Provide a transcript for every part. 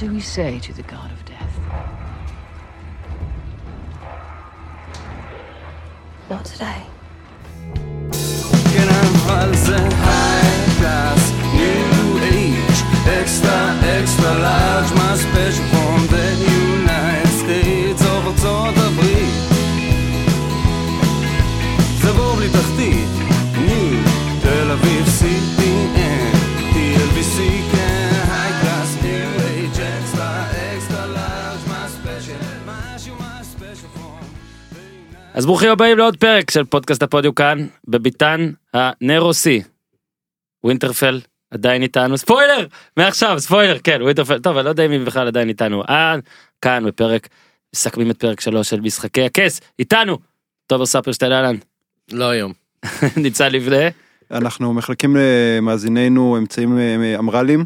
do we say to the god of death? Not today. אז ברוכים הבאים לעוד פרק של פודקאסט הפודיום כאן, בביתן הנרוסי. ווינטרפל עדיין איתנו, ספוילר! מעכשיו, ספוילר, כן, ווינטרפל, טוב, אני לא יודע אם היא בכלל עדיין איתנו. אה, כאן בפרק, מסכמים את פרק שלוש של משחקי הכס, איתנו! תומר ספרשטיין אהלן, לא היום. ניצן לבנה, אנחנו מחלקים למאזיננו אמצעים אה, אמרלים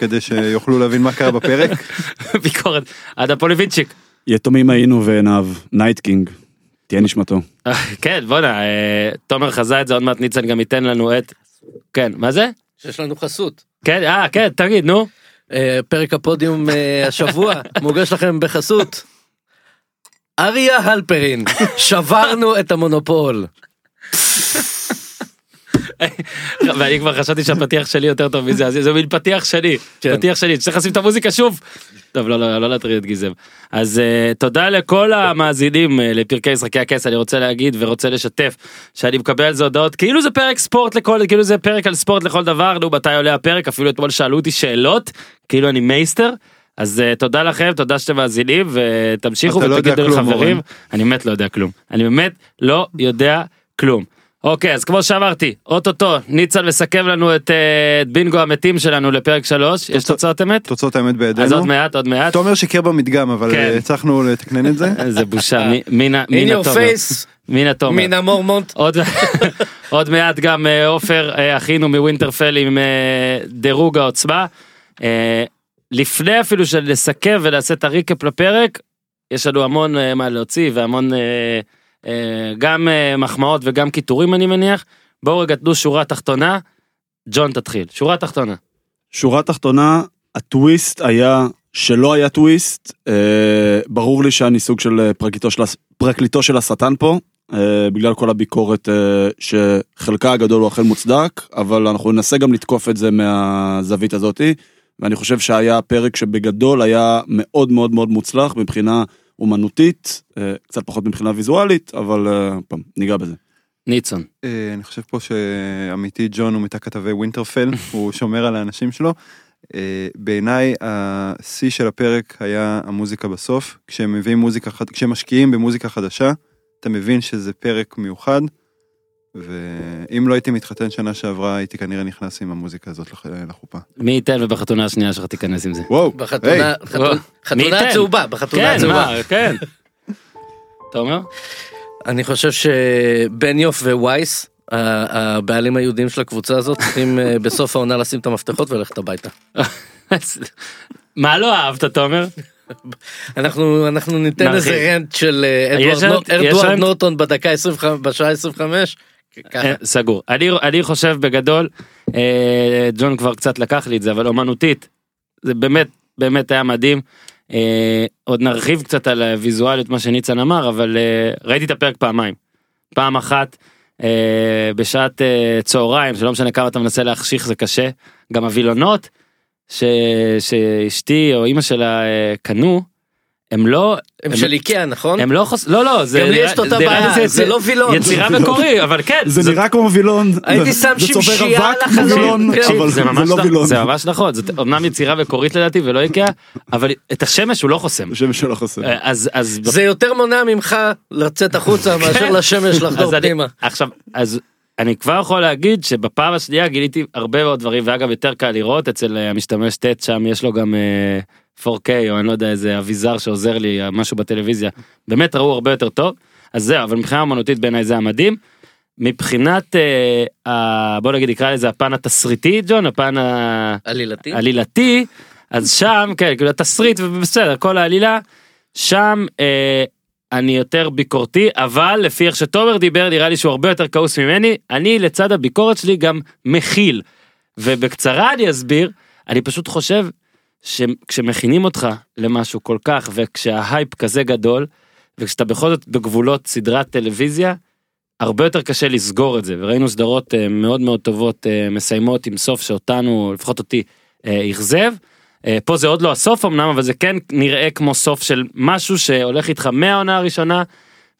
כדי שיוכלו להבין מה קרה בפרק. ביקורת, עדה פוליבינצ'יק. יתומים היינו ועיניו, Night King, תהיה נשמתו. אה, כן, בואנה, אה, תומר חזה את זה, עוד מעט ניצן גם ייתן לנו את... כן, מה זה? שיש לנו חסות. כן, אה, כן, תגיד, נו. אה, פרק הפודיום אה, השבוע מוגש לכם בחסות. אריה הלפרין, שברנו את המונופול. ואני כבר חשבתי שהפתיח שלי יותר טוב מזה, אז זה מין פתיח שני, כן. פתיח שני, צריך לשים את המוזיקה שוב. טוב, לא, לא, לא להטריד את גיזם. אז uh, תודה לכל המאזינים uh, לפרקי משחקי הכס, אני רוצה להגיד ורוצה לשתף שאני מקבל על זה הודעות, כאילו זה פרק ספורט לכל, כאילו זה פרק על ספורט לכל דבר, נו, מתי עולה הפרק, אפילו אתמול שאלו אותי שאלות, כאילו אני מייסטר. אז uh, תודה לכם, תודה שאתם מאזינים, ותמשיכו לא ותגידו כלום, לחברים. אני באמת לא יודע כלום. אני באמת לא יודע כלום. אוקיי, אז כמו שאמרתי, אוטוטו, ניצן מסכם לנו את, אה, את בינגו המתים שלנו לפרק 3, יש תוצא- תוצאות אמת? תוצאות האמת אז עוד בידינו. מעט, עוד מעט. תומר שיקר במדגם אבל כן. אה, הצלחנו לתקנן את זה. זה בושה, מי- מינה In מינה your תומר. face, מינה תומר. מן המורמונט. עוד עוד מעט גם אה, עופר אה, אחינו מווינטרפל עם אה, דירוג העוצמה. אה, לפני אפילו שנסכם ונעשה את הריקאפ לפרק, יש לנו המון אה, מה להוציא והמון אה, אה, גם אה, מחמאות וגם קיטורים אני מניח. בואו רגע תנו שורה תחתונה. ג'ון תתחיל, שורה תחתונה. שורה תחתונה, הטוויסט היה שלא היה טוויסט, אה, ברור לי שאני סוג של אה, פרקליטו של, פרקליטו של השטן פה, אה, בגלל כל הביקורת אה, שחלקה הגדול הוא אכן מוצדק, אבל אנחנו ננסה גם לתקוף את זה מהזווית הזאתי, ואני חושב שהיה פרק שבגדול היה מאוד מאוד מאוד מוצלח מבחינה אומנותית, אה, קצת פחות מבחינה ויזואלית, אבל אה, פעם, ניגע בזה. ניצון. אה, אני חושב פה שעמיתי ג'ון הוא מתא כתבי ווינטרפל הוא שומר על האנשים שלו. אה, בעיניי השיא של הפרק היה המוזיקה בסוף כשהם מביאים מוזיקה כשהם משקיעים במוזיקה חדשה אתה מבין שזה פרק מיוחד. ואם לא הייתי מתחתן שנה שעברה הייתי כנראה נכנס עם המוזיקה הזאת לח- לחופה. מי ייתן ובחתונה השנייה שלך תיכנס עם זה. וואו, בחתונה, היי, חתונה- חתונה ייתן? צהובה, בחתונה כן, צהובה. מה, כן. תומר? אני חושב שבניוף ווייס, הבעלים היהודים של הקבוצה הזאת, צריכים אה, בסוף העונה לשים את המפתחות וללכת הביתה. מה לא אהבת תומר? אנחנו אנחנו ניתן. איזה רנט של אה, אדוארד? נורטון בדקה 25 בשעה 25. ככה. אה, סגור. אני, אני חושב בגדול, אה, ג'ון כבר קצת לקח לי את זה, אבל אומנותית, זה באמת, באמת היה מדהים. אה, עוד נרחיב קצת על הוויזואליות, מה שניצן אמר, אבל אה, ראיתי את הפרק פעמיים. פעם אחת, אה, בשעת אה, צהריים, שלא משנה כמה אתה מנסה להחשיך זה קשה, גם הווילונות שאשתי או אימא שלה אה, קנו, הם לא, הם של איקאה נכון? הם לא חוס... לא, לא, זה גם לי יש את אותה בעיה, זה לא וילון. יצירה מקורי, אבל כן. זה נראה כמו וילון, הייתי זה- שם שמשייה על החלון. אבל זה זה ממש לא לא- וילון. זה ממש נכון, זאת אמנם יצירה מקורית לדעתי ולא איקאה, אבל את השמש הוא לא חוסם. השם שלו חסר. אה, אז אז זה יותר מונע ממך לצאת החוצה מאשר לשמש לחדור פנימה. עכשיו אז אני כבר יכול להגיד שבפעם השנייה גיליתי הרבה מאוד דברים ואגב יותר קל לראות אצל המשתמש ט' שם יש לו גם אה, 4K או אני לא יודע איזה אביזר שעוזר לי משהו בטלוויזיה באמת ראו הרבה יותר טוב אז זהו אבל מבחינה אמנותית בעיניי זה המדהים. מבחינת אה, בוא נגיד נקרא לזה הפן התסריטי ג'ון הפן ה... עלילתי. עלילתי אז שם כן כאילו התסריט ובסדר כל העלילה שם אה, אני יותר ביקורתי אבל לפי איך שתומר דיבר נראה לי שהוא הרבה יותר כעוס ממני אני לצד הביקורת שלי גם מכיל ובקצרה אני אסביר אני פשוט חושב שכשמכינים אותך למשהו כל כך וכשההייפ כזה גדול וכשאתה בכל זאת בגבולות סדרת טלוויזיה הרבה יותר קשה לסגור את זה וראינו סדרות אה, מאוד מאוד טובות אה, מסיימות עם סוף שאותנו לפחות אותי אה, אכזב. פה זה עוד לא הסוף אמנם אבל זה כן נראה כמו סוף של משהו שהולך איתך מהעונה הראשונה.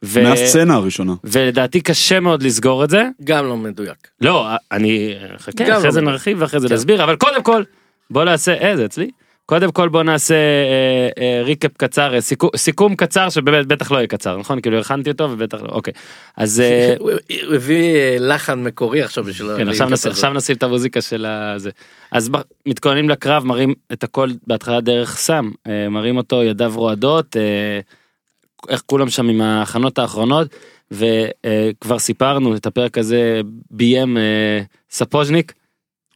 ו... מהסצנה הראשונה. ולדעתי קשה מאוד לסגור את זה. גם לא מדויק. לא, אני חכה, אחרי לא זה מדויק. נרחיב ואחרי זה כן. נסביר, אבל קודם כל, בוא נעשה, אה, זה אצלי. קודם כל בוא נעשה אה, אה, ריקאפ קצר, אה, סיכום, סיכום קצר שבאמת בטח לא יהיה קצר, נכון? כאילו הכנתי אותו ובטח לא, אוקיי. אז אה, הוא הביא אה, לחן מקורי עכשיו בשביל... כן, עכשיו הזה. עכשיו נשים את המוזיקה של הזה. אז ב- מתכוננים לקרב, מראים את הכל בהתחלה דרך סם, אה, מראים אותו ידיו רועדות, אה, איך כולם שם עם ההכנות האחרונות, וכבר סיפרנו את הפרק הזה ביים אה, ספוז'ניק.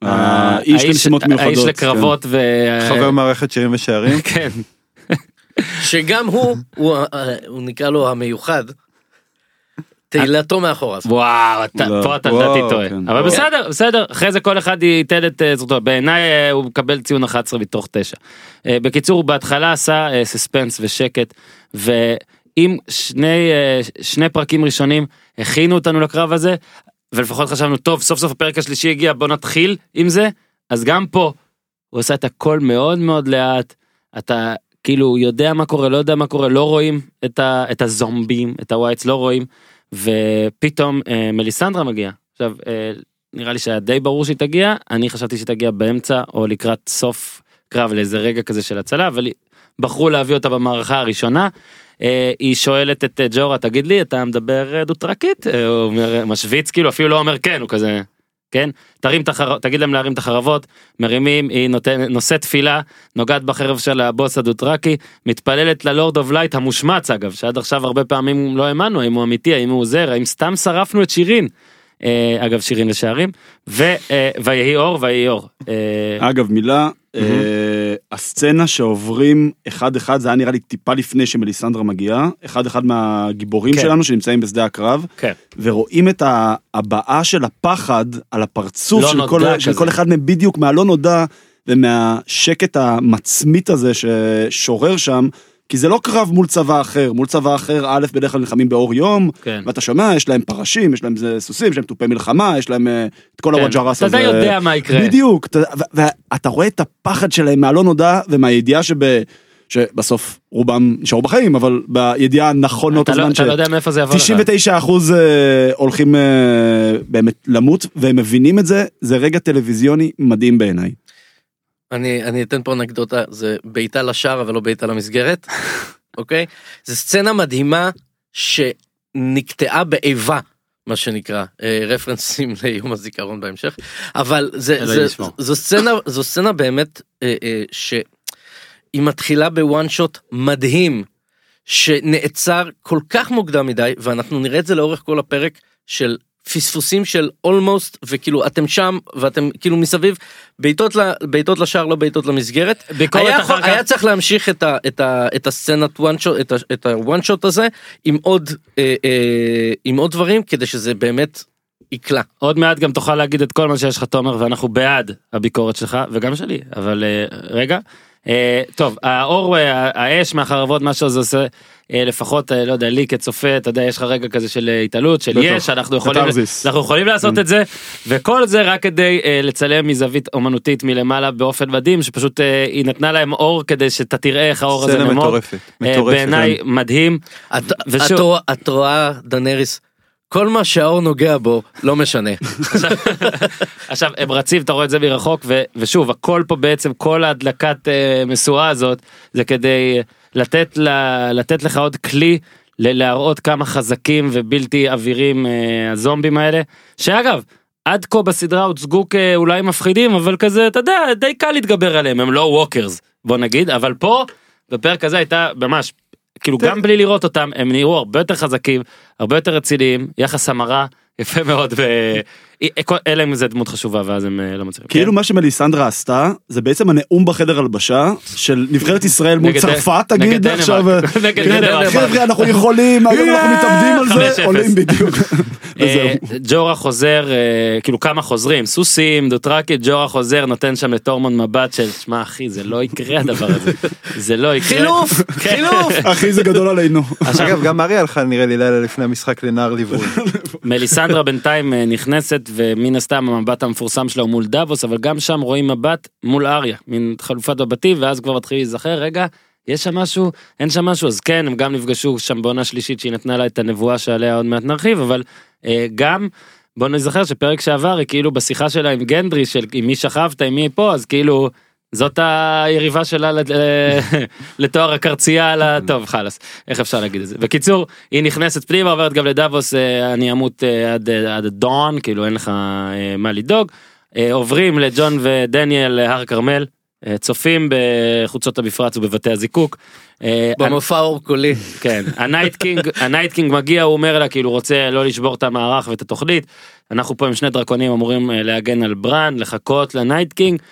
האיש למשימות מיוחדות. האיש לקרבות ו... חבר מערכת שירים ושערים. כן, שגם הוא, הוא, אה, נקרא לו המיוחד, תהילתו מאחוריו. וואו, לא. פה אתה לדעתי טועה. כן. אבל בסדר, בסדר, אחרי זה כל אחד ייתן את אה, זכותו. בעיניי אה, הוא מקבל ציון 11 מתוך 9. אה, בקיצור, הוא בהתחלה עשה אה, סספנס ושקט, ואם שני, אה, שני פרקים ראשונים הכינו אותנו לקרב הזה, ולפחות חשבנו, טוב, סוף סוף הפרק השלישי הגיע, בוא נתחיל עם זה, אז גם פה, הוא עושה את הכל מאוד מאוד לאט, אתה כאילו יודע מה קורה, לא יודע מה קורה, לא רואים את, ה, את הזומבים, את הווייטס, לא רואים. ופתאום אה, מליסנדרה מגיעה. עכשיו, אה, נראה לי שהיה די ברור שהיא תגיע, אני חשבתי שהיא תגיע באמצע או לקראת סוף קרב לאיזה רגע כזה של הצלה, אבל בחרו להביא אותה במערכה הראשונה. אה, היא שואלת את אה, ג'ורה, תגיד לי, אתה מדבר אה, דו-טרקית? הוא אומר, משוויץ, כאילו, אפילו לא אומר כן, הוא כזה, כן? תרים את החר... תגיד להם להרים את החרבות, מרימים, היא נותן... נושאת תפילה, נוגעת בחרב של הבוס הדו-טרקי, מתפללת ל Lord of Light המושמץ אגב, שעד עכשיו הרבה פעמים לא האמנו האם הוא אמיתי, האם הוא עוזר, האם סתם שרפנו את שירין. אה, אגב שירין לשערים. אה, ויהי אור ויהי אור. אה, אגב, מילה, הסצנה שעוברים אחד אחד, זה היה נראה לי טיפה לפני שמליסנדרה מגיעה, אחד אחד מהגיבורים כן. שלנו שנמצאים בשדה הקרב, כן. ורואים את ההבעה של הפחד על הפרצוף לא. של כל אחד מהם בדיוק מהלא נודע ומהשקט המצמית הזה ששורר שם. כי זה לא קרב מול צבא אחר, מול צבא אחר א' בדרך כלל נלחמים באור יום, כן. ואתה שומע יש להם פרשים, יש להם סוסים, יש להם תופי מלחמה, יש להם אה, את כל כן. הוואג'רס אתה הזה. די יודע מה יקרה. בדיוק, אתה- ואתה רואה את הפחד שלהם מהלא נודע ומהידיעה שב... שבסוף רובם נשארו בחיים, אבל בידיעה נכון לאותו אתה לא, זמן אתה לא יודע מאיפה זה יבוא לך. 99 אחוז הולכים אה, באמת למות והם מבינים את זה, זה רגע טלוויזיוני מדהים בעיניי. אני, אני אתן פה אנקדוטה, זה בעיטה לשער אבל לא בעיטה למסגרת, אוקיי? זו סצנה מדהימה שנקטעה באיבה. מה שנקרא אה, רפרנסים ליום הזיכרון בהמשך אבל זה, זה. זו סצנה זו סצנה באמת אה, אה, שהיא מתחילה בוואן שוט מדהים שנעצר כל כך מוקדם מדי ואנחנו נראה את זה לאורך כל הפרק של פספוסים של אולמוסט וכאילו אתם שם ואתם כאילו מסביב בעיטות בעיטות לשער לא בעיטות למסגרת. היה, אחר. היה צריך להמשיך את, ה, את, ה, את הסצנת וואן שוט את, ה, את הוואן שוט הזה עם עוד אה, אה, עם עוד דברים כדי שזה באמת יקלע. עוד מעט גם תוכל להגיד את כל מה שיש לך תומר ואנחנו בעד הביקורת שלך וגם שלי אבל אה, רגע. אה, טוב האור האש מהחרבות מה שזה עושה אה, לפחות אה, לא יודע לי כצופה אתה יודע יש לך רגע כזה של התעלות של. יש אנחנו יכולים. אנחנו יכולים לעשות את זה וכל זה רק כדי לצלם מזווית אומנותית מלמעלה באופן מדהים שפשוט היא נתנה להם אור כדי שאתה תראה איך האור הזה סצנה נמוג. מטורפת. מטורפת. בעיניי מדהים את, ושוב- את, רואה- את רואה דנריס כל מה שהאור נוגע בו לא משנה. עכשיו הם רצים אתה רואה את זה מרחוק ו, ושוב הכל פה בעצם כל ההדלקת אה, משואה הזאת זה כדי לתת ל, לתת לך עוד כלי להראות כמה חזקים ובלתי עבירים אה, הזומבים האלה שאגב. עד כה בסדרה הוצגו כאולי מפחידים אבל כזה אתה יודע די קל להתגבר עליהם הם לא ווקרס בוא נגיד אבל פה בפרק הזה הייתה ממש כאילו גם בלי לראות אותם הם נראו הרבה יותר חזקים הרבה יותר רציניים יחס המרה יפה מאוד אלא אם זה דמות חשובה ואז הם אה, לא מצליחים. כאילו מה שמליסנדרה עשתה זה בעצם הנאום בחדר הלבשה של נבחרת ישראל מול נגד- צרפת נגד תגיד. עכשיו נגד כן, דנמרק. חבר'ה אנחנו יכולים היום אנחנו מתאבדים על. זה עולים בדיוק. אה. ג'ורה חוזר אה, כאילו כמה חוזרים סוסים דוטרקי ג'ורה חוזר נותן שם לטורמון מבט של שמע אחי זה לא יקרה הדבר הזה זה לא יקרה. חילוף, כן. חילוף. אחי זה גדול עלינו. אגב גם אריה הלכה נראה לי לילה לפני המשחק לנער ליווי. מליסנדרה בינתיים אה, נכנסת ומן הסתם המבט המפורסם שלה הוא מול דאבוס אבל גם שם רואים מבט מול אריה מין חלופת בבתים ואז כבר מתחיל להיזכר רגע יש שם משהו אין שם משהו אז כן הם גם נפגשו שם בעונה שלישית שהיא נתנה לה את הנבואה שעליה עוד מעט נרחיב אבל אה, גם. בוא נזכר שפרק שעבר היא כאילו בשיחה שלה עם גנדרי של עם מי שכבת עם מי פה אז כאילו זאת היריבה שלה לת- לתואר הקרצייה על ה... טוב חלאס איך אפשר להגיד את זה בקיצור היא נכנסת פנימה עוברת גם לדאבוס אה, אני אמות אה, עד אה, עד דון כאילו אין לך אה, מה לדאוג אה, עוברים לג'ון ודאני על הר כרמל אה, צופים בחוצות המפרץ ובבתי הזיקוק. אה, במופע אור קולי. כן, ה Night King, ה Night King מגיע, הוא אומר לה כאילו רוצה לא לשבור את המערך ואת התוכנית. אנחנו פה עם שני דרקונים אמורים אה, להגן על ברן, לחכות ל Night King, אה,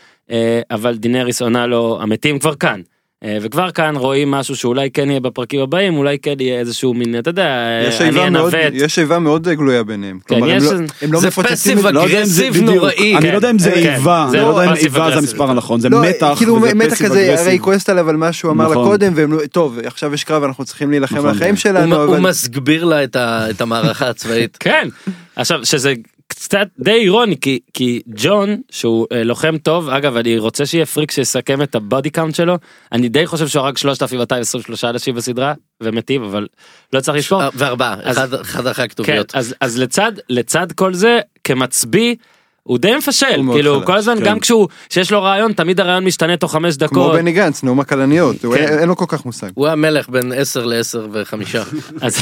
אבל דינריס עונה לו המתים כבר כאן. אה, וכבר כאן רואים משהו שאולי כן יהיה בפרקים הבאים, אולי כן יהיה איזשהו מין, אתה יודע, יש אני איבה מאוד- אנווט. יש איבה מאוד גלויה ביניהם. כן, כלומר, הם יש- לא- הם לא זה מפוצצים פסיב לא אגרסיב בדיוק, נוראי. אני לא יודע אם זה כן, איבה, זה אני לא יודע אם איבה זה. המספר הנכון, זה לא, מתח, כאילו מתח כזה, הרי כועסת עליו על מה שהוא אמר לה נכון. קודם, והם לא, טוב, עכשיו יש קרב, אנחנו צריכים להילחם נכון. על החיים הוא שלנו, הוא. מסגביר לה את המערכה הצבאית. כן, עכשיו שזה קצת די אירוני כי כי ג'ון שהוא אה, לוחם טוב אגב אני רוצה שיהיה פריק שיסכם את הבודי קאונט שלו אני די חושב שהוא הרג 3223 אנשים בסדרה ומטיב אבל לא צריך לספור. אה, וארבעה, אז- אחד- אחד אחרי כן, הכתוביות. אז אז לצד לצד כל זה כמצביא. הוא די מפשל הוא כאילו חלש, כל הזמן כן. גם כשהוא שיש לו רעיון תמיד הרעיון משתנה תוך חמש כמו דקות בני גנץ, נאום הכלניות, כן. אין אין לו כל כך מושג. הוא המלך בין 10 ל-10 וחמישה. אז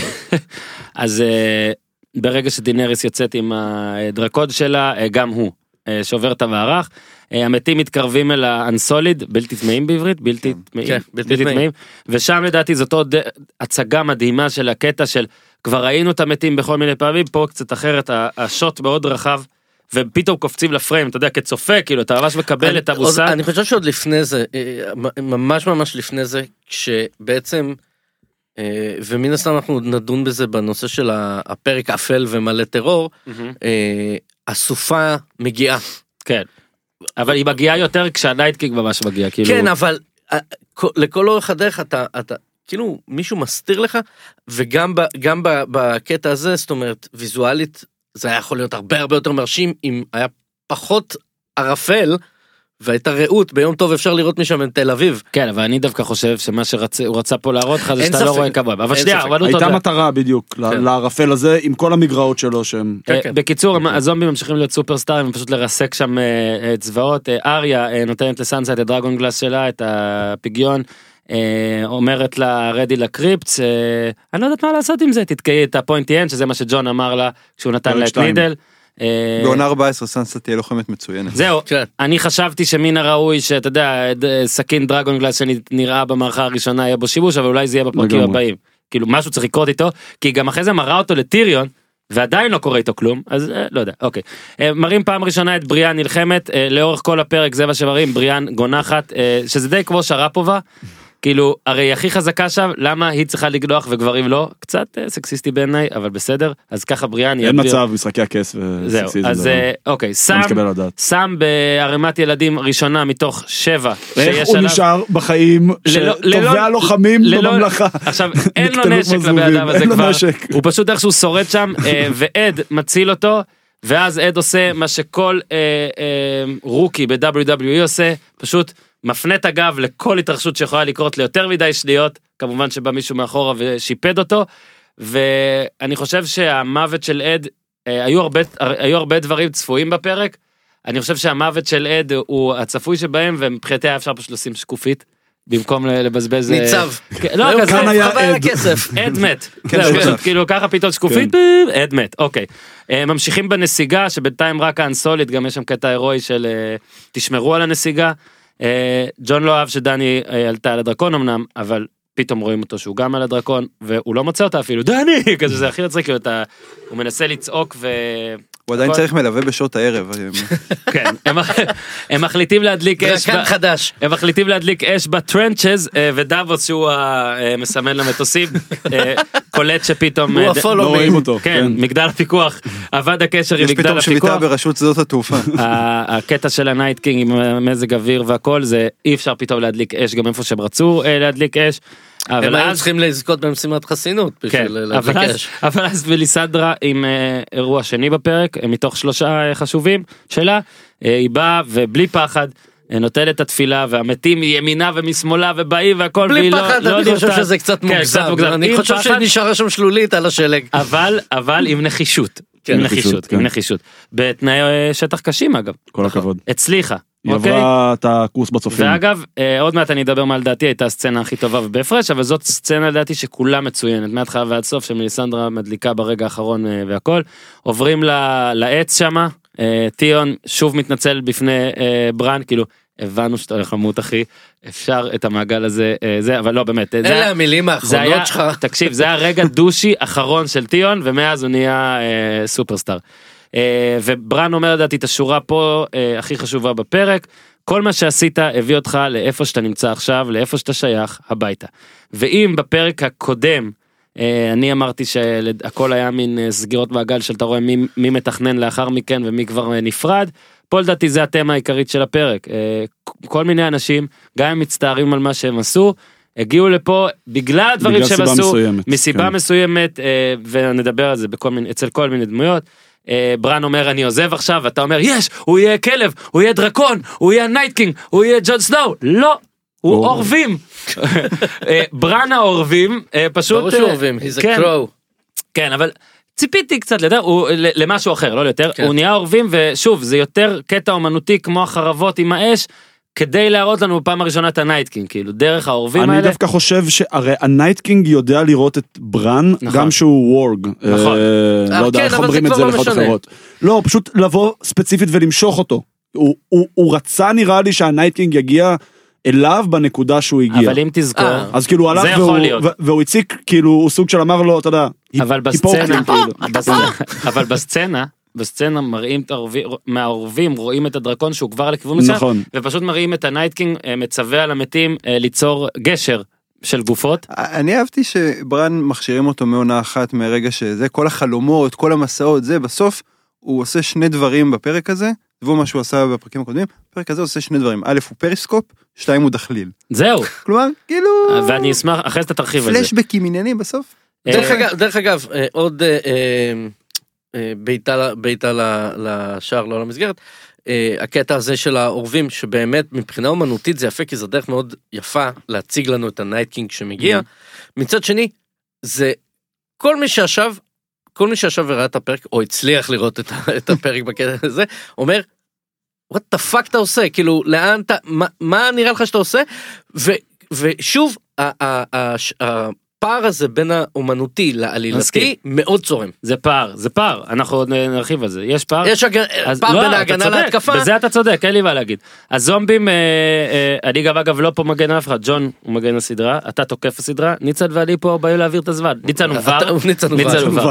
אז אה, ברגע שדינריס יוצאת עם הדרקוד שלה אה, גם הוא אה, שובר את המערך. אה, המתים מתקרבים אל האנסוליד בלתי טמאים בעברית בלתי טמאים כן, בלתי טמאים. ושם לדעתי זאת עוד הצגה מדהימה של הקטע של כבר ראינו את המתים בכל מיני פעמים פה קצת אחרת השוט מאוד רחב. ופתאום קופצים לפריים אתה יודע כצופה כאילו אתה ממש מקבל אני- את המושג. אני חושב שעוד לפני זה, ממש ממש לפני זה, כשבעצם, ומן הסתם אנחנו נדון בזה בנושא של הפרק אפל ומלא טרור. אה, הסופה מגיעה. כן. אבל היא מגיעה יותר כשה Night King ממש מגיע כאילו. כן, אבל אה, כל- לכל אורך הדרך אתה, אתה, כאילו מישהו מסתיר לך, וגם ב, גם ב, בקטע הזה, זאת אומרת, ויזואלית, זה היה יכול להיות הרבה הרבה יותר מרשים אם היה פחות ערפל. והייתה ראות ביום טוב אפשר לראות משם את תל אביב. כן אבל אני דווקא חושב שמה שהוא רצה פה להראות לך זה שאתה לא. רואה כמוהם אבל שנייה. אבל הוא הייתה תודה. מטרה בדיוק כן. לערפל הזה עם כל המגרעות שלו שהם כן, אה, כן. בקיצור הזומבים ממשיכים להיות סופרסטארים ופשוט לרסק שם אה, אה, צבאות אריה נותנת לסנסה את ה dragon glass שלה את הפיגיון. אומרת לה רדי ל crypts אני לא יודעת מה לעשות עם זה תתקעי את ה pointy end שזה מה שג'ון אמר לה כשהוא נתן לה את. Needle. אה, בעונה 14 סנסה תהיה לוחמת מצוינת. זהו כן. אני חשבתי שמן הראוי שאתה יודע סכין dragon glass שנראה במערכה הראשונה יהיה בו שיבוש אבל אולי זה יהיה בפרקים. הבאים כאילו משהו צריך לקרות איתו כי גם אחרי זה מראה אותו לטיריון ועדיין לא קורה איתו כלום אז אה, לא יודע אוקיי אה, מראים פעם ראשונה את בריאן נלחמת לאורך כל הפרק זה מה שמראים בריאן גונחת שזה די כמו שרפובה. כאילו הרי היא הכי חזקה שם למה היא צריכה לגלוח וגברים לא קצת אה, סקסיסטי בעיניי אבל בסדר אז ככה בריאן אין מצב משחקי הכס וסקסיזם. אז זה אה, אוקיי לא הדעת. שם בערימת ילדים ראשונה מתוך שבע איך הוא עליו. נשאר בחיים שטובי ללא- הלוחמים בממלכה. עכשיו אין לו נשק לבן אדם הזה כבר נשק. הוא פשוט איכשהו שורד שם אה, ועד מציל אותו ואז עד עושה מה שכל אה, אה, רוקי ב-WWE עושה פשוט מפנה את הגב לכל התרחשות שיכולה לקרות ליותר מדי שניות כמובן שבא מישהו מאחורה ושיפד אותו ואני חושב שהמוות של עד אה, היו הרבה היו הרבה דברים צפויים בפרק. אני חושב שהמוות של עד הוא הצפוי שבהם ומבחינתי היה אפשר פשוט לשים שקופית במקום לבזבז אה, ניצב. כן, לא כזה חבל על. הכסף. עד מת. כן, כן. כאילו ככה פתאום שקופית, עד מת, אוקיי. אה, ממשיכים בנסיגה שבינתיים רק האנסולית גם יש שם קטע הירואי של תשמרו על הנסיגה. אה, ג'ון לא אהב שדני אה, עלתה על הדרקון אמנם אבל פתאום רואים אותו שהוא גם על הדרקון והוא לא מוצא אותה אפילו. דני! כזה זה הכי מצחיק כאילו הוא מנסה לצעוק הוא עדיין צריך מלווה בשעות הערב. כן, הם- מחליטים להדליק אש, חדש. הם מחליטים להדליק אש ב trenches אה, ודאבוס שהוא המסמן למטוסים אה, קולט שפתאום הוא אה, ה-follow לא. רואים אותו. כן, מגדל הפיקוח, אבד הקשר עם יש מגדל פתאום שביתה הפיקוח. ברשות שדות התעופה. הקטע של ה Night King עם מזג אוויר והכל זה אי אפשר פתאום להדליק אש גם איפה שהם רצו אה, להדליק אש. הם אבל היו אז, צריכים לזכות במשימת חסינות כן, בשביל להדליק אבל אז. אבל אז בליסנדרה עם אה, אירוע שני בפרק אה, מתוך שלושה אה, חשובים שלה אה, היא באה ובלי פחד. אה, נותנת את התפילה והמתים מימינה ומשמאלה ובאים והכל בלי והיא לא- פחד, לא אני חושב נרתעת. שזה קצת כן, מוגזם. אני עם חושב פחד, שנשארה שם שלולית על השלג. אבל אבל עם נחישות. כן, עם נחישות, נחישות, כן. עם נחישות. בתנאי שטח קשים אגב. כל הכבוד. הצליחה. היא אוקיי? עברה את הקורס בצופים. ואגב, אה, עוד מעט אני אדבר מה לדעתי הייתה הסצנה הכי טובה ובהפרש, אבל זאת סצנה לדעתי שכולה מצוינת, מההתחלה ועד סוף, שמליסנדרה מדליקה ברגע האחרון אה, והכל. עוברים ל- לעץ שמה, אה, טיון שוב מתנצל בפני ברן, כאילו, הבנו שאתה הולך למות אחי, אפשר את המעגל הזה, זה, אבל לא באמת, זה אלה היה- המילים זה היה, האחרונות שלך. תקשיב, זה היה רגע דושי אחרון של טיון, ומאז הוא נהיה אה, סופרסטאר. אה, וברן אומר לדעתי את השורה פה אה, הכי חשובה בפרק, כל מה שעשית הביא אותך לאיפה שאתה נמצא עכשיו, לאיפה שאתה שייך, הביתה. ואם בפרק הקודם, אה, אני אמרתי שהכל היה מין סגירות מעגל של אתה רואה מי, מי מתכנן לאחר מכן ומי כבר נפרד, פה לדעתי זה התמה העיקרית של הפרק. כל מיני אנשים, גם אם מצטערים על מה שהם עשו, הגיעו לפה בגלל הדברים בגלל שהם עשו, מסוימת, מסיבה כן. מסוימת, ונדבר על זה בכל מיני, אצל כל מיני דמויות. אה, ברן אומר אני עוזב עכשיו, ואתה אומר יש, הוא יהיה כלב, הוא יהיה דרקון, הוא יהיה Night King, הוא יהיה ג'ון סנואו, לא, הוא עורבים. אה, ברן העורבים, אה, פשוט, ברור שהוא עורבים, he's a כן, crow. כן, אבל ציפיתי קצת ליותר, הוא למשהו אחר, לא ליותר, כן. הוא נהיה עורבים, ושוב, זה יותר קטע אומנותי כמו החרבות עם האש, כדי להראות לנו בפעם הראשונה את ה Night King, כאילו, דרך העורבים אני האלה. דווקא חושב שהרי ה Night King יודע לראות את ברן נכון. גם שהוא warg. נכון. אה, אה, לא יודע כן, איך אומרים את זה לא. אחרות. לא, פשוט לבוא ספציפית ולמשוך אותו. הוא- הוא הוא רצה נראה לי שה Night King יגיע אליו בנקודה שהוא הגיע. אבל אם תזכור, אה, אז כאילו הוא הלך והוא- והוא הציק כאילו הוא סוג של אמר לו אתה יודע. אבל בסצנה, כאילו. בסצנה- אבל בסצנה, בסצנה מראים את העורבים, מהעורבים רואים את הדרקון שהוא כבר לכיוון מסוים, נכון. ופשוט מראים את ה Night King אה, מצווה על המתים אה, ליצור גשר של גופות. אני אהבתי שברן מכשירים אותו מעונה אחת מהרגע שזה כל החלומות כל המסעות זה בסוף הוא עושה שני דברים בפרק הזה. עזבו מה שהוא עשה בפרקים הקודמים בפרק הזה הוא עושה שני דברים א' הוא פריסקופ שתיים הוא דחליל זהו, כלומר כאילו ואני אשמח, אחרי זה אתה תרחיב על זה. פלשבקים עניינים בסוף. דרך אה, אגב, דרך אגב, אה, עוד אה, אה, אה, בעיטה בעיטה ל- לשער, לא למסגרת. אה, הקטע הזה של העורבים, שבאמת מבחינה אומנותית זה יפה, כי זו דרך מאוד יפה להציג לנו את ה Night King שמגיע. מצד שני, זה כל מי שישב, כל מי שישב וראה את הפרק, או הצליח לראות את את הפרק בקטע הזה, אומר, what the fuck אתה עושה כאילו לאן אתה מה, מה נראה לך שאתה עושה ו, ושוב הפער הזה בין האומנותי לעלילתי. מאוד צורם. זה פער, זה פער, אנחנו עוד נרחיב על זה. יש פער? יש הג... אז פער לא, בין ההגנה להתקפה. בזה אתה צודק, אין לי מה להגיד. הזומבים, אה, אה, אני גם אגב לא פה מגן אף אחד, ג'ון הוא מגן הסדרה, אתה תוקף הסדרה, ניצן ואני פה באים להעביר את הזמן. ניצן הוא VAR, ניצן הוא ור.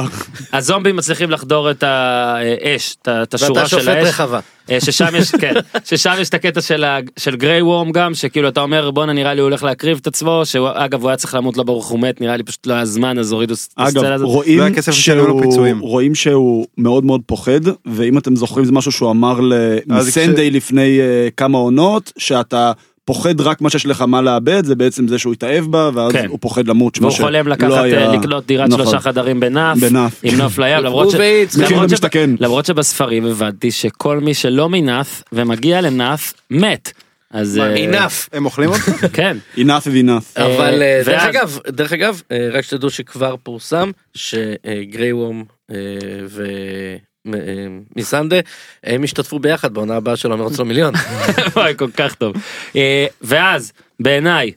הזומבים מצליחים לחדור את האש, את ה- את השורה ואתה של שופט האש. רחבה. אה, ששם יש, כן, ששם יש את הקטע של, ה- של גריי וורם גם, שכאילו אתה אומר בואנה נראה לי הוא הולך להקריב את עצמו, שאגב הוא היה צריך למות לא ברוך הוא מת, נראה לי פשוט לא היה זמן אז הורידו את הסצנה אגב, הזאת. רואים לא. שהוא, רואים שהוא מאוד מאוד פוחד, ואם אתם זוכרים זה משהו שהוא אמר לסנדיי לפני uh, כמה עונות, שאתה פוחד רק מה שיש לך מה לאבד, זה בעצם זה שהוא התאהב בה, ואז כן. הוא פוחד למות. והוא חולם לקחת, היה- אה, לקנות דירת נכון. שלושה חדרים בנף, בנף. עם נוף לים, למרות ש... למרות למשתכן. למרות שבספרים הבנתי שכל מי שלא מנף ומגיע לנף מת. אז אה, אינף. הם אוכלים אותו? כן is enough. אה, אבל אה, דרך אגב, דרך אגב, אה, רק שתדעו שכבר פורסם שגריי וורם ומיסנדה הם השתתפו ביחד בעונה הבאה של המרוץ למיליון. וואי, כל כך טוב. אה, ואז בעיניי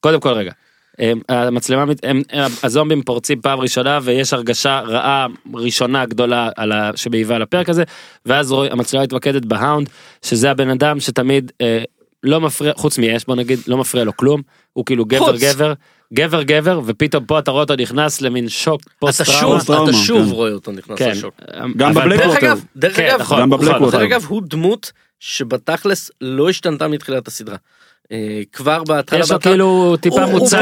קודם כל רגע. אה, המצלמה הם- אה, הזומבים פורצים פעם ראשונה ויש הרגשה רעה ראשונה גדולה על ה... שמעיבה על הפרק הזה ואז רואים המצלמה מתמקדת בהאונד שזה הבן אדם שתמיד אה, לא מפריע חוץ מאש בוא נגיד לא מפריע לו כלום הוא כאילו גבר חוץ. גבר גבר גבר ופתאום פה אתה רואה אותו נכנס למין שוק פוסט אתה טראומה. שוב, אתה טראומה, שוב כן. רואה אותו נכנס כן. לשוק. גם אבל בבלק פה- דרך ווטר. אגב, דרך כן, אגב, נכון, גם בבלק נכון, ווטר. דרך אגב הוא דמות שבתכלס לא השתנתה מתחילת הסדרה. אה, כבר בהתחלה, יש לו כאילו טיפה הוא- כטוב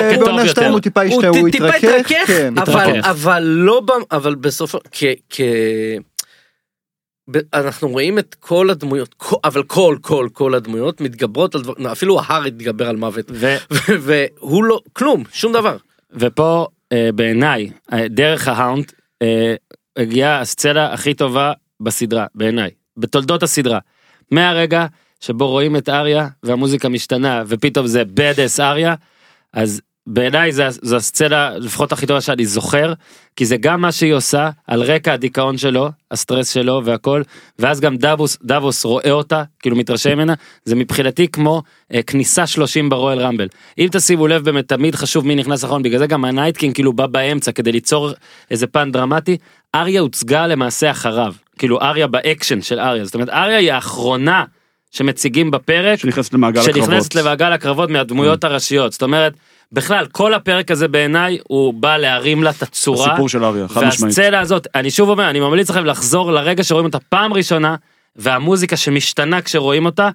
יותר. הוא טיפה הוא השתנה, הוא טיפה התרכך. אבל התרכך. אבל לא ב- אבל בסופו אנחנו רואים את כל הדמויות כל- אבל כל כל כל הדמויות מתגברות על דברים אפילו ההר התגבר על מוות ו- והוא לא כלום שום דבר. ופה אה, בעיניי אה, דרך ההאונד אה, הגיעה הסצנה הכי טובה בסדרה בעיניי בתולדות הסדרה מהרגע שבו רואים את אריה והמוזיקה משתנה ופתאום זה badass אריה אז בעיניי זה- זו הסצנה לפחות הכי טובה שאני זוכר כי זה גם מה שהיא עושה על רקע הדיכאון שלו הסטרס שלו והכל ואז גם דאבוס דאבוס רואה אותה כאילו מתרשם ממנה זה מבחינתי כמו אה, כניסה 30 ב Royal Rumble אם תשימו לב באמת תמיד חשוב מי נכנס אחרון בגלל זה גם ה Night King כאילו בא באמצע כדי ליצור איזה פן דרמטי אריה הוצגה למעשה אחריו. כאילו אריה באקשן של אריה. זאת אומרת אריה היא האחרונה שמציגים בפרק שנכנסת למעגל הקרבות. שנכנסת למעגל הקרבות מהדמויות הראשיות. זאת אומרת בכלל כל הפרק הזה בעיניי הוא בא להרים לה את הצורה. הסיפור של אריה, חד משמעית. והסצנה הזאת אני שוב אומר אני ממליץ לכם לחזור לרגע שרואים אותה פעם ראשונה והמוזיקה שמשתנה כשרואים אותה.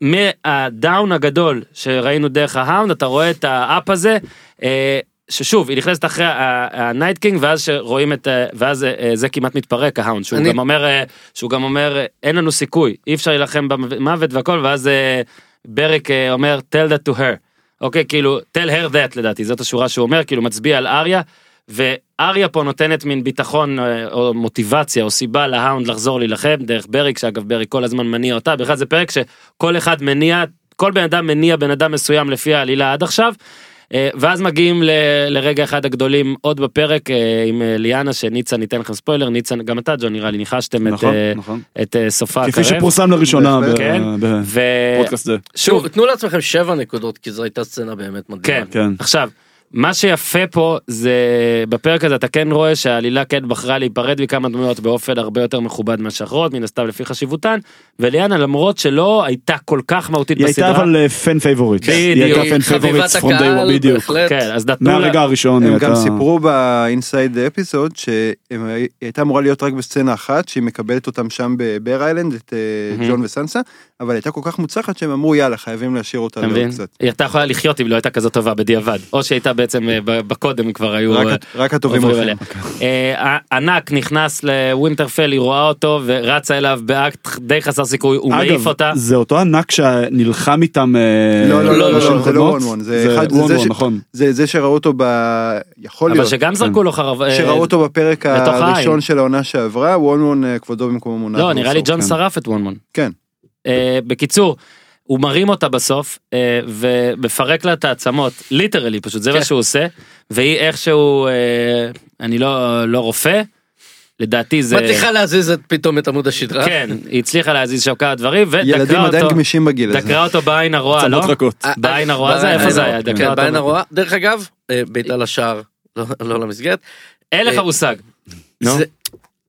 מה down הגדול שראינו דרך ה Hound אתה רואה את ה up הזה אה, ששוב היא נכנסת אחרי ה Night King ואז שרואים את אה, ואז אה, זה כמעט מתפרק ה Hound שהוא אני- גם אומר שהוא גם אומר אין לנו סיכוי אי אפשר להילחם במוות והכל ואז בריק אה, אומר tell that to her אוקיי כאילו tell her that לדעתי זאת השורה שהוא אומר כאילו מצביע על אריה ואריה פה נותנת מין ביטחון אה, או מוטיבציה או סיבה ל Hound לחזור להילחם דרך בריק שאגב בריק כל הזמן מניע אותה בכלל זה פרק שכל אחד מניע כל בן אדם מניע בן אדם מסוים לפי העלילה עד עכשיו. אה, ואז מגיעים ל- לרגע אחד הגדולים עוד בפרק אה, עם אה, ליאנה שניצן ניתן לכם ספוילר ניצן גם אתה ג'ון נראה לי ניחשתם את, נכון, אה, נכון. את סופה כפי הקרב. שפורסם לראשונה בהחלט. כן. בפודקאסט זה. תנו- תנו לעצמכם שבע נקודות כי זו הייתה סצנה באמת מדהימה. כן. כן. עכשיו מה שיפה פה זה בפרק הזה אתה כן רואה שהעלילה כן בחרה להיפרד מכמה דמויות באופן הרבה יותר מכובד מהשחרות מן הסתם לפי חשיבותן וליאנה למרות שלא הייתה כל כך מהותית היא בסדרה. הייתה אבל fan favorite. היא בדיוק. הייתה fan favorite הקהל one, בדיוק. כן אז נתנו לה מהרגע הראשון היא הם גם. סיפרו ב inside episode שהיא הייתה אמורה להיות רק בסצנה אחת שהיא מקבלת אותם שם ב Bear Island את אה. ג'ון וסנסה אבל הייתה כל כך מוצלחת שהם אמרו יאללה חייבים להשאיר אותה. היא הייתה יכולה לחיות אם לא הייתה כזאת טובה בדיעבד או שהייתה בעצם אה, ב- בקודם כבר היו רק אה, רק הטובים עוברים. עליה. אה, ענק נכנס לווינטרפל היא רואה אותו ורצה אליו באקט די חסר סיכוי הוא מעיף אותה. זה אותו ענק שנלחם איתם... לא, לא, לא, לא, לא, זה לא? וון וון, זה אחד- זה וון זה וון, ש- נכון. זה זה שראו אותו ב... יכול אבל להיות. שגם זרקו לו חרב. שראו אותו בפרק. הראשון של העונה שעברה וון וון כבודו במקומו מונח. לא נראה לי ג'ון כן. שרף את וונמון. כן. אה, בקיצור. הוא מרים אותה בסוף אה, ומפרק לה את העצמות ליטרלי פשוט זה מה כן. שהוא עושה והיא איכשהו אה, אני לא לא רופא לדעתי זה מצליחה להזיז את פתאום את עמוד השדרה. כן היא הצליחה להזיז שם כמה דברים ילדים ודקרה עדיין אותו גמישים בגיל הזה. דקרה אותו בעין הרוע לא? אה, בעין אה, הרוע זה איפה זה. היה דקרה כן, אותו בעין הרוע. דרך אגב, אה, בעיטה לשער, לא- לא למסגרת. אין לך אה, מושג.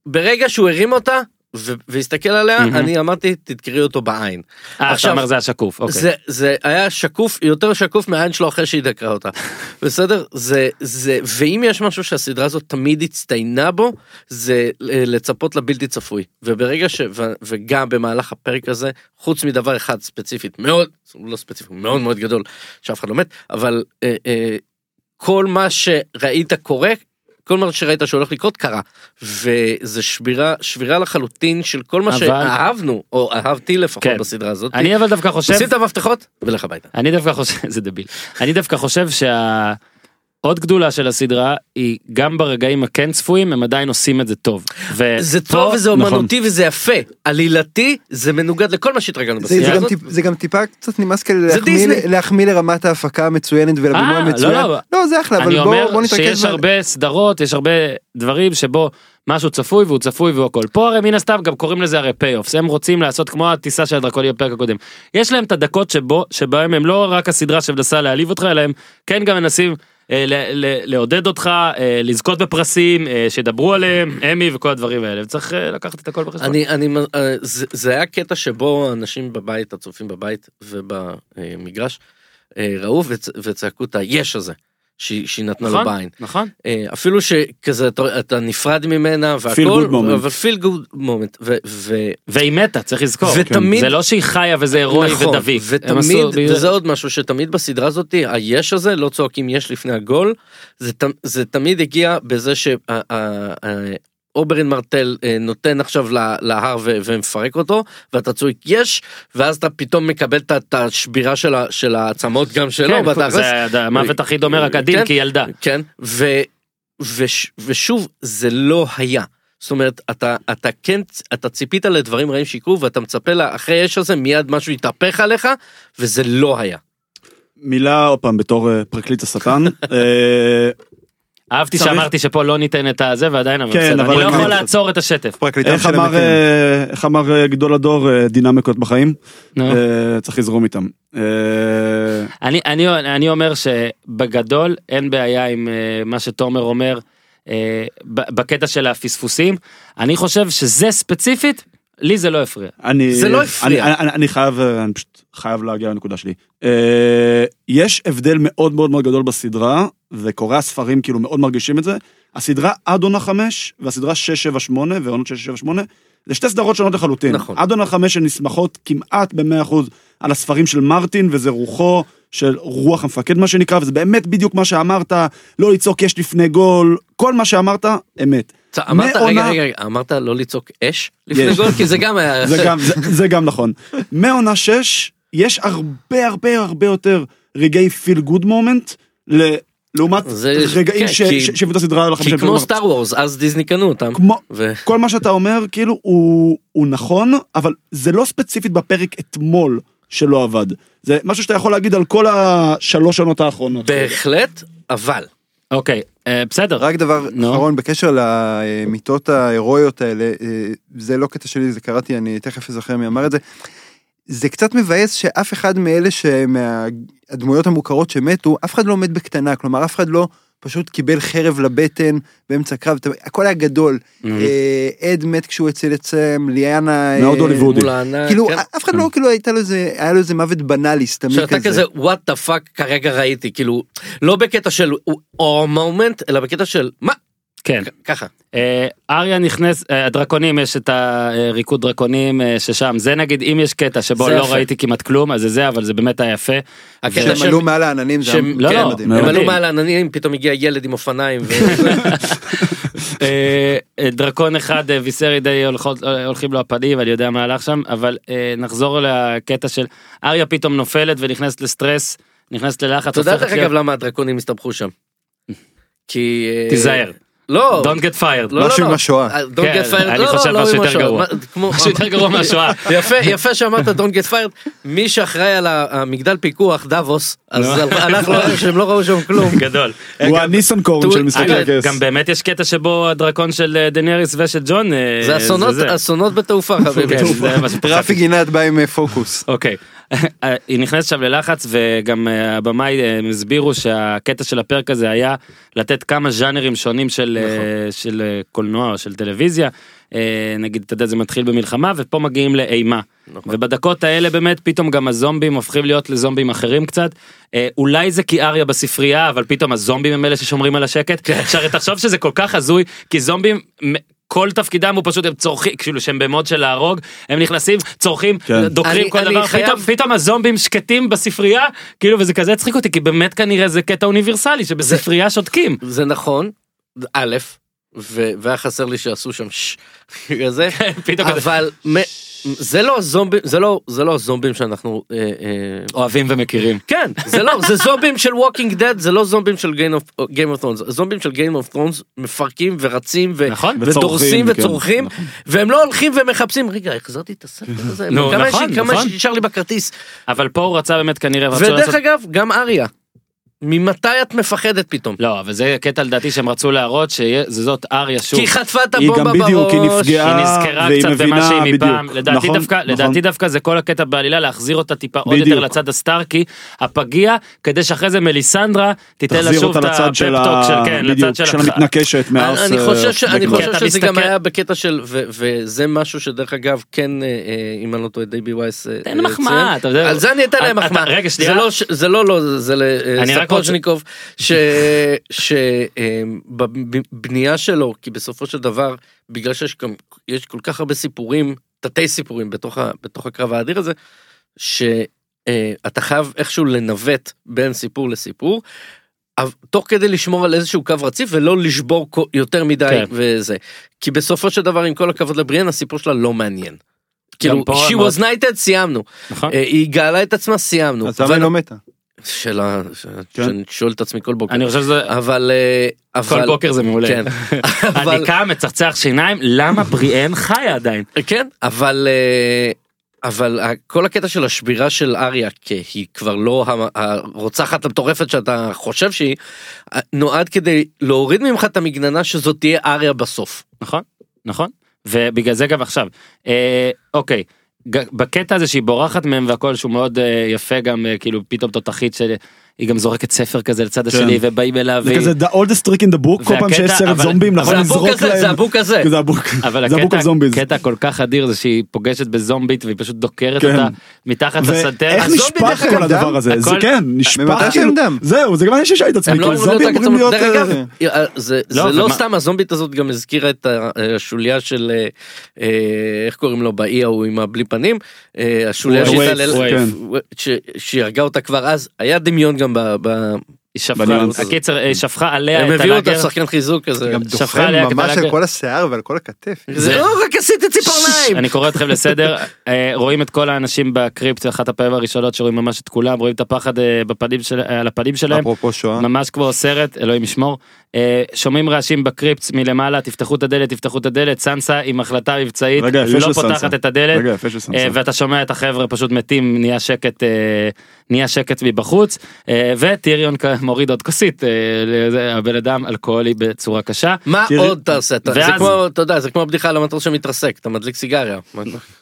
ברגע שהוא הרים אותה ו- והסתכל עליה, מהמם. אני אמרתי, תדקרי אותו בעין. אה, אתה אומר זה השקוף. אוקיי. זה זה היה שקוף יותר שקוף מהעין שלו אחרי שהיא דקרה אותה בסדר זה זה ואם יש משהו שהסדרה הזאת תמיד הצטיינה בו זה אה, לצפות לבלתי צפוי וברגע ש... ו- וגם במהלך הפרק הזה חוץ מדבר אחד ספציפית מאוד לא ספציפי מאוד מאוד גדול שאף אחד לא מת אבל אה, אה, כל מה שראית קורה. כל מה שראית שהולך לקרות קרה וזה שבירה שבירה לחלוטין של כל מה אבל- שאהבנו או אהבתי לפחות כן. בסדרה הזאת. אני אבל דווקא חושב שים את המפתחות ולך הביתה. אני דווקא חושב זה דביל אני דווקא חושב שהעוד גדולה של הסדרה היא גם ברגעים הכן צפויים הם עדיין עושים את זה טוב. זה ופה- טוב וזה נכון. אומנותי וזה יפה. עלילתי זה מנוגד לכל מה שהתרגלנו בסדרה הזאת. טיפ, זה גם טיפה קצת נמאס כאלה להחמיא, לרמת ההפקה המצוינת ולבימוי אה, המצוין. לא, לא. לא, זה אחלה, אבל אני בוא, אומר בוא נתרכז. שיש ב- הרבה סדרות יש הרבה דברים שבו משהו צפוי והוא צפוי והוא הכל פה הרי מן הסתם גם קוראים לזה הרי פי אופס הם רוצים לעשות כמו הטיסה של הדרקוני בפרק הקודם יש להם את הדקות שבו שבהם הם לא רק הסדרה שמנסה להעליב אותך אלא הם כן גם מנסים. אה, לעודד אותך אה, לזכות בפרסים אה, שידברו עליהם אמי וכל הדברים האלה וצריך לקחת את הכל בחשבון. אני, אני, זה, זה היה קטע שבו אנשים בבית, הצופים בבית ובמגרש, ראו וצ, וצעקו את היש הזה. שהיא שהיא נתנה לו נכון, בעין. נכון. אה, אפילו שכזה אתה, אתה נפרד ממנה והכל, Feel good moment. אבל פיל גוד מומנט, והיא מתה, צריך לזכור. ותמיד- זה לא שהיא חיה וזה הירואי נכון, ודביק. ותמיד, עשו- וזה עוד משהו שתמיד בסדרה הזאת, היש הזה, לא צועקים יש לפני הגול, זה, זה תמיד הגיע בזה שאוברין מרטל אה, נותן עכשיו להר ומפרק אותו, ואתה צועק יש, ואז אתה פתאום מקבל את השבירה של העצמות גם שלו, כן. זה המוות הכי דומה רק הדין כן. כי ילדה. כן, ושוב, זה לא היה. זאת אומרת, אתה, אתה כן, אתה ציפית לדברים רעים שיקרו, ואתה מצפה לה, אחרי אש הזה מיד משהו יתהפך עליך, וזה לא היה. מילה עוד פעם בתור אה, פרקליט השטן. אה, אהבתי שאמרתי שפה לא ניתן את הזה ועדיין אבל כן, בסדר. אבל אני לא יכול לעצור את השטף. פרקליטם איך אמר, המתים. אה, איך אמר אה, גדול הדור אה, דינמיקות בחיים? נו. אה, צריך לזרום איתם. אה, אני, אני, אני אומר שבגדול אין בעיה עם אה, מה שתומר אומר אה, בקטע של הפספוסים. אני חושב שזה ספציפית, לי זה לא הפריע. אני, זה לא הפריע. אני, אני, אני חייב, אה, אני פשוט חייב להגיע לנקודה שלי. אה, יש הבדל מאוד מאוד מאוד גדול בסדרה, וקוראי הספרים כאילו מאוד מרגישים את זה. הסדרה עד עונה 5, והסדרה 6, 7, 8, ועונות 6, 7, 8, זה שתי סדרות שונות לחלוטין. נכון. עד עונה 5 הן נסמכות כמעט ב-100% על הספרים של מרטין, וזה רוחו של רוח המפקד מה שנקרא, וזה באמת בדיוק מה שאמרת, לא לצעוק יש לפני גול, כל מה שאמרת, אמת. אמרת, רגע, מעונה- רגע, רגע, אמרת לא לצעוק אש לפני יש. גול? כי זה גם היה... זה גם, זה, זה גם נכון. מעונה 6, יש הרבה הרבה הרבה יותר רגעי feel good moment, לעומת זה- רגעים כן, כי- שהביאו את הסדרה על כי החמישה כמו Star Wars, אז דיסני קנו אותם. כמו, ו... כל מה שאתה אומר, כאילו, הוא, הוא נכון, אבל זה לא ספציפית בפרק אתמול שלא עבד. זה משהו שאתה יכול להגיד על כל השלוש שנות האחרונות. בהחלט, אבל. אוקיי, בסדר. רק דבר. אחרון בקשר למיטות ההירואיות האלה, אה, זה לא קטע שלי, זה קראתי, אני תכף אזכר מי אמר את זה. זה קצת מבאס שאף אחד מאלה שמהדמויות המוכרות שמתו, אף אחד לא מת בקטנה, כלומר אף אחד לא פשוט קיבל חרב לבטן באמצע קרב, הכל היה גדול. אה, אד מת כשהוא הציל את סם, ליאנה... אה, מאוד הוליוודי. כאילו כן. אף אחד לא כאילו הייתה לו איזה היה לו איזה מוות בנאלי סתמי כזה. שאתה כזה what the fuck כרגע ראיתי כאילו לא בקטע של וואו moment אלא בקטע של מה כן. ככה אה, אריה נכנס, אה, הדרקונים יש את הריקוד דרקונים אה, ששם, זה נגיד אם יש קטע שבו לא. ראיתי כמעט כלום, אז זה זה, אבל זה באמת היה יפה. הקטע שהם עלו מעל העננים זה היה לא, כן, לא, מדהים. הם עלו. מעל העננים פתאום הגיע ילד עם אופניים דרקון אחד הולכות- אה, הולכים לו הפנים אני יודע מה הלך שם אבל נחזור לקטע של אריה פתאום נופלת ונכנסת לסטרס נכנסת ללחץ. אתה יודע דרך אגב למה הדרקונים הסתבכו שם. כי תיזהר. לא Don't get fired. לא, לא, משהו לא. עם השואה. אה, Don't כן, get fired, אני לא, חושב לא, משהו לא יותר. גרוע. משהו יותר גרוע מהשואה. יפה יפה שאמרת Don't get fired מי שאחראי על המגדל פיקוח דאבוס אז נו. הלך לו שהם לא ראו שם כלום. גדול. הוא הניסנקורן תו- של משחקי אגב, הכס. גם באמת יש קטע שבו הדרקון של אה, דניאריס ושל ג'ון אה, זה אסונות בתעופה חביבי. כן, שפחדתי. רפי גינת בא עם אה, פוקוס. אוקיי. היא נכנסת שם ללחץ וגם אה, הבמאי אה, הם הסבירו שהקטע של הפרק הזה היה לתת כמה ז'אנרים שונים של אה, של אה, קולנוע או של טלוויזיה. אה, נגיד אתה יודע זה מתחיל במלחמה ופה מגיעים לאימה. נכון. ובדקות האלה באמת פתאום גם הזומבים הופכים להיות לזומבים אחרים קצת. אה, אולי זה כי אריה בספרייה אבל פתאום הזומבים הם אלה ששומרים על השקט. עכשיו תחשוב שזה כל כך הזוי כי זומבים. כל תפקידם הוא פשוט הם צורכים כאילו שהם במוד של להרוג הם נכנסים צורכים כן. דוקרים אני- כל אני דבר חייב- פתאום פתאום הזומבים שקטים בספרייה כאילו וזה כזה הצחיק אותי כי באמת כנראה זה קטע אוניברסלי שבספרייה שותקים. זה נכון, א', והיה חסר לי שעשו שם ש... כזה, פתאום כזה אבל מ- זה לא זומבים, זה לא, זה לא זומבים שאנחנו, אה, אה, אוהבים ומכירים. כן, זה לא, זה זומבים של Walking Dead, זה לא זומבים של Game of Thrones, זומבים של Game of Thrones מפרקים ורצים ו- נכון. ודורסים וצורחים, כן, וצורחים, נכון. והם לא הולכים ומחפשים, רגע, החזרתי את הספר הזה, נו, כמה נכון, יש לי- כמה נכון. נשאר לי בכרטיס, אבל פה הוא רצה באמת כנראה. רצו ודרך לעשות- אגב, גם אריה, ממתי את מפחדת פתאום? לא אבל זה קטע לדעתי שהם רצו להראות שזאת אריה שוב. כי היא חטפה את היא הבומבה גם בראש. בדיוק, היא נפגעה, היא נזכרה קצת במה שהיא. מפעם, לדעתי נכון, דווקא, נכון. לדעתי דווקא זה כל הקטע בעלילה להחזיר אותה טיפה עוד בדיוק. יותר לצד הסטארקי, הפגיע, כדי שאחרי זה מליסנדרה תיתן לה שוב את של הפפטוק של, ה... כן, בדיוק, לצד של של המתנקשת מארס. אני חושב, ש... אני. חושב שזה גם היה בקטע של, ו... וזה משהו שדרך אגב, כן, אה, אה, אם אני לא טועה, דייבי וייס אה, תן אה, מחמאה, ציין. אתה יודע. על זה אני אתן להם מחמאה. רגע, שנייה. זה לא, ש- זה לא, לא, זה סטפוז'ניקוב, שבבנייה שלו, כי בסופו של דבר, בגלל שיש גם, יש כל כך הרבה סיפורים, תתי סיפורים בתוך, ה, בתוך הקרב האדיר הזה, שאתה חייב איכשהו לנווט בין סיפור לסיפור. אבל תוך כדי לשמור על איזשהו קו רציף ולא לשבור יותר מדי כן. וזה. כי בסופו של דבר עם כל הכבוד לבריאן הסיפור שלה לא מעניין. כאילו, she was knighted סיימנו. נכון. אה, היא גאלה את עצמה סיימנו. אז למה היא לא מתה? שאלה כן. שאני שואל את עצמי כל בוקר. אני חושב שזה אבל אה, כל אבל בוקר זה מעולה. כן. אני קם מצחצח שיניים למה בריאן חיה עדיין. כן אבל אה, אבל כל הקטע של השבירה של אריה כי היא כבר לא הרוצחת המטורפת שאתה חושב שהיא אה, נועד כדי להוריד ממך את המגננה שזאת תהיה אריה בסוף. נכון נכון ובגלל זה גם עכשיו אה, אוקיי בקטע הזה שהיא בורחת מהם והכל שהוא מאוד אה, יפה גם אה, כאילו פתאום תותחית שהיא גם זורקת ספר כזה לצד השני ובאים אליו. זה כזה the oldest trick in the book כל פעם שיש סרט זומבים נכון לזרוק הזה זה להם. הבוק הזה. זה הבוק אבל זה הבוק הקטע, כל כך אדיר זה שהיא פוגשת בזומבית והיא פשוט דוקרת כן. אותה מתחת לסנטר. ואיך נשפך כל הדבר? הזה זה כן נשפך כאילו? זהו זה גם אני את עצמי הם לא כאילו זומבים אמורים. להיות דרך אה, אגב, זה זה לא, לא סתם הזומבית הזאת גם הזכירה את השוליה של אה, אה, איך קוראים לו באי ההוא עם הבלי פנים אה, השוליה שהיא הרגה אותה כבר אז היה דמיון גם ב... ב- שפכה. הקיצר היא שפכה עליה הם את הביאו אותה הלאגר. שחקן חיזוק כזה. גם עליה ממש. על כל השיער ועל כל הכתף. זה לא רק עשיתי ציפורניים. אני קורא אתכם לסדר אה, רואים את כל האנשים ב crypt אחת הפעמים הראשונות שרואים ממש את כולם רואים את הפחד אה, על הפנים שלהם אפרופו שואה. ממש כמו סרט אלוהים ישמור אה, שומעים רעשים ב crypt מלמעלה תפתחו את הדלת תפתחו את הדלת סנסה עם החלטה מבצעית לא פותחת. את הדלת. אה, ואתה שומע את החבר'ה פשוט מתים נהיה שקט אה, נהיה שקט מבחוץ אה, וטיריון מוריד עוד כוסית אה, הבן אדם אלכוהולי בצורה קשה מה עוד תעשה? אתה- זה ואז- כמו, אתה יודע, זה כמו הבדיחה על המטוס שמתרסק, אתה מדליק סיגריה.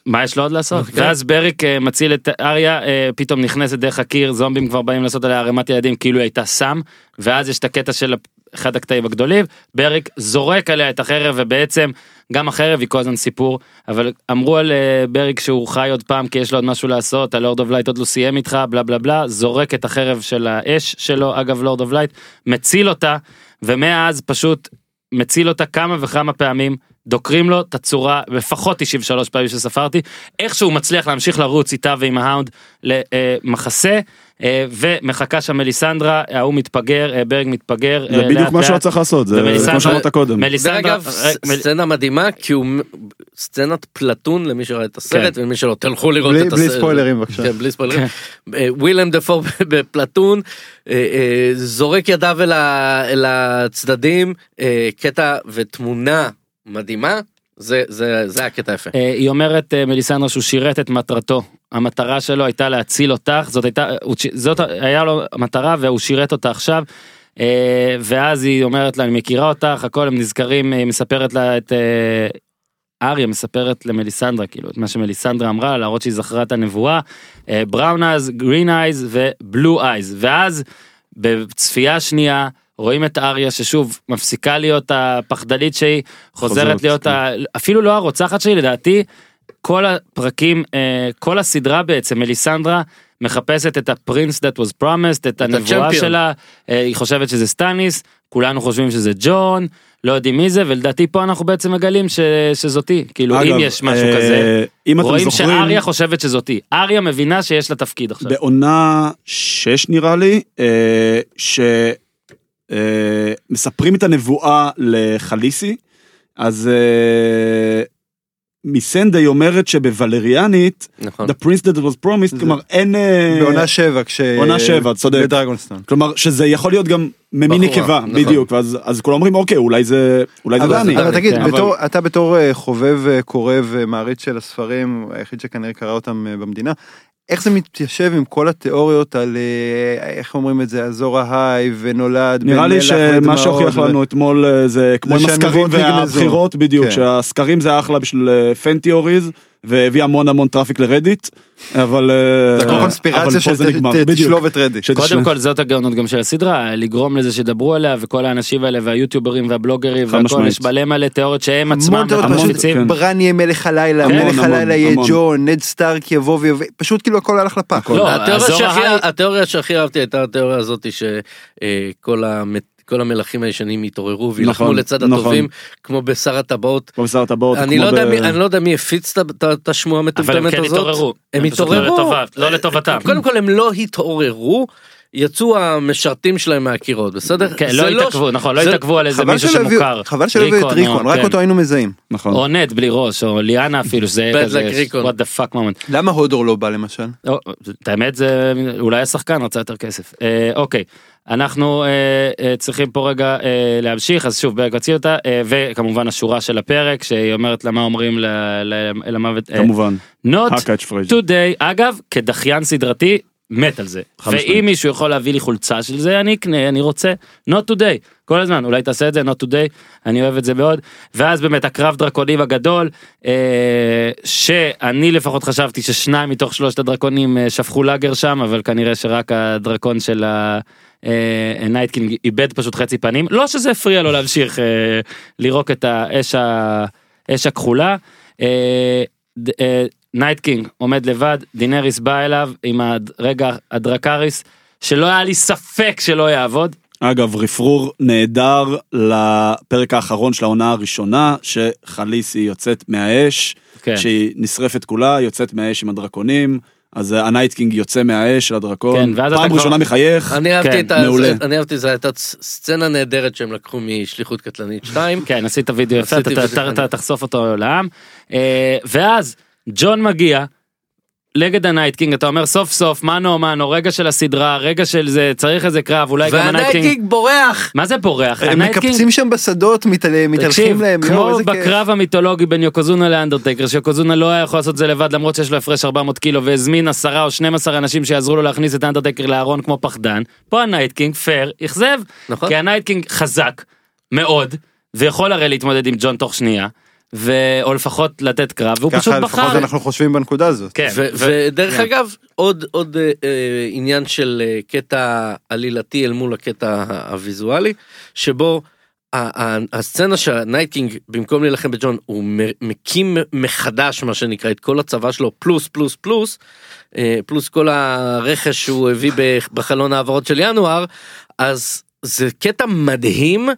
מה יש לו עוד לעשות? כן. ואז בריק אה, מציל את אריה אה, פתאום נכנסת דרך הקיר זומבים כבר באים לעשות עליה ערימת ילדים כאילו היא הייתה סם ואז יש את הקטע של אחד הקטעים הגדולים בריק זורק עליה את החרב ובעצם גם החרב היא כל הזמן סיפור אבל אמרו על אה, בריק שהוא חי עוד פעם כי יש לו עוד משהו לעשות ה Lord of Light עוד לא סיים איתך בלה בלה בלה זורק את החרב של האש שלו אגב Lord of Light מציל אותה ומאז פשוט מציל אותה כמה וכמה פעמים דוקרים לו את הצורה לפחות 93 פעמים שספרתי איכשהו מצליח להמשיך לרוץ איתה ועם ההאונד למחסה ומחכה שם מליסנדרה ההוא מתפגר אה, ברג מתפגר זה אה, בדיוק לאט מה שהוא. צריך לעשות זה כמו שאמרת קודם. מליסנדרה אה, סצנה מדהימה, כי הוא סצנת פלטון למי שראה את הסרט, כן. ומי שלא, תלכו לראות בלי- את בלי הסרט. ספוילרים, בבקשה. כן, בלי ספוילרים. אה, ווילם דפור בפלטון, אה, אה, זורק ידיו אל הצדדים, אה, קטע ותמונה מדהימה, זה- זה זה הקטע היפה. אה, היא אומרת אה, מליסנדרה שהוא שירת את מטרתו המטרה שלו הייתה להציל אותך זאת הייתה זאת היה לו מטרה והוא שירת אותה עכשיו. אה, ואז היא אומרת לה אני מכירה אותך הכל הם נזכרים היא מספרת לה את אה, אריה מספרת למליסנדרה כאילו את מה שמליסנדרה אמרה לה, להראות שהיא זכרה את הנבואה brown eyes green eyes ו blue eyes ואז בצפייה שנייה רואים את אריה ששוב מפסיקה להיות הפחדנית שהיא חוזרת חוזרת, להיות כן. ה... אפילו לא הרוצחת שלי לדעתי כל הפרקים אה, כל הסדרה בעצם מליסנדרה מחפשת את ה prince that was promised את הנבואה. שלה אה, היא חושבת שזה סטניס כולנו חושבים שזה ג'ון לא יודעים מי זה ולדעתי פה אנחנו בעצם מגלים ש... שזאתי כאילו אם אגב, יש משהו אה, כזה אם רואים זוכרים שאריה חושבת שזאתי אריה מבינה שיש לה תפקיד עכשיו. בעונה 6 נראה לי, אה, שמספרים את הנבואה לחליסי, אז אה, מיסנדה אומרת שבוולריאנית, נכון. The Prince that was promised, זה- כלומר אין... אה, בעונה שבע, כש... עונה שבע, צודק. בדרגונסטון. כלומר שזה יכול להיות גם ממין נקבה, נכון. בדיוק, ואז אז כולם אומרים אוקיי אולי זה אולי זה אבל, דני. אבל תגיד, כן. בתור, אתה בתור אה, חובב, אה, קורא ומעריץ של הספרים, היחיד שכנראה קרא אותם במדינה, איך זה מתיישב עם כל התיאוריות על, אה, איך אומרים את זה, אזור אהאיי הנולד, נראה לי שמה שהוכיח לנו אתמול אה, זה כמו עם הסקרים. והבחירות בדיוק כן. שהסקרים זה אחלה בשביל fan theories והביא המון המון traffic לרדיט, אבל... אה, זה הכל אבל קונספירציה פה של זה נגמר, ת- בדיוק. תשלוב את רדיט. שתשלוב. קודם כל זאת הגאונות גם של הסדרה לגרום לזה שדברו עליה וכל האנשים האלה והיוטיוברים והבלוגרים והכל. יש מלא מלא תיאוריות שהם עצמם מפיצים. כן. ברן יהיה מלך הלילה, מלך הלילה יהיה. ג'ון, נד סטארק יבוא ויבוא, פשוט כאילו הכל הלך לפח. לא, התיאוריה שהכי- ההי- התיאוריה שהכי אהבתי הייתה התיאוריה הזאת שכל כל המלכים הישנים יתעוררו וילחמו נכון, לצד נכון. הטובים כמו בשר הטבעות. כמו בשר הטבעות, אני לא ב- מי- אני לא יודע מי הפיץ את ה- את ה- את השמועה אבל הם המטומטמת כן הזאת. התעוררו. הם לא התעוררו. לטובה- לא לטובתם. קודם כל הם לא התעוררו. יצאו המשרתים שלהם מהקירות בסדר? כן, זה לא התעכבו, נכון, לא זה- התעכבו על איזה מישהו שמוכר. חבל שלא הביאו את ריקון, רק כן. אותו היינו מזהים. נכון. או נט בלי ראש, או ליאנה אפילו, שזה Bad כזה, what the fuck moment. למה הודור לא בא למשל? או, את האמת זה אולי השחקן רצה יותר כסף. אה, אוקיי, אנחנו אה, אה, צריכים פה רגע אה, להמשיך, אז שוב ברק הוציא אותה, אה, וכמובן השורה של הפרק שהיא אומרת לה מה אומרים ל- ל- אל המוות. אה, כמובן, Not today, אגב, כדחיין סדרתי, מת על זה. ואם מישהו יכול להביא לי חולצה של זה, אני אקנה, אני רוצה. Not today, כל הזמן, אולי תעשה את זה, not today, אני אוהב את זה מאוד. ואז באמת הקרב דרקונים הגדול, אה, שאני לפחות חשבתי ששניים מתוך שלושת הדרקונים אה, שפכו לאגר שם, אבל כנראה שרק הדרקון של ה... Night King איבד פשוט חצי פנים לא שזה הפריע לו להמשיך אה, לירוק את האש ה- אש הכחולה. אה, אה, Night King עומד לבד דינריס בא אליו עם הרגע הדרקריס שלא היה לי ספק שלא יעבוד. אגב, רפרור נהדר לפרק האחרון של העונה הראשונה, שחליסי יוצאת מהאש, כן. שהיא נשרפת כולה, יוצאת מהאש עם הדרקונים, אז אה, ה Night King יוצא מהאש של הדרקון, כן, פעם כבר- ראשונה מחייך, אני אהבתי כן, את. מעולה. אני אהבתי, זו הייתה סצנה נהדרת שהם לקחו משליחות קטלנית 2. כן עשית וידאו יפה אתה- תחשוף אותו לעם. אה, ואז ג'ון מגיע. נגד ה Night King אתה אומר סוף סוף mano a mano רגע של הסדרה רגע של זה צריך איזה קרב אולי גם ה Night King בורח. מה זה בורח הם מקפצים שם בשדות, מתהלכים להם, כמו איזה כיף. בקרב המיתולוגי בין יוקוזונה לאנדרטייקר, שיוקוזונה לא היה יכול לעשות את זה לבד למרות שיש לו הפרש 400 קילו והזמין 10 או 12 אנשים שיעזרו לו להכניס את האנדרטייקר לארון כמו פחדן, פה ה Night King פייר, אכזב, נכון. כי ה Night King חזק מאוד, ויכול הרי להתמודד עם ג'ון תוך שנייה, ו... או לפחות לתת קרב, והוא פשוט ככה לפחות בחר. אנחנו חושבים בנקודה הזאת. כן, ו- ו- ודרך כן. אגב עוד עוד אה, אה, עניין של אה, קטע עלילתי אל מול הקטע הוויזואלי שבו ה- ה- הסצנה שה Night King במקום להילחם בג'ון הוא מ- מקים מחדש מה שנקרא את כל הצבא שלו פלוס פלוס פלוס אה, פלוס כל הרכש שהוא הביא בחלון העברות של ינואר אז זה קטע מדהים.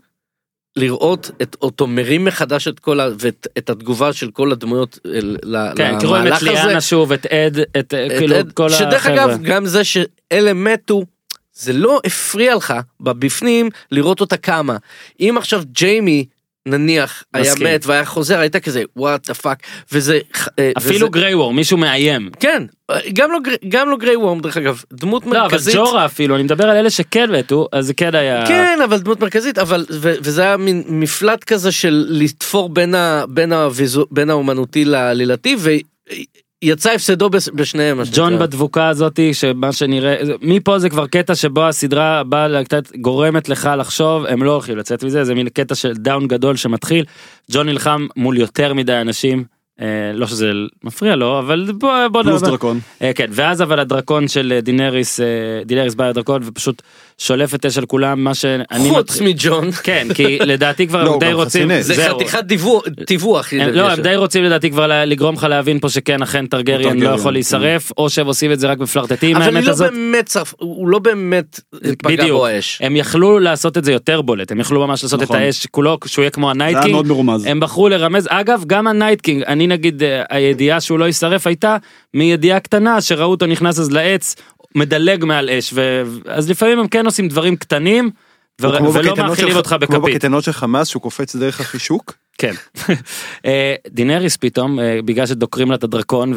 לראות את אותו מרים מחדש את כל ה... ואת את התגובה של כל הדמויות אל- ל- כן, רואים את. ליאנה שוב, את אד, את את- כאילו כל שדרך החבר'ה. אגב גם זה שאלה מתו זה לא הפריע לך בבפנים לראות אותה קמה אם עכשיו ג'יימי נניח היה מסכים. מת והיה חוזר הייתה כזה וואט דה פאק וזה אה, אפילו וזה- גריי וור, מישהו מאיים. כן גם לא גם לא גריי וורם דרך אגב דמות לא, אבל מרכזית. ג'ורה אפילו, אני מדבר על אלה שכן מתו, אז זה כן היה... כן אבל דמות מרכזית אבל ו- וזה היה מין מפלט כזה של לתפור בין ה, בין הוויזו, בין האומנותי לעלילתי ויצא הפסדו בשניהם. ג'ון. בדבוקה הזאתי שמה שנראה מפה זה כבר קטע שבו הסדרה באה גורמת לך לחשוב הם לא הולכים לצאת מזה זה מין קטע של down גדול שמתחיל ג'ון נלחם מול יותר מדי אנשים אה, לא שזה מפריע לו אבל בוא בוא פלוס נדבר. דרקון. אה, כן ואז אבל הדרקון של אה, דינריס אה, דינריס בא לדרקון ופשוט שולף את אש על כולם מה שאני חוץ מג'ון כן כי לדעתי כבר לא, הם די רוצים. זה. חתיכת דיווח לא, הם די רוצים לדעתי כבר לגרום לך להבין פה שכן אכן טרגריאן לא יכול כן. להישרף או שהם עושים את זה רק בפלרטטים אבל האמת לא הזאת. באמת שרף הוא לא באמת פגע בו האש. הם יכלו לעשות את זה יותר בולט, הם יכלו ממש לעשות את נכון. האש כולו, שהוא יהיה כמו הנייטקינג. הם בחרו לרמז, אגב גם הנייטקינג, אני נגיד אה, הידיעה שהוא לא יישרף הייתה מידיעה קטנה שראו אותו נכנס אז לעץ, מדלג מעל אש, ו... אז לפעמים הם כן עושים דברים קטנים, ו... כמו ולא מאכילים של- אותך כמו בכפית. בקייטנות של חמאס שהוא קופץ דרך החישוק. כן. אה, דינריס פתאום, אה, בגלל שדוקרים לה את הדרקון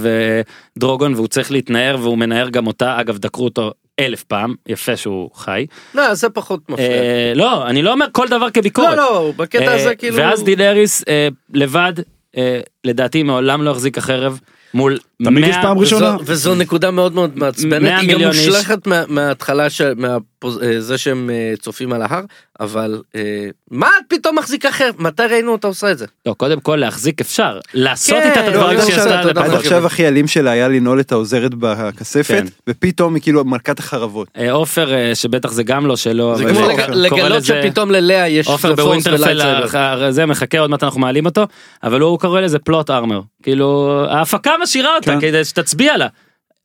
ודרוגון והוא צריך להתנער והוא מנער גם אותה, אגב דקרו אותו אלף פעם, יפה שהוא חי. לא זה פחות מפריע. אה, לא, אני לא אומר כל דבר כביקורת. לא לא בקטע אה, הזה כאילו. ואז דינריס אה, לבד אה, לדעתי מעולם לא החזיק החרב מול אתה מגיש פעם ראשונה? וזו, וזו נקודה מאוד מאוד מעצבנת, 100 היא גם. מושלכת מה, מההתחלה של מהפוז, אה, זה שהם אה, צופים על ההר, אבל אה, מה את פתאום מחזיקה חרב? מתי ראינו אותה עושה את זה? לא, קודם כל להחזיק אפשר, לעשות כן, איתה את הדברים לא, שהיא לא, עשתה. לא, עד עכשיו הכי אלים שלה היה לנעול את העוזרת בכספת, כן. ופתאום היא כאילו מלכת החרבות. עופר אה, שבטח זה גם לא שלו, זה אבל כמו לג- לגלות לזה- שפתאום ללאה יש עופר בווינטרפל זה מחכה עוד מעט אנחנו מעלים אותו אבל הוא קורא לזה פלוט ארמר כאילו ההפקה משאירה אותה כן. כדי שתצביע לה.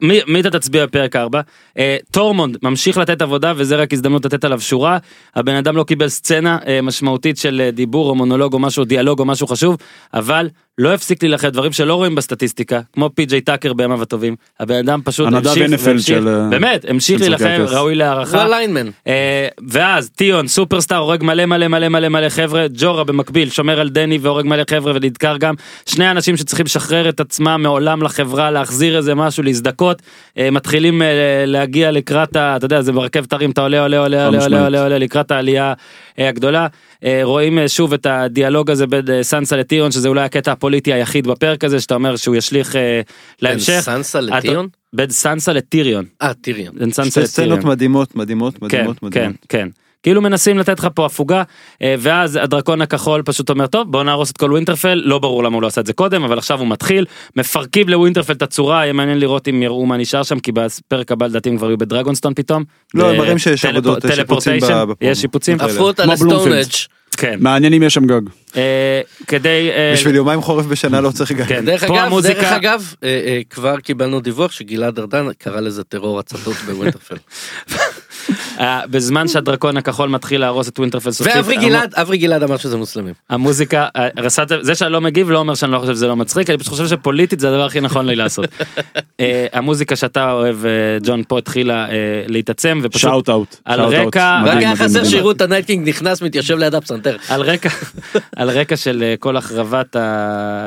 מי, מי אתה תצביע בפרק 4? אה, טורמונד ממשיך לתת עבודה וזה רק הזדמנות לתת עליו שורה. הבן אדם לא קיבל סצנה אה, משמעותית של אה, דיבור או מונולוג או משהו דיאלוג או משהו חשוב אבל לא הפסיק להילחם דברים שלא רואים בסטטיסטיקה כמו פי.ג'יי טאקר בימיו הטובים הבן אדם פשוט המשיך NFL והמשיך, של, אה, באמת המשיך להילחם. ראוי הוא להערכה. הליינמן. אה, ואז טיון סופרסטאר הורג מלא מלא מלא מלא מלא חבר'ה ג'ורה במקביל שומר על דני והורג מלא חבר'ה ונדקר גם שני אנשים שצריכים לשחרר את עצמם מעולם לחברה להחזיר איזה משהו להזדכות אה, מתחילים אה, להגיע לקראת ה... אתה יודע זה ברכבת הרים אתה עולה עולה עולה עולה עולה. עולה עולה לקראת העלייה אה, הגדולה רואים אה, שוב את הדיאלוג הזה בין אה, סנסה לטיון שזה אולי הקטע הפוליטי היחיד בפרק הזה שאתה אומר שהוא ישליך אה, בין להמשך. סנסה לטיון? בין סנסה לטיריון. אה טיריון. בין סנסה שתי לטיריון. סצנות מדהימות, מדהימות, כן, מדהימות, כן, מדהימות. כן. כאילו מנסים לתת לך פה הפוגה אה, ואז הדרקון הכחול פשוט אומר טוב בוא נהרוס את כל ווינטרפל לא ברור למה הוא לא עשה את זה קודם אבל עכשיו הוא מתחיל מפרקים לווינטרפל את הצורה יהיה מעניין לראות אם יראו מה נשאר שם כי בפרק הבא לדעתי הם כבר יהיו בדרגונסטון פתאום. לא, הם מראים שיש עבודות, שיפוצים. יש שיפוצים. עפו אותה. אג'. כן מעניין אם יש שם גג. אה, כדי אה, בשביל יומיים חורף בשנה לא צריך גג. כן, דרך אגב, דרך אגב, כבר קיבלנו דיווח שגלעד ארדן קרא לזה טרור הצתות בווינטרפל. אה, בזמן שהדרקון הכחול מתחיל להרוס את ווינטרפל סופית. ואברי גלעד, אברי גלעד אמר שזה מוסלמים. המוזיקה, אה, רס"ט, זה שאני לא מגיב לא אומר שאני לא חושב שזה לא מצחיק, אני פשוט חושב שפוליטית זה הדבר הכי נכון לי לעשות. אה, המוזיקה שאתה אוהב, ג'ון, פה התחילה להתעצם ופשוט שאוט אאוט. על. רקע- רק היה חסר. שיראו את הנייטקינג נכנס מתיישב ליד הפסנתר. על רקע, של כל החרבת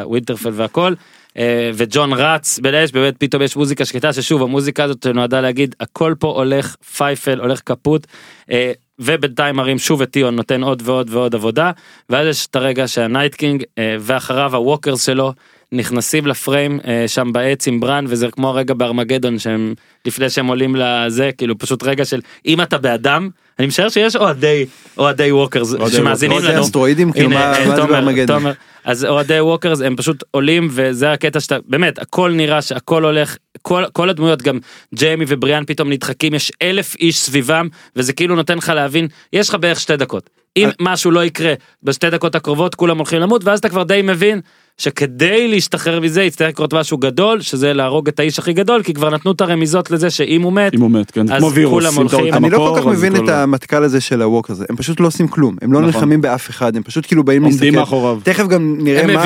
הווינטרפל והכל. אה, וג'ון רץ באש באמת פתאום יש מוזיקה שקטה ששוב המוזיקה הזאת נועדה להגיד הכל פה הולך פייפל הולך קפוט אה, ובינתיים מראים שוב את טיון נותן עוד ועוד ועוד עבודה ואז יש את הרגע שה Night King אה, ואחריו ה walkers שלו נכנסים לפריים שם בעץ עם ברן וזה כמו הרגע בארמגדון שהם לפני שהם עולים לזה כאילו פשוט רגע של אם אתה באדם אני משער שיש אוהדי אוהדי walkers אוהדי שמאזינים אוהדי לנו. אסטרואידים, כאילו, מה- זה בארמגדון? אז אוהדי walkers הם פשוט עולים וזה הקטע שאתה באמת הכל נראה שהכל הולך כל כל הדמויות גם ג'יימי ובריאן פתאום נדחקים יש אלף איש סביבם וזה כאילו נותן לך להבין יש לך בערך שתי דקות. אם משהו לא יקרה בשתי דקות הקרובות כולם הולכים למות ואז אתה כבר די מבין שכדי להשתחרר מזה יצטרך לקרות משהו גדול שזה להרוג את האיש הכי גדול כי כבר נתנו את הרמיזות לזה שאם הוא מת אם הוא מת, כן. אז כמו וירוס. כולם הולכים. אני לא כל כך מבין את המטכ"ל הזה של הווק הזה, הם פשוט לא עושים כלום, הם לא נכון. נלחמים באף אחד, הם פשוט כאילו באים עומדים להסתכל. מאחוריו. תכף גם נראה הם מה...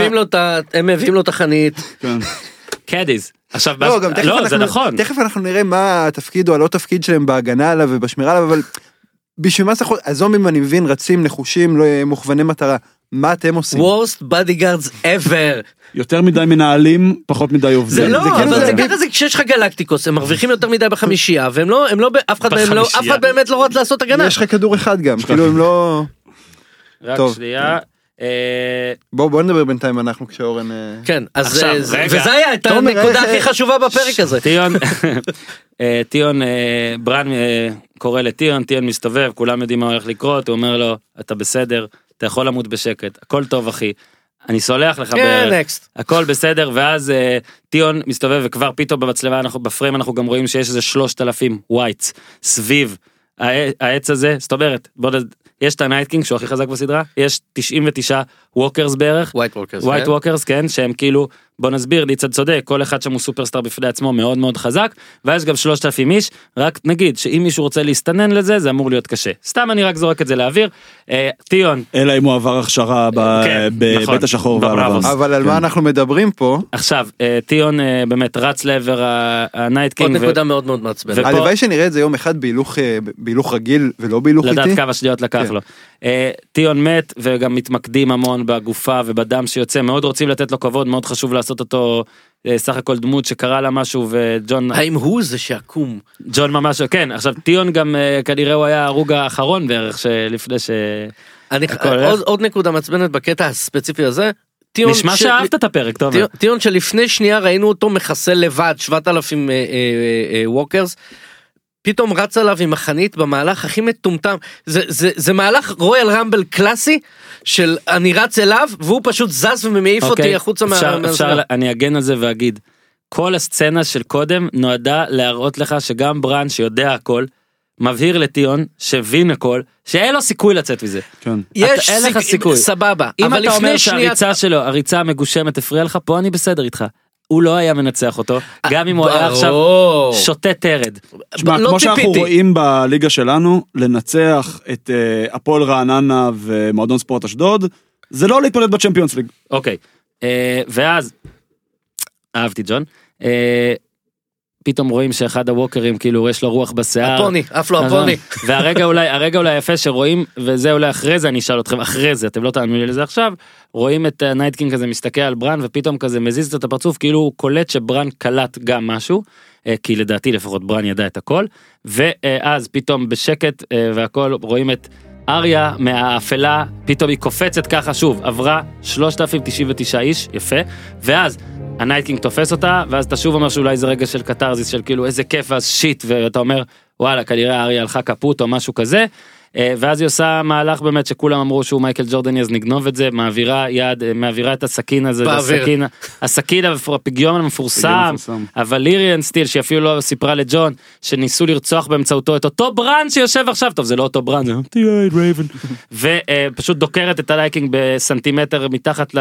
הם מביאים לו את החנית. כן. קדיז עכשיו לא, גם תכף לא אנחנו- זה נכון תכף אנחנו נראה מה התפקיד או הלא תפקיד שלהם בהגנה עליו ובשמירה עליו, אבל בשביל מה צריך... הזומים אני מבין רצים נחושים לא מוכווני מטרה, מה אתם עושים? worst bodyguards ever. יותר מדי מנהלים, פחות מדי עובדים. זה לא, זה כאילו אבל זה- ככה זה כשיש לך גלקטיקוס, הם מרוויחים יותר מדי בחמישייה, והם לא, הם לא, אף אחד מהם לא, אף. אחד באמת לא רץ לעשות הגנה. יש לך כדור אחד גם, כאילו הם לא... רק טוב. שנייה. אה, בוא בוא נדבר בינתיים אנחנו כשאורן... אה, כן, אז עכשיו, זה- רגע. וזה היה את הנקודה הכי חשובה בפרק הזה. טיון, אה, טיון, אה, ברן אה, קורא לטיון, טיון מסתובב, כולם יודעים מה הולך לקרות, הוא אומר לו, אתה בסדר, אתה יכול למות בשקט, הכל טוב אחי, אני סולח לך כן, בערך, next. הכל בסדר, ואז אה, טיון מסתובב וכבר פתאום במצלמה, אנחנו בפריים אנחנו גם רואים שיש איזה שלושת אלפים wights סביב הע- העץ הזה, זאת אומרת, בוא נ... יש את ה Night King שהוא הכי חזק בסדרה, יש 99 walkers בערך, White Walkers. White Walkers כן שהם כאילו בוא נסביר ניצן צודק כל אחד שם הוא superstar בפני עצמו מאוד מאוד חזק ואז גם 3,000 איש רק נגיד שאם מישהו רוצה להסתנן לזה זה אמור להיות קשה סתם אני רק זורק את זה לאוויר אה, טיון אלא אם הוא עבר הכשרה ב- כן, בבית נכון. השחור בבראבוס. והלבן. אבל על מה אנחנו מדברים פה, עכשיו אה, טיון אה, באמת רץ לעבר הנייט עוד קינג ו- נקודה מאוד מאוד מעצבנת. ופה- הלוואי שנראה את זה יום אחד בהילוך אה, בהילוך רגיל ולא בהילוך לדעת איטי. כמה שניות לקח כן. לו. אה, טיון מת וגם מתמקדים המון בגופה ובדם שיוצא מאוד רוצים לתת לו כבוד מאוד חשוב לעשות אותו אה, סך הכל דמות שקרה לה משהו וג'ון האם הוא זה שעקום? ג'ון ממש כן עכשיו טיון גם אה, כנראה הוא היה ההרוג האחרון בערך שלפני ש... אני, עוד. עוד נקודה מעצבנת בקטע הספציפי הזה, טיון נשמע של- שאהבת את הפרק, טוב. טיון- טיון שלפני שנייה ראינו אותו מחסל לבד 7,000 אה, אה, אה, ווקרס. פתאום רץ עליו עם החנית במהלך הכי מטומטם זה זה זה מהלך רויאל רמבל קלאסי של אני רץ אליו והוא פשוט זז ומעיף אותי אוקיי, החוצה מה- אפשר, מהזמן. אפשר, אני אגן על זה ואגיד, כל הסצנה של קודם נועדה להראות לך שגם ברן שיודע הכל, מבהיר לטיון שהבין הכל, שאין לו סיכוי לצאת מזה. כן. יש אתה- אין לך סיכ- סיכוי. סבבה אם אבל אתה אומר שהריצה שלו, הריצה המגושמת הפריעה לך, פה אני בסדר איתך. הוא לא היה מנצח אותו, גם אם הוא היה עכשיו. שותה טרד. תשמע, לא כמו שאנחנו. רואים בליגה שלנו, לנצח את אה, הפועל רעננה ומועדון ספורט אשדוד, זה לא להתמודד בצ'מפיונס ליג. אוקיי, אה, ואז, אהבתי ג'ון, אה, פתאום רואים שאחד הווקרים כאילו יש לו רוח בשיער. הפוני עף לו. הפוני והרגע אולי הרגע אולי יפה שרואים וזה אולי אחרי זה אני אשאל אתכם אחרי זה אתם לא תענו לי לזה עכשיו רואים את Night King כזה מסתכל על ברן ופתאום כזה מזיז את הפרצוף כאילו הוא קולט שברן קלט גם משהו אה, כי לדעתי לפחות ברן ידע את הכל ואז פתאום בשקט אה, והכל רואים את אריה מהאפלה פתאום היא קופצת ככה שוב עברה 3,099 איש יפה ואז ה Night King תופס אותה ואז אתה שוב אומר שאולי זה רגע של קתרזיס של כאילו איזה כיף ואז shit ואתה אומר וואלה כנראה אריה הלכה קפוט או משהו כזה. אה, ואז היא עושה מהלך באמת שכולם אמרו שהוא מייקל ג'ורדני אז נגנוב את זה מעבירה יד אה, מעבירה את הסכין הזה. הסכין הסכין הפגיון פגיון המפורסם מפורסם. אבל ליריאן סטיל שהיא אפילו לא סיפרה לג'ון שניסו לרצוח באמצעותו את אותו ברן שיושב עכשיו טוב זה לא אותו ברן זה "T.I. רייבן ופשוט דוקרת את הלייקינג בסנטימטר מתחת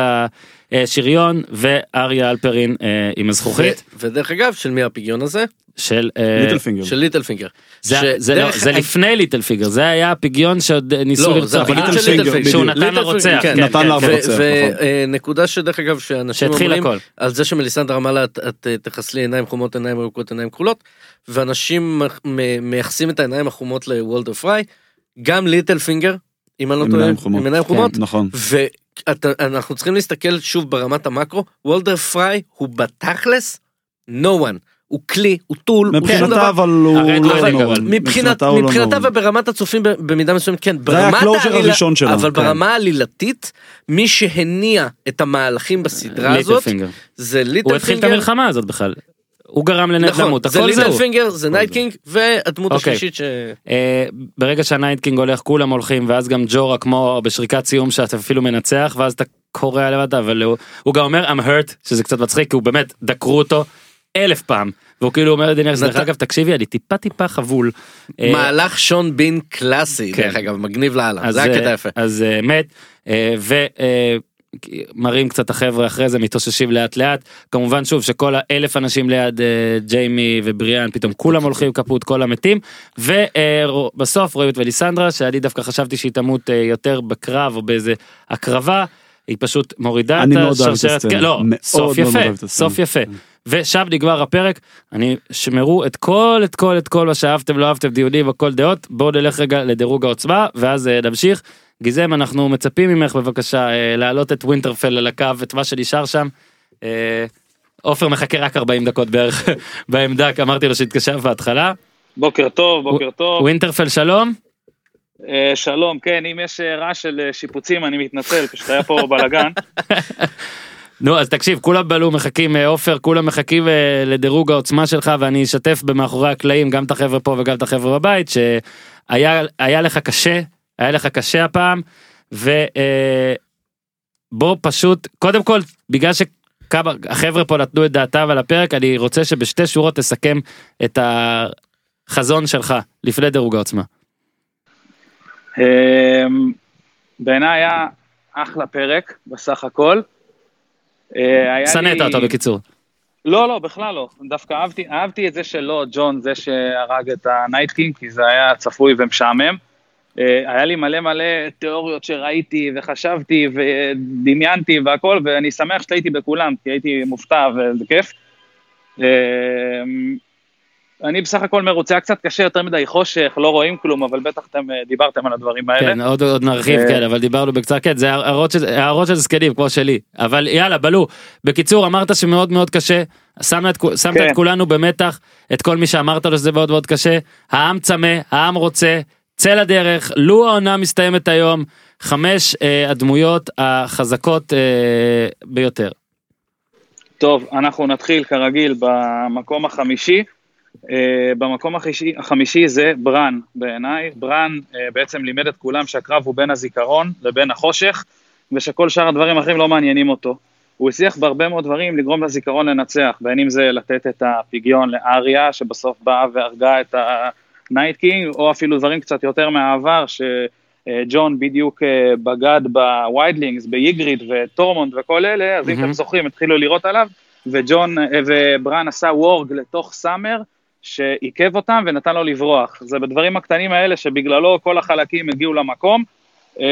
לשריון ואריה אלפרין אה, עם הזכוכית ו- ודרך אגב של מי הפגיון הזה של אה, ליטל פינגר. של ליטל פינגר. זה, לא, לפני ליטל פיגר זה היה הפגיון שעוד ניסו לא, זה לרצוח ליטל של ליטל פינגר, פינגר. שהוא. נתן לרוצח פינגר, כן, כן. נתן כן, לעבור. כן. רוצח, נכון. ונקודה שדרך אגב שאנשים אומרים. על זה שמליסנדר אמר לה את, אה, תחסלי עיניים חומות עיניים ארוכות עיניים כחולות ואנשים מייחסים את העיניים החומות לוולדר פריי גם ליטל פינגר אם אני לא טועה. עם עיניים חומות כן, נכון. ואנחנו צריכים להסתכל שוב ברמת המקרו וולדר פריי הוא בתכלס no one הוא כלי הוא tool הוא שום דבר. מבחינתה אבל הוא לא נורא. אבל מבחינת, הוא לא מבחינתה. וברמת הצופים במידה מסוימת כן זה היה ברמת ה closure העלילה- אבל כן. ברמה העלילתית מי שהניע את המהלכים בסדרה הזאת פינגר. זה ליטל הוא התחיל את פינגר המלחמה הזאת בכלל. הוא גרם לנד נכון למות זה הכל ליטל זהו. פינגר זה נייט קינג והדמות אוקיי. השלישית ש... אה, ברגע שהנייטקינג הולך כולם הולכים ואז גם ג'ורה כמו בשריקת סיום שאתה אפילו מנצח ואז אתה קורע לבד אבל הוא, הוא גם אומר I'm hurt שזה קצת מצחיק כי הוא באמת דקרו אותו אלף פעם והוא כאילו אומר לדניאלס דרך אגב תקשיבי אני טיפה טיפה חבול. אה, מהלך שון בין קלאסי כן. דרך אגב מגניב לאללה זה היה אה, יפה. אז מת אה, ומראים קצת החבר'ה אחרי זה מתאוששים לאט לאט כמובן שוב שכל האלף אנשים ליד אה, ג'יימי ובריאן פתאום כולם הולכים קפוט כל המתים ובסוף רואים את וליסנדרה שאני דווקא חשבתי שהיא תמות אה, יותר בקרב או באיזה הקרבה. היא פשוט מורידה את מאוד השרשרת. כן, לא, מאוד סוף מאוד יפה, הסצנה. סוף יפה. ושם נגמר הפרק, אני שמרו את כל את כל את כל מה שאהבתם לא אהבתם דיונים הכל דעות, בואו נלך רגע לדירוג העוצמה ואז אה, נמשיך. גיזם אנחנו מצפים ממך בבקשה אה, להעלות את ווינטרפל על הקו את מה שנשאר שם. אה, עופר מחכה רק 40 דקות בערך בעמדה כי אמרתי לו שהתקשר בהתחלה. בוקר טוב, בוקר טוב. ווינטרפל שלום. אה, שלום, כן, אם יש רעש של שיפוצים, אני מתנצל, פשוט היה פה בלאגן. נו אז תקשיב כולם בלו מחכים עופר כולם מחכים לדירוג העוצמה שלך ואני אשתף במאחורי הקלעים גם את החבר'ה פה וגם את החבר'ה בבית שהיה היה לך קשה היה לך קשה הפעם ובוא פשוט קודם כל בגלל שכמה החבר'ה פה נתנו את דעתם על הפרק אני רוצה שבשתי שורות תסכם את החזון שלך לפני דירוג העוצמה. אה, בעיניי היה אחלה פרק, בסך הכל. אה, שנאת אותו בקיצור. לא, לא, בכלל לא. דווקא אהבתי, אהבתי את זה שלא ג'ון זה שהרג את הנייטקינג, כי זה היה צפוי ומשעמם. אה, היה לי מלא מלא תיאוריות שראיתי וחשבתי ודמיינתי והכל, ואני שמח שהייתי בכולם, כי הייתי מופתע וזה כיף. אה, אני בסך הכל מרוצה, קצת קשה, יותר מדי חושך, לא רואים כלום, אבל בטח אתם אה, דיברתם על הדברים האלה. כן, עוד, עוד נרחיב, כן, אבל דיברנו בקצרה, כן, זה הערות של, הערות של זקנים, כמו שלי. אבל יאללה, בלו. בקיצור, אמרת שמאוד מאוד קשה, שמת, שמת כן. את כולנו במתח, את כל מי שאמרת לו שזה מאוד מאוד קשה. העם צמא, העם רוצה, צא לדרך, לו העונה מסתיימת היום, חמש אה, הדמויות החזקות אה, ביותר. טוב, אנחנו נתחיל כרגיל במקום החמישי. אה, במקום החמישי, החמישי זה ברן בעיניי. ברן אה, בעצם לימד את כולם שהקרב הוא בין הזיכרון לבין החושך, ושכל שאר הדברים האחרים לא מעניינים אותו. הוא הצליח בהרבה מאוד דברים לגרום לזיכרון לנצח, בין אם זה לתת את הפגיון לאריה, שבסוף באה והרגה את הנייט קינג, או אפילו דברים קצת יותר מהעבר, שג'ון בדיוק אה, בגד בוויילדלינגס, באיגריט וטורמונד וכל אלה, אז אם מהמם. אתם זוכרים, התחילו לירות עליו, וג'ון אה, וברן עשה וורג לתוך סאמר, שעיכב אותם ונתן לו לברוח. זה בדברים הקטנים האלה שבגללו כל החלקים הגיעו למקום, אה,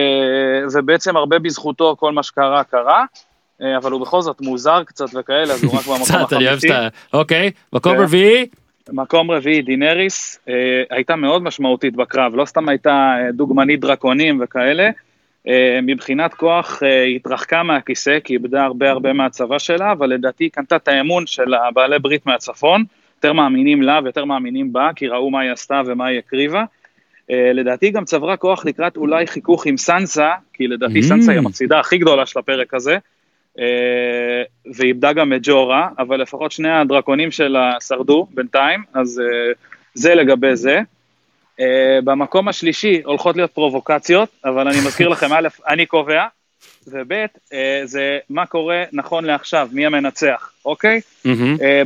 ובעצם הרבה בזכותו כל מה שקרה קרה, אבל הוא בכל זאת מוזר קצת וכאלה, אז הוא רק במקום קצת, אני אוהב החמישי. שאתה... אוקיי, מקום כן. רביעי. מקום רביעי, דינריס, אה, הייתה מאוד משמעותית בקרב, לא סתם הייתה אה, דוגמנית דרקונים וכאלה. אה, מבחינת כוח אה, היא התרחקה מהכיסא, כי איבדה הרבה הרבה מהצבא שלה, אבל לדעתי היא קנתה את האמון של הבעלי ברית מהצפון, יותר מאמינים לה ויותר מאמינים בה, כי ראו מה היא עשתה ומה היא הקריבה. אה, לדעתי גם צברה כוח לקראת אולי חיכוך עם סנסה, כי לדעתי Mm. סנסה היא המפסידה הכי גדולה של הפרק הזה, ואיבדה גם את ג'ורה, אבל לפחות שני הדרקונים שלה שרדו בינתיים, אז אה, זה לגבי זה. אה, במקום השלישי הולכות להיות פרובוקציות, אבל אני מזכיר לכם, א', אני קובע, וב', אה, זה מה קורה נכון לעכשיו, מי המנצח, אוקיי?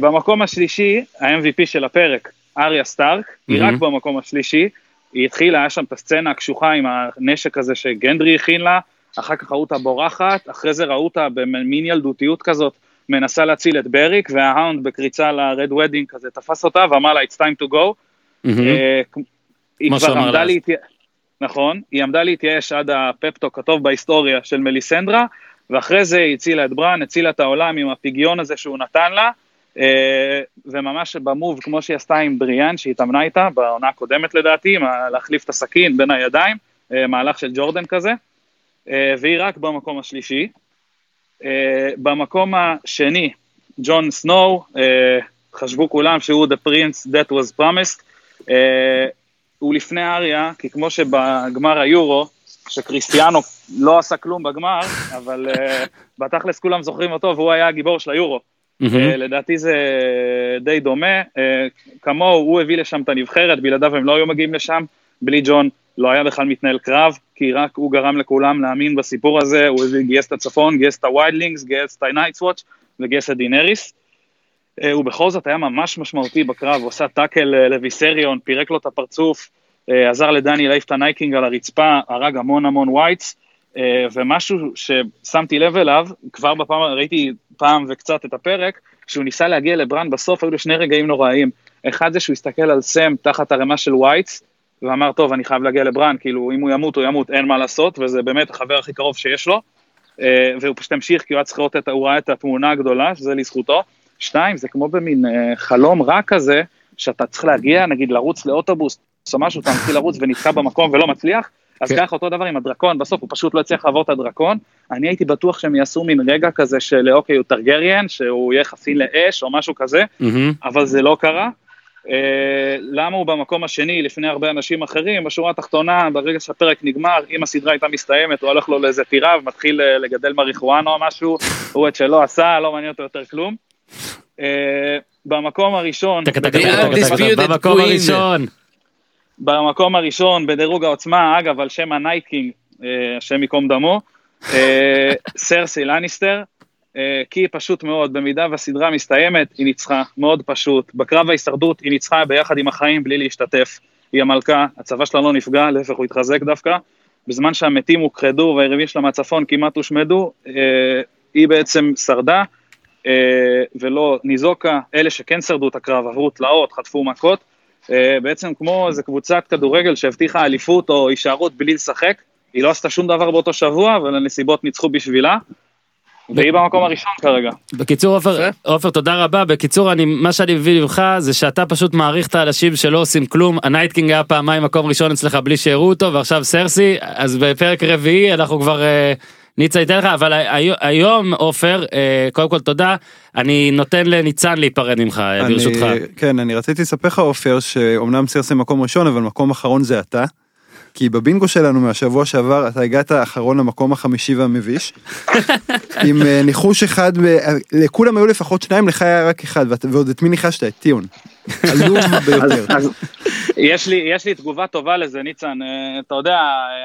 במקום השלישי, ה-MVP של הפרק, אריה סטארק, היא. רק במקום השלישי, היא התחילה, היה שם את הסצנה הקשוחה עם הנשק הזה שגנדרי הכין לה, אחר כך ראו אותה בורחת, אחרי זה ראו אותה במין ילדותיות כזאת, מנסה להציל את בריק, וההאונד בקריצה ל-Red Wedding כזה תפס אותה ואמר לה, it's time to go. מהמם. אה, היא כבר עמדה. להתייאש, נכון, היא עמדה להתייאש עד הפפטוק הטוב בהיסטוריה של מליסנדרה, ואחרי זה היא הצילה את ברן, הצילה את העולם עם הפיגיון הזה שהוא נתן לה, אה, וממש במוב, כמו שהיא עשתה עם בריאן, שהיא התאמנה איתה, בעונה הקודמת לדעתי, להחליף את הסכין בין הידיים, אה, מהלך של ג'ורדן כזה, והיא רק במקום השלישי. אה, במקום השני, ג'ון סנואו, אה, חשבו כולם שהוא the prince that was promised, אה, הוא לפני אריה, כי כמו שבגמר היורו, שקריסטיאנו לא עשה כלום בגמר, אבל בתכלס כולם זוכרים אותו והוא היה הגיבור של היורו. לדעתי זה די דומה, כמוהו הוא הביא לשם את הנבחרת, בלעדיו הם לא היו מגיעים לשם, בלי ג'ון לא היה בכלל מתנהל קרב, כי רק הוא גרם לכולם להאמין בסיפור הזה, הוא גייס את הצפון, גייס את הוויילדלינגס, גייס את הנייטס וואץ' וגייס את דאינריז. אה, הוא בכל זאת היה ממש משמעותי בקרב, הוא עשה tackle אה, לוויסריון, פירק לו את הפרצוף, אה, עזר לדני להעיף את הנייטקינג על הרצפה, הרג המון המון ווייטס, ומשהו ששמתי לב אליו, כבר בפעם, ראיתי פעם וקצת את הפרק, כשהוא ניסה להגיע לברן בסוף, היו לו שני רגעים נוראיים. אחד זה שהוא הסתכל על סם תחת ערימה של ווייטס, ואמר, טוב, אני חייב להגיע לברן, כאילו, אם הוא ימות, הוא ימות, אין מה לעשות, וזה באמת החבר הכי קרוב שיש לו. אה, והוא פשוט המשיך, כי הוא היה צריך לראות את, הוא ראה את התמונה הגדולה, שזה לזכותו. שתיים, זה כמו במין אה, חלום רע כזה, שאתה צריך להגיע, נגיד, לרוץ לאוטובוס, או משהו, אתה מתחיל לרוץ ונתקע במקום ולא מצליח, אז כן. ככה אותו דבר עם הדרקון, בסוף הוא פשוט לא הצליח לעבור את הדרקון. אני הייתי בטוח שהם יעשו מין רגע כזה של אוקיי, הוא טרגריאן, שהוא יהיה חסין לאש או משהו כזה, מהמם. אבל זה לא קרה. אה, למה הוא במקום השני לפני הרבה אנשים אחרים? בשורה התחתונה, ברגע שהפרק נגמר, אם הסדרה הייתה מסתיימת, הוא הולך לו לאיזה טירה ומתחיל אה, לגדל מריחואנה או משהו, הוא את שלא עשה, לא מעניין אותו יותר כלום. אה, במקום הראשון, במקום. הראשון. במקום הראשון בדירוג העוצמה, אגב, על שם הנייטקינג, השם ייקום דמו, סרסי לאניסטר, כי פשוט מאוד, במידה והסדרה מסתיימת, היא ניצחה, מאוד פשוט. בקרב ההישרדות היא ניצחה ביחד עם החיים בלי להשתתף. היא המלכה, הצבא שלה לא נפגע, להפך הוא התחזק דווקא. בזמן שהמתים הוכחדו והיריבים שלה מהצפון כמעט הושמדו, אה, היא בעצם שרדה, אה, ולא ניזוקה, אלה שכן שרדו את הקרב עברו תלאות, חטפו מכות, אה, בעצם כמו איזה קבוצת כדורגל שהבטיחה אליפות או הישארות בלי לשחק, היא לא עשתה שום דבר באותו שבוע, אבל הנסיבות ניצחו בשבילה, והיא במקום הראשון כרגע. בקיצור עופר, עופר תודה רבה, בקיצור אני, מה שאני מביא ממך זה שאתה פשוט מעריך את האנשים שלא עושים כלום, הנייטקינג היה פעמיים מקום ראשון אצלך בלי שהראו אותו ועכשיו סרסי, אז בפרק רביעי אנחנו כבר, אה, ניצה ייתן לך, אבל הי- היום עופר, אה, קודם כל תודה, אני נותן לניצן להיפרד ממך אני- ברשותך. כן, אני רציתי לספר לך עופר, שאומנם סרסי מקום ראשון, אבל מקום אחרון זה אתה. כי בבינגו שלנו מהשבוע שעבר אתה הגעת אחרון למקום החמישי והמביש. עם אה, ניחוש אחד, אה, לכולם היו לפחות שניים, לך היה רק אחד, ועוד את מי ניחשת? את טיון. עלוב ביותר. יש לי, יש לי תגובה טובה לזה, ניצן. אה, אתה יודע,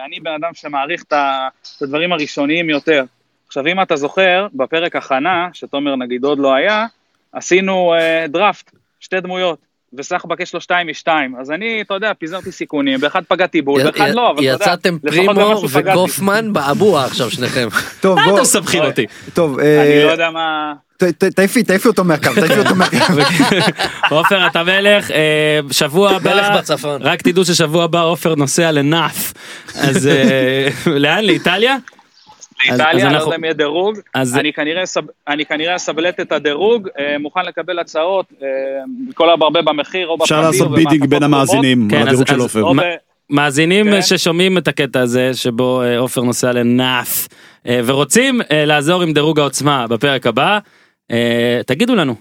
אני בן אדם שמעריך את הדברים הראשוניים יותר. עכשיו, אם אתה זוכר, בפרק הכנה, שתומר נגיד עוד לא היה, עשינו דראפט, שתי דמויות, וסחבק יש לו שתיים משתיים. אז אני, אתה יודע, פיזרתי סיכונים, באחד פגעתי בול, באחד לא, אבל אתה יודע, יצאתם פרימו. וגופמן באבוע עכשיו שניכם. טוב, מה בוא, אתם מסבכים אותי? טוב, אני אה, לא יודע מה... ת- ת- תעיפי, תעיפי אותו מהקו, תעיפי אותו מהקו. עופר אתה מלך, אה, שבוע מלך הבא, בצפון. רק תדעו ששבוע הבא עופר נוסע לנאף. אז אה, לאן? לאיטליה? לאיטליה, לא אנחנו- יודע אם יהיה דירוג, אני כנראה אסב- אני כנראה אסבלט את הדירוג, אה, מוכן לקבל הצעות, אה, כל הרבה במחיר או בפרטי. אפשר לעשות bidding בין המאזינים כן, על הדירוג של עופר. מאזינים כן. אה, ששומעים את הקטע הזה שבו אה, עופר נוסע לנאפ ורוצים לעזור עם דירוג העוצמה בפרק הבא, תגידו לנו.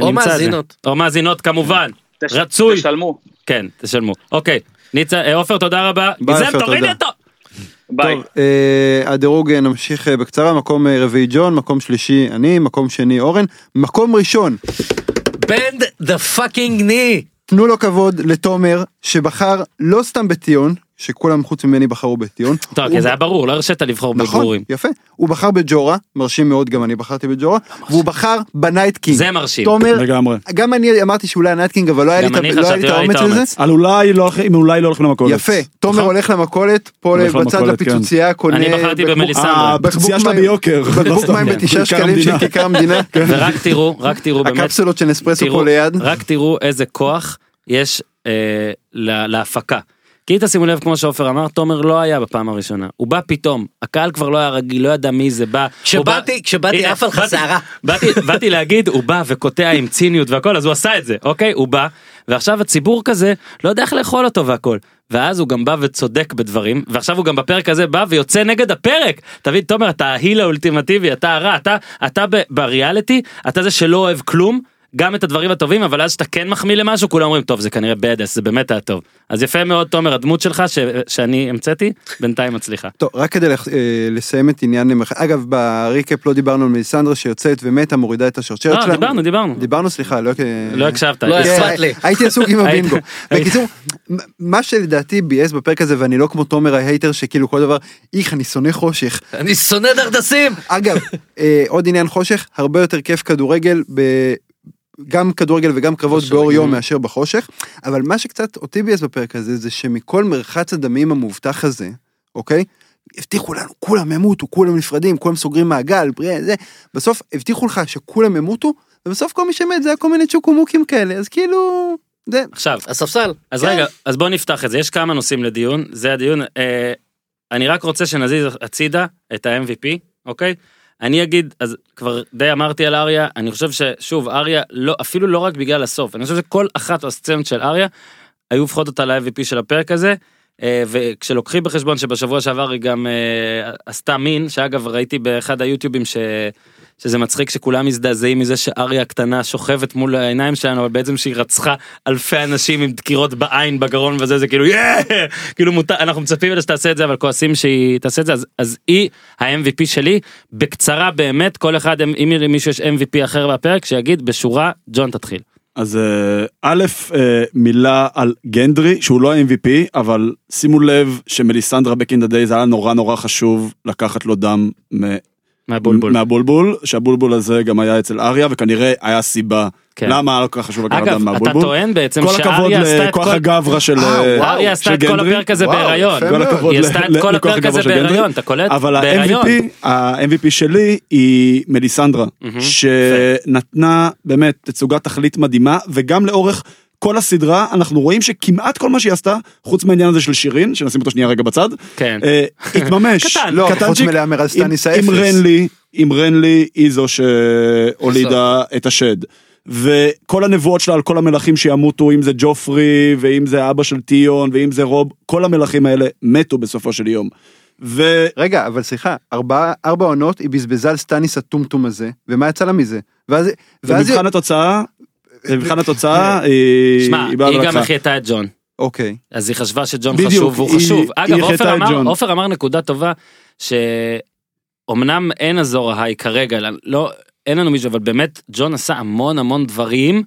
או. מאזינות. או מאזינות כמובן. תש- רצוי. תשלמו. כן, תשלמו. אוקיי, ניצה, עופר תודה רבה. ביי, עופר, תוריד תודה. ביי. טוב, אה, הדירוג אה, נמשיך אה, בקצרה, מקום אה, רביעי ג'ון, מקום שלישי אני, מקום שני אורן, מקום ראשון, bend the fucking knee. תנו לו כבוד לתומר שבחר לא סתם בטיון, שכולם חוץ ממני בחרו בטיון. טוב, כי זה היה ברור, לא הרשית לבחור נכון, בברורים. יפה. הוא בחר בג'ורה, מרשים מאוד, גם אני בחרתי בג'ורה, והוא בחר בנייט קינג. זה מרשים. תומר, לגמרי. גם אני אמרתי שאולי הנייט קינג, אבל לא היה לי את לא לא האומץ לזה. על אולי לא הולכים, לא למכולת. יפה, תומר נכון? הולך למכולת, פה בצד למכולת, לפיצוצייה, קונה... אני בחרתי במליסנדרה. אה, הפיצוצייה שלה ביוקר. לא בקבוק סתם. מים בתשעה כיכר שקלים של. כיכר המדינה. ורק תראו, רק תראו באמת, הקפסולות של נספרסו פה ליד. רק תראו איזה כוח יש אה, לה- להפקה. כי תשימו לב כמו שעופר אמר תומר לא היה בפעם הראשונה הוא בא פתאום הקהל כבר לא היה רגיל לא ידע מי זה בא. כשבאתי- בא- כשבאתי עף באתי- שערה. באתי להגיד הוא בא וקוטע עם ציניות והכל אז הוא עשה את זה אוקיי הוא בא ועכשיו הציבור כזה לא יודע איך לאכול אותו והכל. ואז הוא גם בא וצודק בדברים ועכשיו הוא גם בפרק הזה בא ויוצא נגד הפרק תבין תומר אתה ההיל האולטימטיבי אתה הרע אתה אתה בריאליטי אתה זה שלא אוהב כלום גם את הדברים הטובים אבל אז שאתה כן מחמיא למשהו כולם אומרים טוב זה כנראה בדס זה באמת היה טוב אז יפה מאוד תומר הדמות שלך ש... שאני המצאתי בינתיים מצליחה. טוב, רק כדי לח- אה, לסיים את עניין, המח- אגב, ב recap לא דיברנו על מליסנדרה שיוצאת ומתה, מורידה את השרשרת לא, שלה. דיברנו דיברנו דיברנו, סליחה, לא... לא הקשבת. לא לי. הייתי עסוק עם הבינגו. בקיצור, מה שלדעתי ביאס בפרק הזה, ואני לא כמו תומר ה hater שכאילו כל דבר, איך, אני שונא חושך. אני שונא דרדסים. אגב, אה, עוד עניין חושך, הרבה יותר כיף כדורגל, ב... גם כדורגל וגם קרבות באור יום. מאשר בחושך, אבל מה שקצת אותי ביאס בפרק הזה, זה שמכל מרחץ הדמים המובטח הזה, אוקיי? הבטיחו לנו, כולם ימותו, כולם נפרדים, כולם סוגרים מעגל, בריאה, זה, בסוף הבטיחו לך שכולם ימותו, ובסוף כל מי שמת זה היה כל מיני צ'וקומוקים כאלה, אז כאילו, זה, עכשיו הספסל. אז כן. רגע אז בוא נפתח את זה יש כמה נושאים לדיון זה הדיון אה, אני רק רוצה שנזיז הצידה את ה-MVP אוקיי. אני אגיד אז כבר די אמרתי על אריה אני חושב ששוב אריה לא אפילו לא רק בגלל הסוף אני חושב שכל אחת מהסצנות של אריה היו הופכות אותה ל-MVP של הפרק הזה. אה, וכשלוקחים בחשבון שבשבוע שעבר היא גם אה, עשתה מין שאגב ראיתי באחד היוטיובים ש... שזה מצחיק שכולם מזדעזעים מזה שאריה הקטנה שוכבת מול העיניים שלנו אבל בעצם שהיא רצחה אלפי אנשים עם דקירות בעין בגרון וזה זה כאילו יאה כאילו מותר אנחנו מצפים לה שתעשה את זה אבל כועסים שהיא תעשה את זה אז, אז היא ה-MVP שלי בקצרה באמת כל אחד אם למישהו יש MVP אחר בפרק שיגיד בשורה ג'ון תתחיל. אז אה, א', אה, מילה על גנדרי, שהוא לא ה-MVP, אבל שימו לב שמליסנדרה the days היה נורא נורא חשוב לקחת לו דם מהבולבול. מהבולבול, שהבולבול הזה גם היה אצל אריה, וכנראה היה סיבה כן. למה היה לו כל כך חשוב לקחת אגב דם אתה מהבולבול. טוען בעצם כל הכבוד שאריה עשתה את לכוח כל הגברא של אה, אה, וואו, אריה עשתה של את כל גנדרי. הפרק הזה בהיריון. כל. הכבוד היא עשתה את כל לכוח הפרק הזה של גנדרי. בהיריון אתה קולט? אבל. ה-MVP, ה-MVP שלי היא מליסנדרה. שנתנה באמת תצוגת תכלית מדהימה, וגם לאורך כל הסדרה אנחנו רואים שכמעט כל מה שהיא עשתה, חוץ מהעניין הזה של שירין, שנשים אותו שנייה רגע בצד, כן. אה, התממש. קטן. לא, חוץ. מלהמר על סטניס האפס. עם רנלי, עם רנלי היא זו שהולידה את השד. וכל הנבואות שלה על כל המלכים שימותו, אם זה ג'ופרי, ואם זה אבא של טיון, ואם זה רוב, כל המלכים האלה מתו בסופו של יום. ו... רגע, אבל סליחה, ארבע, ארבע עונות היא בזבזה על סטניס הטומטום הזה, ומה יצא לה מזה? ואז, ואז במבחן התוצאה, במבחן התוצאה, היא שמע היא באה היא גם. החייתה את ג'ון. אוקיי. אז היא חשבה שג'ון בדיוק, חשוב והוא היא- חשוב. היא אגב, עופר אמר. עופר אמר נקודה טובה, שאומנם אין אזור ה High כרגע, לא, אין לנו מישהו, אבל באמת, ג'ון עשה המון המון דברים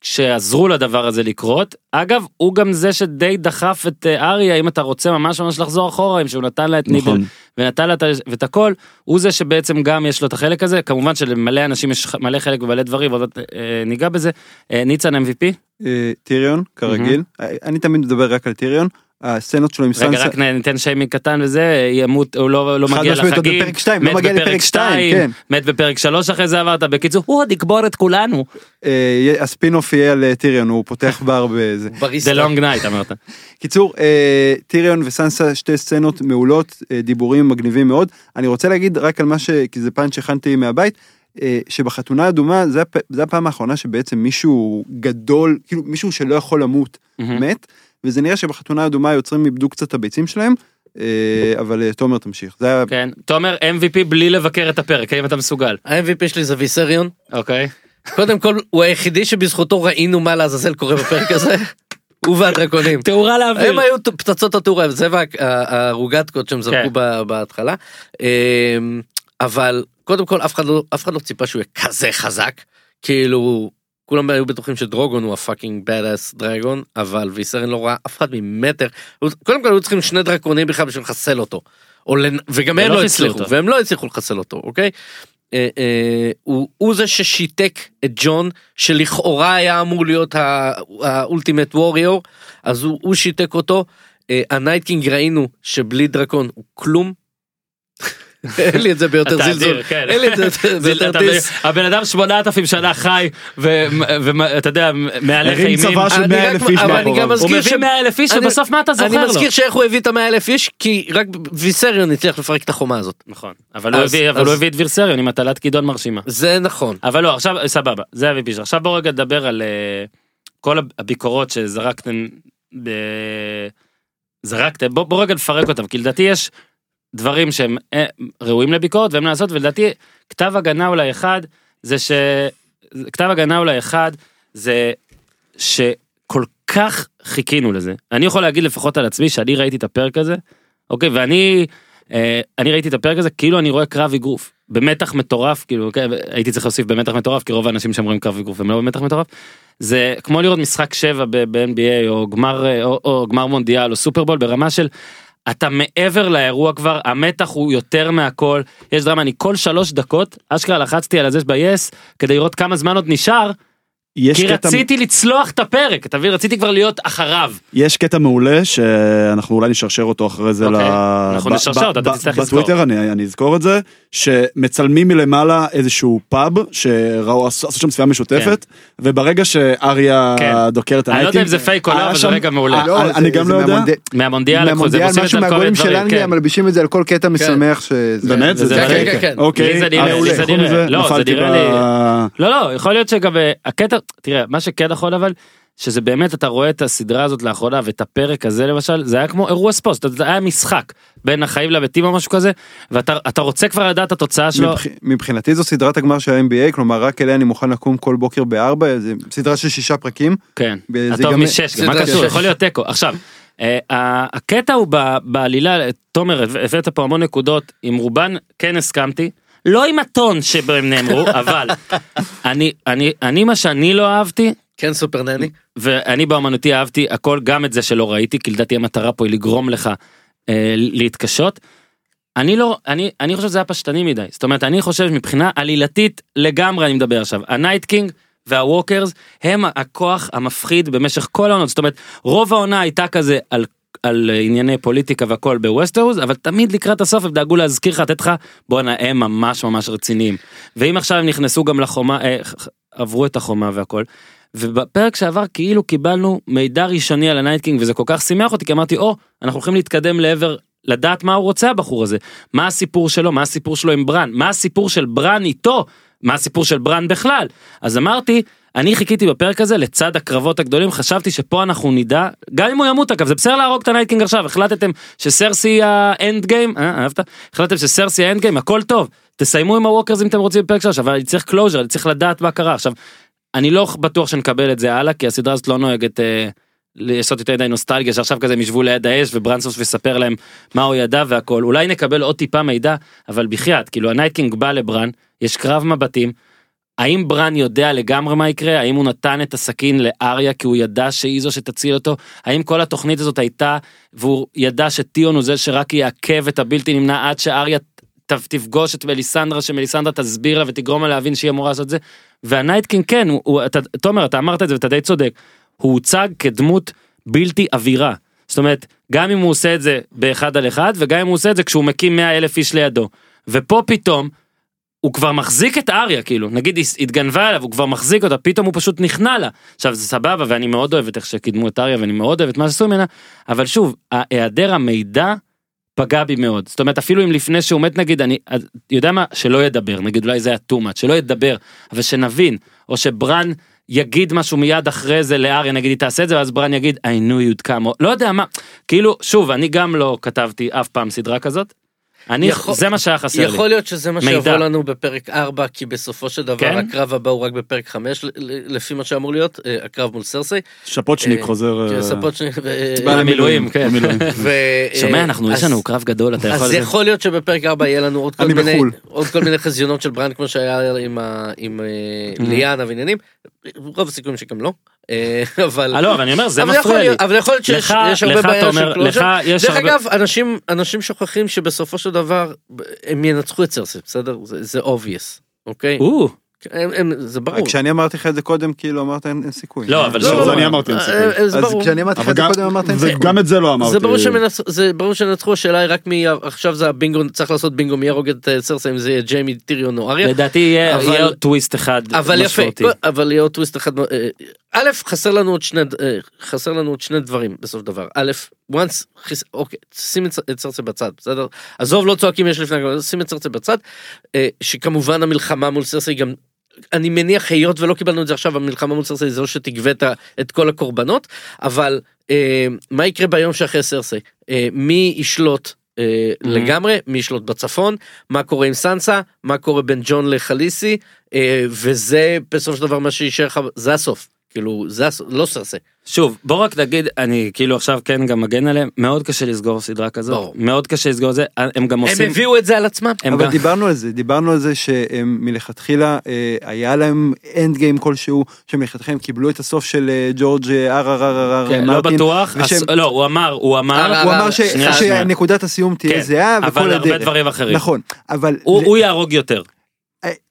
שעזרו לדבר הזה לקרות. אגב, הוא גם זה שדי דחף את אה, אריה, אם אתה רוצה ממש ממש לחזור אחורה, עם שהוא נתן לה את ניבל נכון. ונתן לה את הכל, הוא זה שבעצם גם יש לו את החלק הזה, כמובן שלמלא אנשים יש מלא חלק ומלא דברים, ועוד מעט, אה, ניגע בזה. אה, ניצן MVP? אה, טיריון, כרגיל. אה, אני תמיד מדבר רק על טיריון. הסצנות שלו עם רגע סנסה. רק נ- ניתן שיימינג קטן וזה ימות הוא לא לא חד מגיע משמעית, עוד לחגים בפרק שתיים, לא מת מגיע בפרק לפרק שתיים, שתיים, כן. מת בפרק שלוש אחרי זה עברת בקיצור הוא עוד יקבור את כולנו אה, הספינוף יהיה על אה, טיריון, הוא פותח בר בזה. זה. Long Night אמרת. קיצור, אה, טיריון וסנסה שתי סצנות מעולות, אה, דיבורים מגניבים מאוד. אני רוצה להגיד רק על מה ש... כי זה פאנץ' שהכנתי מהבית, אה, שבחתונה האדומה זה, הפ... זה הפעם האחרונה שבעצם מישהו גדול, כאילו מישהו שלא יכול למות, מהמם. מת, וזה נראה שבחתונה האדומה היוצרים איבדו קצת את הביצים שלהם, אה, אבל אה, תומר תמשיך. זה היה... כן תומר MVP בלי לבקר את הפרק האם אתה מסוגל ה-MVP שלי זה ויסריון. אוקיי קודם כל הוא היחידי שבזכותו ראינו מה לעזאזל קורה בפרק הזה. הוא והדרקונים. תאורה לאוויר הם היו פצצות התאורה זה וה- הרוגטקות שהם זרקו כן. בהתחלה. אמ, אבל קודם כל אף אחד לא אף אחד לא ציפה שהוא יהיה כזה חזק כאילו כולם היו בטוחים שדרוגון הוא הפאקינג בד אס דרגון אבל ויסרן לא ראה אף אחד ממטר קודם כל היו צריכים שני דרקונים בכלל בשביל לחסל אותו. או לנ... וגם הם לא חיסלו הצליחו אותו. והם לא הצליחו לחסל אותו אוקיי. אה, אה, הוא, הוא זה ששיתק את ג'ון שלכאורה היה אמור להיות ה ultimate warrior אז הוא, הוא שיתק אותו. אה, ה Night King ראינו שבלי דרקון הוא כלום. אין לי את זה ביותר זלזול. כן. אין לי את זה ביותר אתה- טיס. הבן אדם 8,000 שנה חי ואתה יודע מהלך הרים אימים צבא של אני 100 רק- אלף איש אבל אני מאחוריו. גם הוא מזכיר מביא ש- 100 אלף איש אני- ובסוף מה אתה זוכר אני לו. מזכיר שאיך הוא הביא את המאה אלף איש כי רק ויסריון הצליח לפרק את החומה הזאת. נכון אבל הוא הביא את וירסריון עם הטלת כידון מרשימה. זה נכון. אבל לא עכשיו סבבה זה ה-VP שלך. עכשיו בוא רגע נדבר על אה, כל הביקורות שזרקתם. זרקתם בוא, בוא רגע נפרק אותם כי לדעתי יש דברים שהם אה, ראויים לביקורת והם לעשות ולדעתי כתב הגנה אולי אחד זה ש... כתב הגנה אולי אחד זה שכל כך חיכינו לזה. אני יכול להגיד לפחות על עצמי שאני ראיתי את הפרק הזה אוקיי? ואני אה, אני ראיתי את הפרק הזה כאילו אני רואה קרב אגרוף במתח מטורף כאילו אוקיי, הייתי צריך להוסיף במתח מטורף כי רוב האנשים שאומרים קרב אגרוף הם לא במתח מטורף. זה כמו לראות משחק 7 ב-NBA או גמר אה, או, או גמר מונדיאל או סופרבול ברמה של אתה מעבר לאירוע כבר המתח הוא יותר מהכל. יש דרמה אני כל שלוש דקות אשכרה לחצתי על זה ב-yes כדי לראות כמה זמן עוד נשאר יש כי קטע- רציתי לצלוח את הפרק אתה מבין רציתי כבר להיות אחריו יש קטע מעולה שאנחנו אולי נשרשר אותו אחרי זה אוקיי, ל... אנחנו ב- נשרשר ב- אותו, אתה ב- תצטרך לזכור. בטוויטר אני, אני אזכור את זה שמצלמים מלמעלה איזשהו פאב שראו עשו עשו שם צפייה משותפת וברגע שאריה כן. דוקר את אני לא יודע אם זה פייק או לא, אבל זה רגע מעולה. אה, לא, אני- זה- אני גם זה לא יודע מהמונד- מהמונדיאל זה, מהמונדיאל, משהו זה מהגולים של אנגליה, כן. מלבישים את זה על כל קטע משמח שזה... באמת זה- זה זה- זה כן, כן, כן. אוקיי לי זה נראה- אה, לי זה חוץ נראה- מזה, לא, זה לי- לא לא יכול להיות שגם אה, הקטע תראה מה שכן נכון אבל שזה באמת אתה רואה את הסדרה הזאת לאחרונה ואת הפרק הזה למשל זה היה כמו אירוע ספורט זה היה משחק בין החיים לבתים או משהו כזה ואתה אתה רוצה כבר לדעת את התוצאה שלו. מבח- מבחינתי זו סדרת הגמר של ה-NBA, כלומר רק אליה אני מוכן לקום כל בוקר בארבע, זה סדרה של שישה פרקים. כן, הטוב ייגמר- משש, גם מה קשור. יכול להיות תיקו. עכשיו, אה, הקטע הוא בעלילה, תומר, הבא- הבאת פה המון נקודות, עם רובן כן הסכמתי, לא עם הטון שבהם נאמרו, אבל אני, אני, אני מה שאני לא אהבתי, כן סופר נני. ואני באמנותי אהבתי הכל, גם את זה שלא ראיתי, כי לדעתי המטרה פה היא לגרום לך אה, להתקשות. אני לא, אני, אני חושב שזה היה פשטני מדי, זאת אומרת, אני חושב מבחינה עלילתית לגמרי אני מדבר עכשיו, ה Night King וה Walkers הם הכוח המפחיד במשך כל העונות, זאת אומרת, רוב העונה הייתה כזה על, על ענייני פוליטיקה והכל בווסטרוס, אבל תמיד לקראת הסוף הם דאגו להזכיר לך, לתת לך, בואנה, הם ממש ממש רציניים. ואם עכשיו הם נכנסו גם לחומה, אה, עברו את החומה והכל. ובפרק שעבר כאילו קיבלנו מידע ראשוני על ה Night King וזה כל כך שימח אותי כי אמרתי או אנחנו הולכים להתקדם לעבר לדעת מה הוא רוצה הבחור הזה מה הסיפור שלו מה הסיפור שלו עם ברן מה הסיפור של ברן איתו מה הסיפור של ברן בכלל אז אמרתי אני חיכיתי בפרק הזה לצד הקרבות הגדולים חשבתי שפה אנחנו נדע גם אם הוא ימות אגב זה בסדר להרוג את ה Night King עכשיו החלטתם שסרסי ה end game אה, אהבת החלטתם שסרסי ה end game הכל טוב תסיימו עם ה Walkers אם אתם רוצים בפרק שלוש אבל אני צריך closure אני צריך לדעת מה קרה עכשיו אני לא בטוח שנקבל את זה הלאה כי הסדרה הזאת לא נוהגת אה, לעשות יותר מדי נוסטלגיה שעכשיו כזה הם ישבו ליד האש וברן סוף סוף יספר להם מה הוא ידע והכל אולי נקבל עוד טיפה מידע אבל בחייאת כאילו ה Night King בא לברן יש קרב מבטים. האם ברן יודע לגמרי מה יקרה האם הוא נתן את הסכין לאריה כי הוא ידע שהיא זו שתציל אותו האם כל התוכנית הזאת הייתה והוא ידע שטיון הוא זה שרק יעכב את הבלתי נמנע עד שאריה תפגוש את מליסנדרה שמליסנדרה תסביר לה ותגרום לה להבין שהיא אמורה לעשות את זה וה Night King כן הוא, הוא אתה, תומר אתה אמרת את זה ואתה די צודק הוא הוצג כדמות בלתי עבירה. זאת אומרת, גם אם הוא עושה את זה באחד על אחד, וגם אם הוא עושה את זה כשהוא מקים 100 אלף איש לידו. ופה פתאום, הוא כבר מחזיק את אריה, כאילו, נגיד היא התגנבה אליו, הוא כבר מחזיק אותה, פתאום הוא פשוט נכנע לה. עכשיו זה סבבה, ואני מאוד אוהב את איך שקידמו את אריה, ואני מאוד אוהב את מה שעשו ממנה, אבל שוב, היעדר המידע פגע בי מאוד. זאת אומרת, אפילו אם לפני שהוא מת, נגיד, אני, יודע מה, שלא ידבר, נגיד אולי זה היה too much, שלא ידבר, אבל שנבין, או שברן יגיד משהו מיד אחרי זה לאריה, נגיד היא תעשה את זה, ואז ברן יגיד, I knew you'd come, לא יודע מה, כאילו, שוב, אני גם לא כתבתי אף פעם סדרה כזאת, אני, יכול- זה מה שהיה חסר לי. יכול להיות שזה מה מידע. שיבוא לנו בפרק 4 כי בסופו של דבר כן? הקרב הבא הוא רק בפרק 5 לפי מה שאמור להיות אה, הקרב מול סרסי. שפוצ'ניק אה, חוזר. כן. במילואים. ו- שומע, אנחנו, יש לנו קרב גדול, אתה יכול... אז יכול להיות שבפרק 4 יהיה לנו עוד כל מיני בחו"ל. עוד כל מיני חזיונות של ברנד כמו שהיה עם אה, ליאנה ועניינים. רוב הסיכויים שגם לא. אה, אבל אה, לא, אבל אני אומר, זה מפריע לי. אבל יכול להיות שיש הרבה בעיה של יש דרך אגב אנשים אנשים שוכחים שבסופו של דבר הם ינצחו את סרסי בסדר זה obvious אוקיי או, הם- הם- זה ברור. כשאני אמרתי לך את זה קודם, כאילו אמרת אין אין סיכוי. לא, אבל לא, שוב, לא, זה לא. אני אמרתי, אין סיכוי. אה, אה, זה אז ברור. כשאני אמרתי לך את זה גם- קודם אמרת אין סיכוי. וגם את זה לא אמרתי. זה ברור שמנצ... זה ברור שנצחו השאלה היא רק מי עכשיו זה הבינגו צריך לעשות בינגו מי יהרוג את אה, סרסי אם זה יהיה ג'יימי טיריון או אריה. לדעתי יהיה אבל- יהיה עוד טוויסט אחד אבל יפה. אבל יהיה עוד טוויסט אחד אה, א' חסר לנו עוד שני אה, חסר לנו עוד שני דברים בסוף דבר א' once חיס... אוקיי שים את סרסי בצד בסדר עזוב לא צועקים יש לפני שים את סרסי בצד אה, שכמובן המלחמה מול סרסי גם. אני מניח היות ולא קיבלנו את זה עכשיו המלחמה מול סרסי זה לא שתגבה את כל הקורבנות אבל אה, מה יקרה ביום שאחרי סרסי אה, מי ישלוט אה, לגמרי? מי ישלוט בצפון? מה קורה עם סנסה? מה קורה בין ג'ון לחליסי? אה, וזה בסופו של דבר מה שישאר לך זה הסוף כאילו זה לא סרסי שוב בוא רק נגיד אני כאילו עכשיו כן גם מגן עליהם מאוד קשה לסגור סדרה כזאת ברור. מאוד קשה לסגור את זה הם גם הם עושים הביאו את זה על עצמם הם אבל גם- דיברנו על זה, דיברנו על זה שהם מלכתחילה, אה, היה להם end game כלשהו, שמלכתחילה הם קיבלו את הסוף של אה, ג'ורג' אר אר אר אר כן, לא. בטוח ושהם- לא הוא אמר הוא אמר אה, הוא אמר ש-. שנקודת הסיום תהיה כן, זהה אבל הרבה. דברים אחרים נכון, אבל הוא הוא יהרוג יותר אה,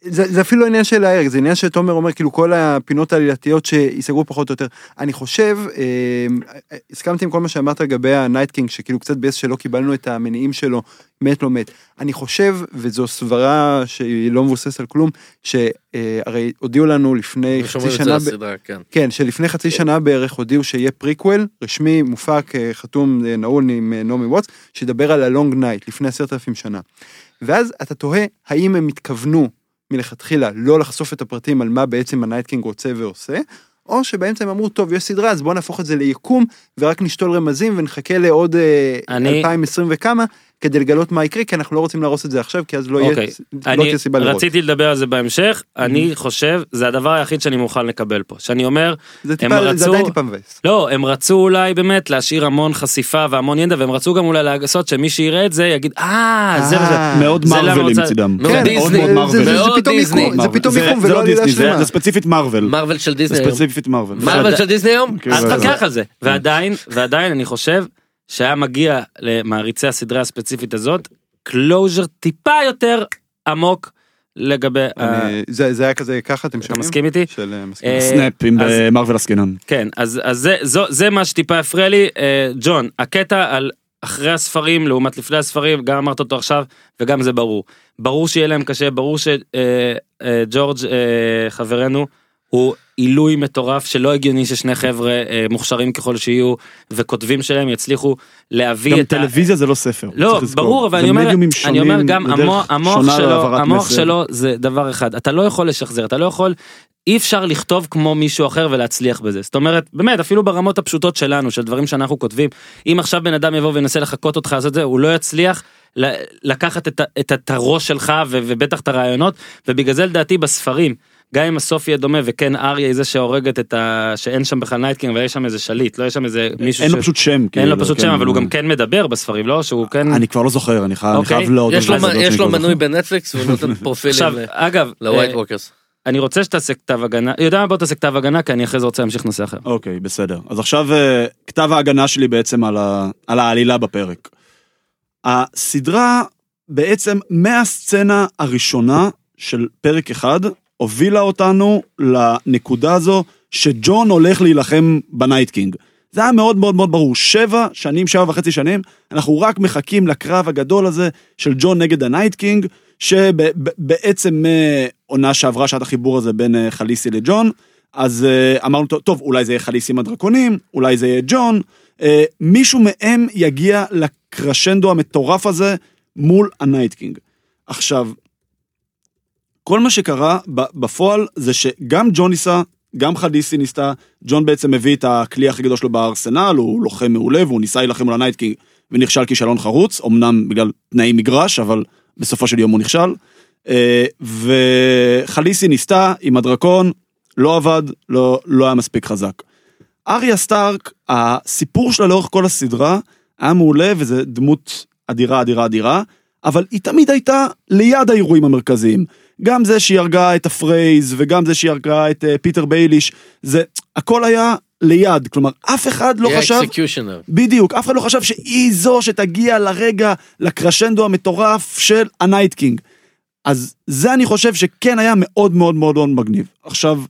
זה, זה אפילו עניין של ההרג, זה עניין שתומר אומר, כאילו כל הפינות העלילתיות שייסגרו פחות או יותר. אני חושב, אה, אה, הסכמתי עם כל מה שאמרת לגבי ה Night King, שכאילו קצת ביאס שלא קיבלנו את המניעים שלו, מת לא מת. אני חושב, וזו סברה שהיא לא מבוססת על כלום, שהרי הודיעו לנו לפני חצי שנה, ב- לסדרה, כן. כן, שלפני חצי שנה בערך הודיעו שיהיה פריקוול, רשמי, מופק, אה, חתום, אה, נעול עם אה, נעמי ווטס, שידבר על ה Long Night לפני עשרת אלפים שנה. ואז אתה תוהה, האם הם התכוונו מלכתחילה לא לחשוף את הפרטים על מה בעצם ה Night King רוצה ועושה, או שבאמצע הם אמרו, טוב, יש סדרה, אז בואו נהפוך את זה ליקום, ורק נשתול רמזים ונחכה לעוד אה, אני- 2020 וכמה, כדי לגלות מה יקרה, כי אנחנו לא רוצים להרוס את זה עכשיו, כי אז לא, אוקיי. יהיה, לא אני תהיה סיבה לראות. רציתי לדבר על זה בהמשך אני חושב זה הדבר היחיד שאני מוכן לקבל פה שאני אומר זה, הם טיפה, זה רצו- עדיין טיפה מבאס. לא הם רצו אולי באמת להשאיר המון חשיפה והמון ידע והם רצו גם אולי לעשות שמי שיראה את זה יגיד אה זה וזה. אה, מאוד זה למה מרווילים רוצה- מצידם. מאוד כן, דיסני. מאוד מאוד זה- זה- זה מאוד פתאום. מיקום, זה זה- זה ולא לא עלילה זה- שלמה. זה ספציפית מארוול. מרוויל של זה דיסני היום. מרוויל של דיסני היום? כן, אז זה- תקח על זה ועדיין ועדיין אני חושב שהיה מגיע למעריצי הסדרה הספציפית הזאת קלוז'ר טיפה יותר עמוק לגבי ה- אני- זה זה היה כזה ככה אתם אתה שומעים? מסכים איתי? של אה, מסכים. אה, סנאפ עם אז- אה, עסקינן. כן אז אז זה זו זה מה שטיפה הפריע לי אה, ג'ון הקטע על אחרי הספרים לעומת לפני הספרים גם אמרת אותו עכשיו וגם זה ברור ברור שיהיה להם קשה ברור שג'ורג' חברנו הוא עילוי מטורף שלא הגיוני ששני חבר'ה אה, מוכשרים ככל שיהיו וכותבים שלהם יצליחו להביא גם את ה... טלוויזיה זה לא ספר. לא. ברור אבל אני אומר אני אומר גם המוח, המוח שלו המוח. שלו זה דבר אחד אתה לא יכול לשחזר אתה לא יכול אי אפשר לכתוב כמו מישהו אחר ולהצליח בזה זאת אומרת באמת אפילו ברמות הפשוטות שלנו של דברים שאנחנו כותבים אם עכשיו בן אדם יבוא וינסה לחקות אותך לעשות את זה הוא לא יצליח לקחת את, ה- את, ה- את הראש שלך ו- ובטח את הרעיונות ובגלל זה לדעתי בספרים גם אם הסוף יהיה דומה וכן אריה היא זה שהורגת את ה... שאין שם בכלל Night King אבל יש שם איזה שליט, לא יש שם איזה מישהו אין ש... לו פשוט שם. אין כאילו, לו פשוט כן. שם אבל הוא גם כן מדבר בספרים לא שהוא כן אני כבר לא זוכר, אני חייב אני אוקיי. להודות. יש לו- מנוי. בנטפליקס והוא נותן פרופילים עכשיו ל- אגב ל White אה, Walkers. אני רוצה שתעשה כתב הגנה יודע מה בוא תעשה כתב הגנה כי אני אחרי זה רוצה להמשיך נושא אחר. אוקיי, בסדר. אז עכשיו אה, כתב ההגנה שלי בעצם על, ה... על העלילה בפרק. הסדרה בעצם מהסצנה הראשונה של פרק אחד, הובילה אותנו לנקודה הזו שג'ון הולך להילחם ב Night King. זה היה מאוד מאוד מאוד ברור, שבע שנים, שבע וחצי שנים, אנחנו רק מחכים לקרב הגדול הזה של ג'ון נגד ה Night King, שבעצם עונה שעברה שעת החיבור הזה בין אה, חליסי לג'ון, אז אה, אמרנו, טוב, אולי זה יהיה חליסי עם הדרקונים, אולי זה יהיה ג'ון, אה, מישהו מהם יגיע לקרשנדו המטורף הזה מול ה Night King. עכשיו, כל מה שקרה בפועל זה שגם ג'ון ניסה, גם חליסי ניסתה, ג'ון בעצם מביא את הכלי הכי גדול שלו בארסנל, הוא לוחם מעולה והוא ניסה להילחם מול ה Night King ונכשל כישלון חרוץ, אמנם בגלל תנאי מגרש, אבל בסופו של יום הוא נכשל. אה, וחליסי ניסתה עם הדרקון, לא עבד, לא, לא היה מספיק חזק. אריה סטארק, הסיפור שלה לאורך כל הסדרה היה מעולה וזה דמות אדירה אדירה אדירה, אבל היא תמיד הייתה ליד האירועים המרכזיים. גם זה שהיא הרגה את הפרייז וגם זה שהיא הרגה את אה, פיטר בייליש, זה הכל היה ליד, כלומר אף אחד לא היא חשב, ה executioner. בדיוק, אף אחד לא חשב שהיא זו שתגיע לרגע, לקרשנדו המטורף של ה Night King. אז זה אני חושב שכן היה מאוד מאוד מאוד מאוד מגניב. עכשיו,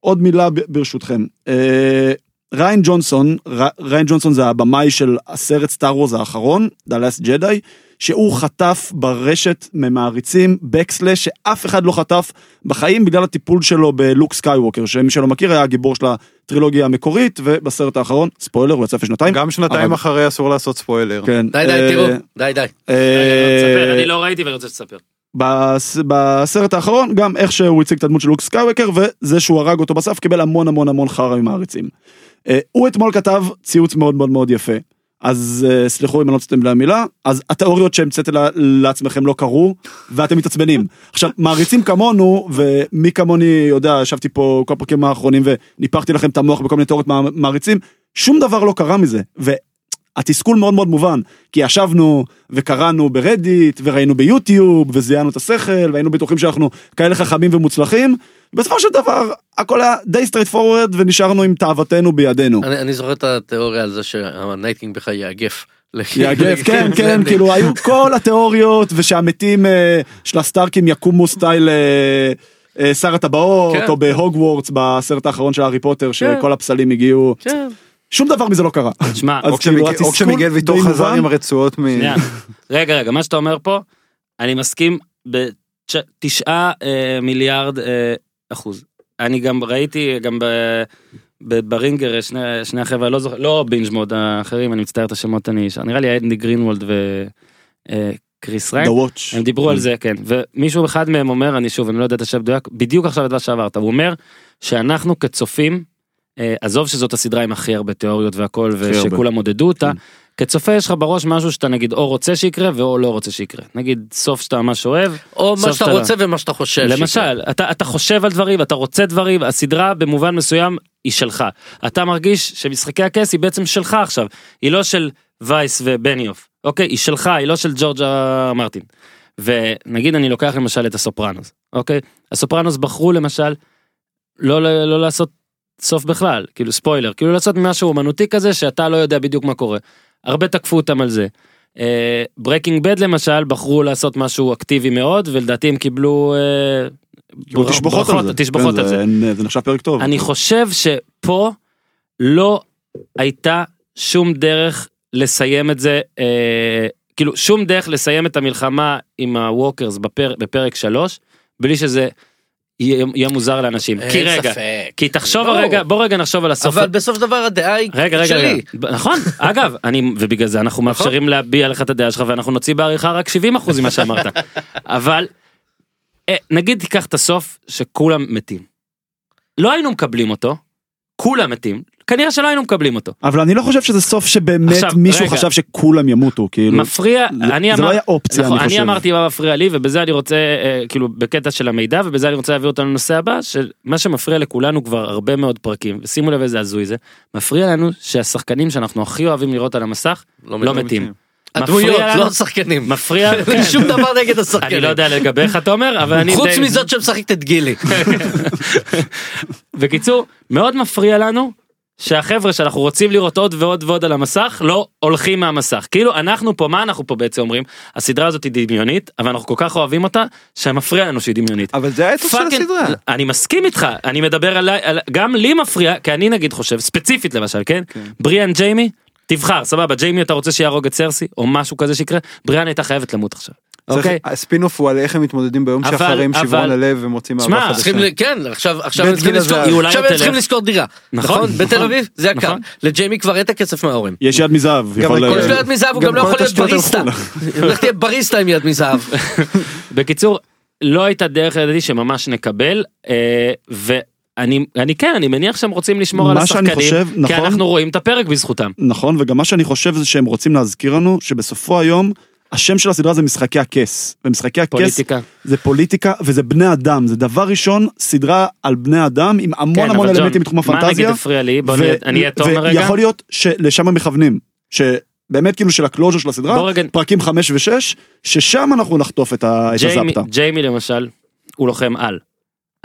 עוד מילה ברשותכם. אה, ריין ג'ונסון, ריין ג'ונסון זה הבמאי של הסרט Star Wars האחרון, The Last Jedi, שהוא חטף ברשת ממעריצים backlash שאף אחד לא חטף בחיים בגלל הטיפול שלו בלוק סקייווקר, שמי שלא מכיר היה הגיבור של הטרילוגיה המקורית, ובסרט האחרון, ספוילר, הוא יצא לפני שנתיים. גם שנתיים. אחרי אסור לעשות ספוילר. כן. די די אה, תראו, די די. אה, אני לא ראיתי ואני רוצה שתספר. בס... בסרט האחרון גם איך שהוא הציג את הדמות של לוק סקייווקר וזה שהוא הרג אותו בסוף קיבל המון המון המון חרא ממעריצים. אה, הוא אתמול כתב ציוץ מאוד מאוד מאוד יפה. אז אה, סלחו אם אני לא מצטט במילה, אז התיאוריות שהמצאתם לעצמכם לא קרו, ואתם מתעצבנים. עכשיו, מעריצים כמונו, ומי כמוני יודע, ישבתי פה כל הפרקים האחרונים וניפחתי לכם את המוח בכל מיני תיאוריות מע- מעריצים, שום דבר לא קרה מזה. והתסכול מאוד מאוד מובן, כי ישבנו וקראנו ברדיט, וראינו ביוטיוב, וזיינו את השכל, והיינו בטוחים שאנחנו כאלה חכמים ומוצלחים, בסופו של דבר, הכל היה די straight forward, ונשארנו עם תאוותנו בידינו. אני אני זוכר את התיאוריה על זה שה Night King בכלל יאגף. יאגף, כן, כן, כאילו היו כל התיאוריות ושהמתים אה, של הסטארקים יקומו style אה, שר הטבעות כן. או בהוגוורטס בסרט האחרון של הארי פוטר שכל הפסלים הגיעו, כן. שום דבר מזה לא קרה. תשמע, אז או כאילו, כשמיגל- כשמיגל ויטור חזר. עם הרצועות מ... רגע רגע מה שאתה אומר פה אני מסכים בתשעה מיליארד אחוז. אני גם ראיתי גם ב... ברינגר שני, שני החבר'ה לא זוכר לא בינג' מוד האחרים אני מצטער את השמות אני נראה לי אנדי גרינוולד וקריס ריין The Watch. הם דיברו על זה כן ומישהו אחד מהם אומר אני שוב אני לא יודע את השם מדויק בדיוק עכשיו את מה שעברת הוא אומר שאנחנו כצופים אה, עזוב שזאת הסדרה עם הכי הרבה תיאוריות והכל. ושכולם עודדו אותה כן. כצופה יש לך בראש משהו שאתה נגיד או רוצה שיקרה ואו לא רוצה שיקרה נגיד סוף שאתה ממש אוהב או מה שאתה אתה- רוצה ומה שאתה חושב. שיקרה. למשל אתה אתה חושב על דברים אתה רוצה דברים הסדרה במובן מסוים היא שלך אתה מרגיש שמשחקי הכס היא בעצם שלך עכשיו היא לא של וייס ובניוף אוקיי היא שלך היא לא של ג'ורג' אה, מרטין. ונגיד אני לוקח למשל את הסופרנוס אוקיי הסופרנוס בחרו למשל לא לא, לא לעשות סוף בכלל כאילו ספוילר כאילו לעשות משהו אומנותי כזה שאתה לא יודע בדיוק מה קורה הרבה תקפו אותם על זה. Breaking Bad למשל בחרו לעשות משהו אקטיבי מאוד ולדעתי הם קיבלו אה, כאילו, תשבחות על זה. תשבחות כן, על זה. אין- זה נחשב פרק טוב. אני חושב שפה לא הייתה שום דרך לסיים את זה אה, כאילו שום דרך לסיים את המלחמה עם ה Walkers בפר, בפרק 3 בלי שזה יהיה, מוזר לאנשים כי רגע ספק. כי תחשוב ברור. הרגע בוא רגע נחשוב על הסוף אבל בסוף דבר הדעה היא רגע רגע שלי. רגע ב- נכון אגב אני ובגלל זה אנחנו מאפשרים להביע לך את הדעה שלך ואנחנו נוציא בעריכה רק 70 אחוז ממה שאמרת אבל אה, נגיד תיקח את הסוף שכולם מתים. לא היינו מקבלים אותו כולם מתים, כנראה שלא היינו מקבלים אותו. אבל אני לא חושב שזה סוף שבאמת עכשיו, מישהו רגע. חשב שכולם ימותו, כאילו. מפריע, זה- אני זה לא אמר- היה אופציה, נכון, אני חושב. אני אמרתי מה מפריע לי ובזה אני רוצה אה, כאילו בקטע של המידע ובזה אני רוצה להביא אותנו לנושא הבא שמה שמפריע לכולנו כבר הרבה מאוד פרקים ושימו לב איזה הזוי זה מפריע לנו שהשחקנים שאנחנו הכי אוהבים לראות על המסך לא מתים. מתים. הדמויות, לא השחקנים. מפריע, אין שום דבר נגד השחקנים. אני לא יודע לגביך אתה אומר אבל אני חוץ מזאת שמשחקת את גילי. בקיצור מאוד מפריע לנו שהחבר'ה שאנחנו רוצים לראות עוד ועוד ועוד על המסך לא הולכים מהמסך כאילו אנחנו פה מה אנחנו פה בעצם אומרים הסדרה הזאת היא דמיונית אבל אנחנו כל כך אוהבים אותה שמפריע לנו שהיא דמיונית. אבל זה האתוס של הסדרה. אני מסכים איתך אני מדבר עליי על, גם לי מפריע כי אני נגיד חושב ספציפית למשל כן, בריאן ג'יימי תבחר סבבה ג'יימי אתה רוצה שיהרוג את סרסי או משהו כזה שיקרה בריאן הייתה חייבת למות עכשיו. אוקיי. הספינוף הוא על איך הם מתמודדים ביום שאחרי עם אבל- שברון הלב ומוצאים אהבה צריכים, חדשה. ל- כן, עכשיו עכשיו צריכים. אולי עכשיו הם צריכים. לשכור דירה. נכון, נכון? בתל אביב זה יקר. נכון. לג'יימי כבר אין את הכסף מההורים. יש יד מזהב, יש לו אה, יד מזהב הוא גם לא יכול להיות בריסטה. הלכו לך תהיה בריסטה עם יד מזהב. בקיצור לא הייתה דרך לדעתי שממש נקבל ואני אני כן אני מניח שהם רוצים לשמור על השחקנים חושב, כי נכון. אנחנו רואים את הפרק בזכותם. נכון, וגם מה שאני חושב זה שהם רוצים להזכיר לנו שבסופו היום, השם של הסדרה זה משחקי הכס. ומשחקי הכס פוליטיקה. זה פוליטיקה וזה בני אדם. זה דבר ראשון, סדרה על בני אדם עם המון כן, המון אלמנטים בתחום מה נגיד הפנטזיה. הפריע לי בוא ו- אני אהיה תומר רגע. ויכול להיות שלשם הם מכוונים. שבאמת כאילו של ה closure של הסדרה, רגע פרקים 5 ו-6, ששם אנחנו נחטוף את ה- את ג'יימי, הזפטה. ג'יימי למשל הוא לוחם על.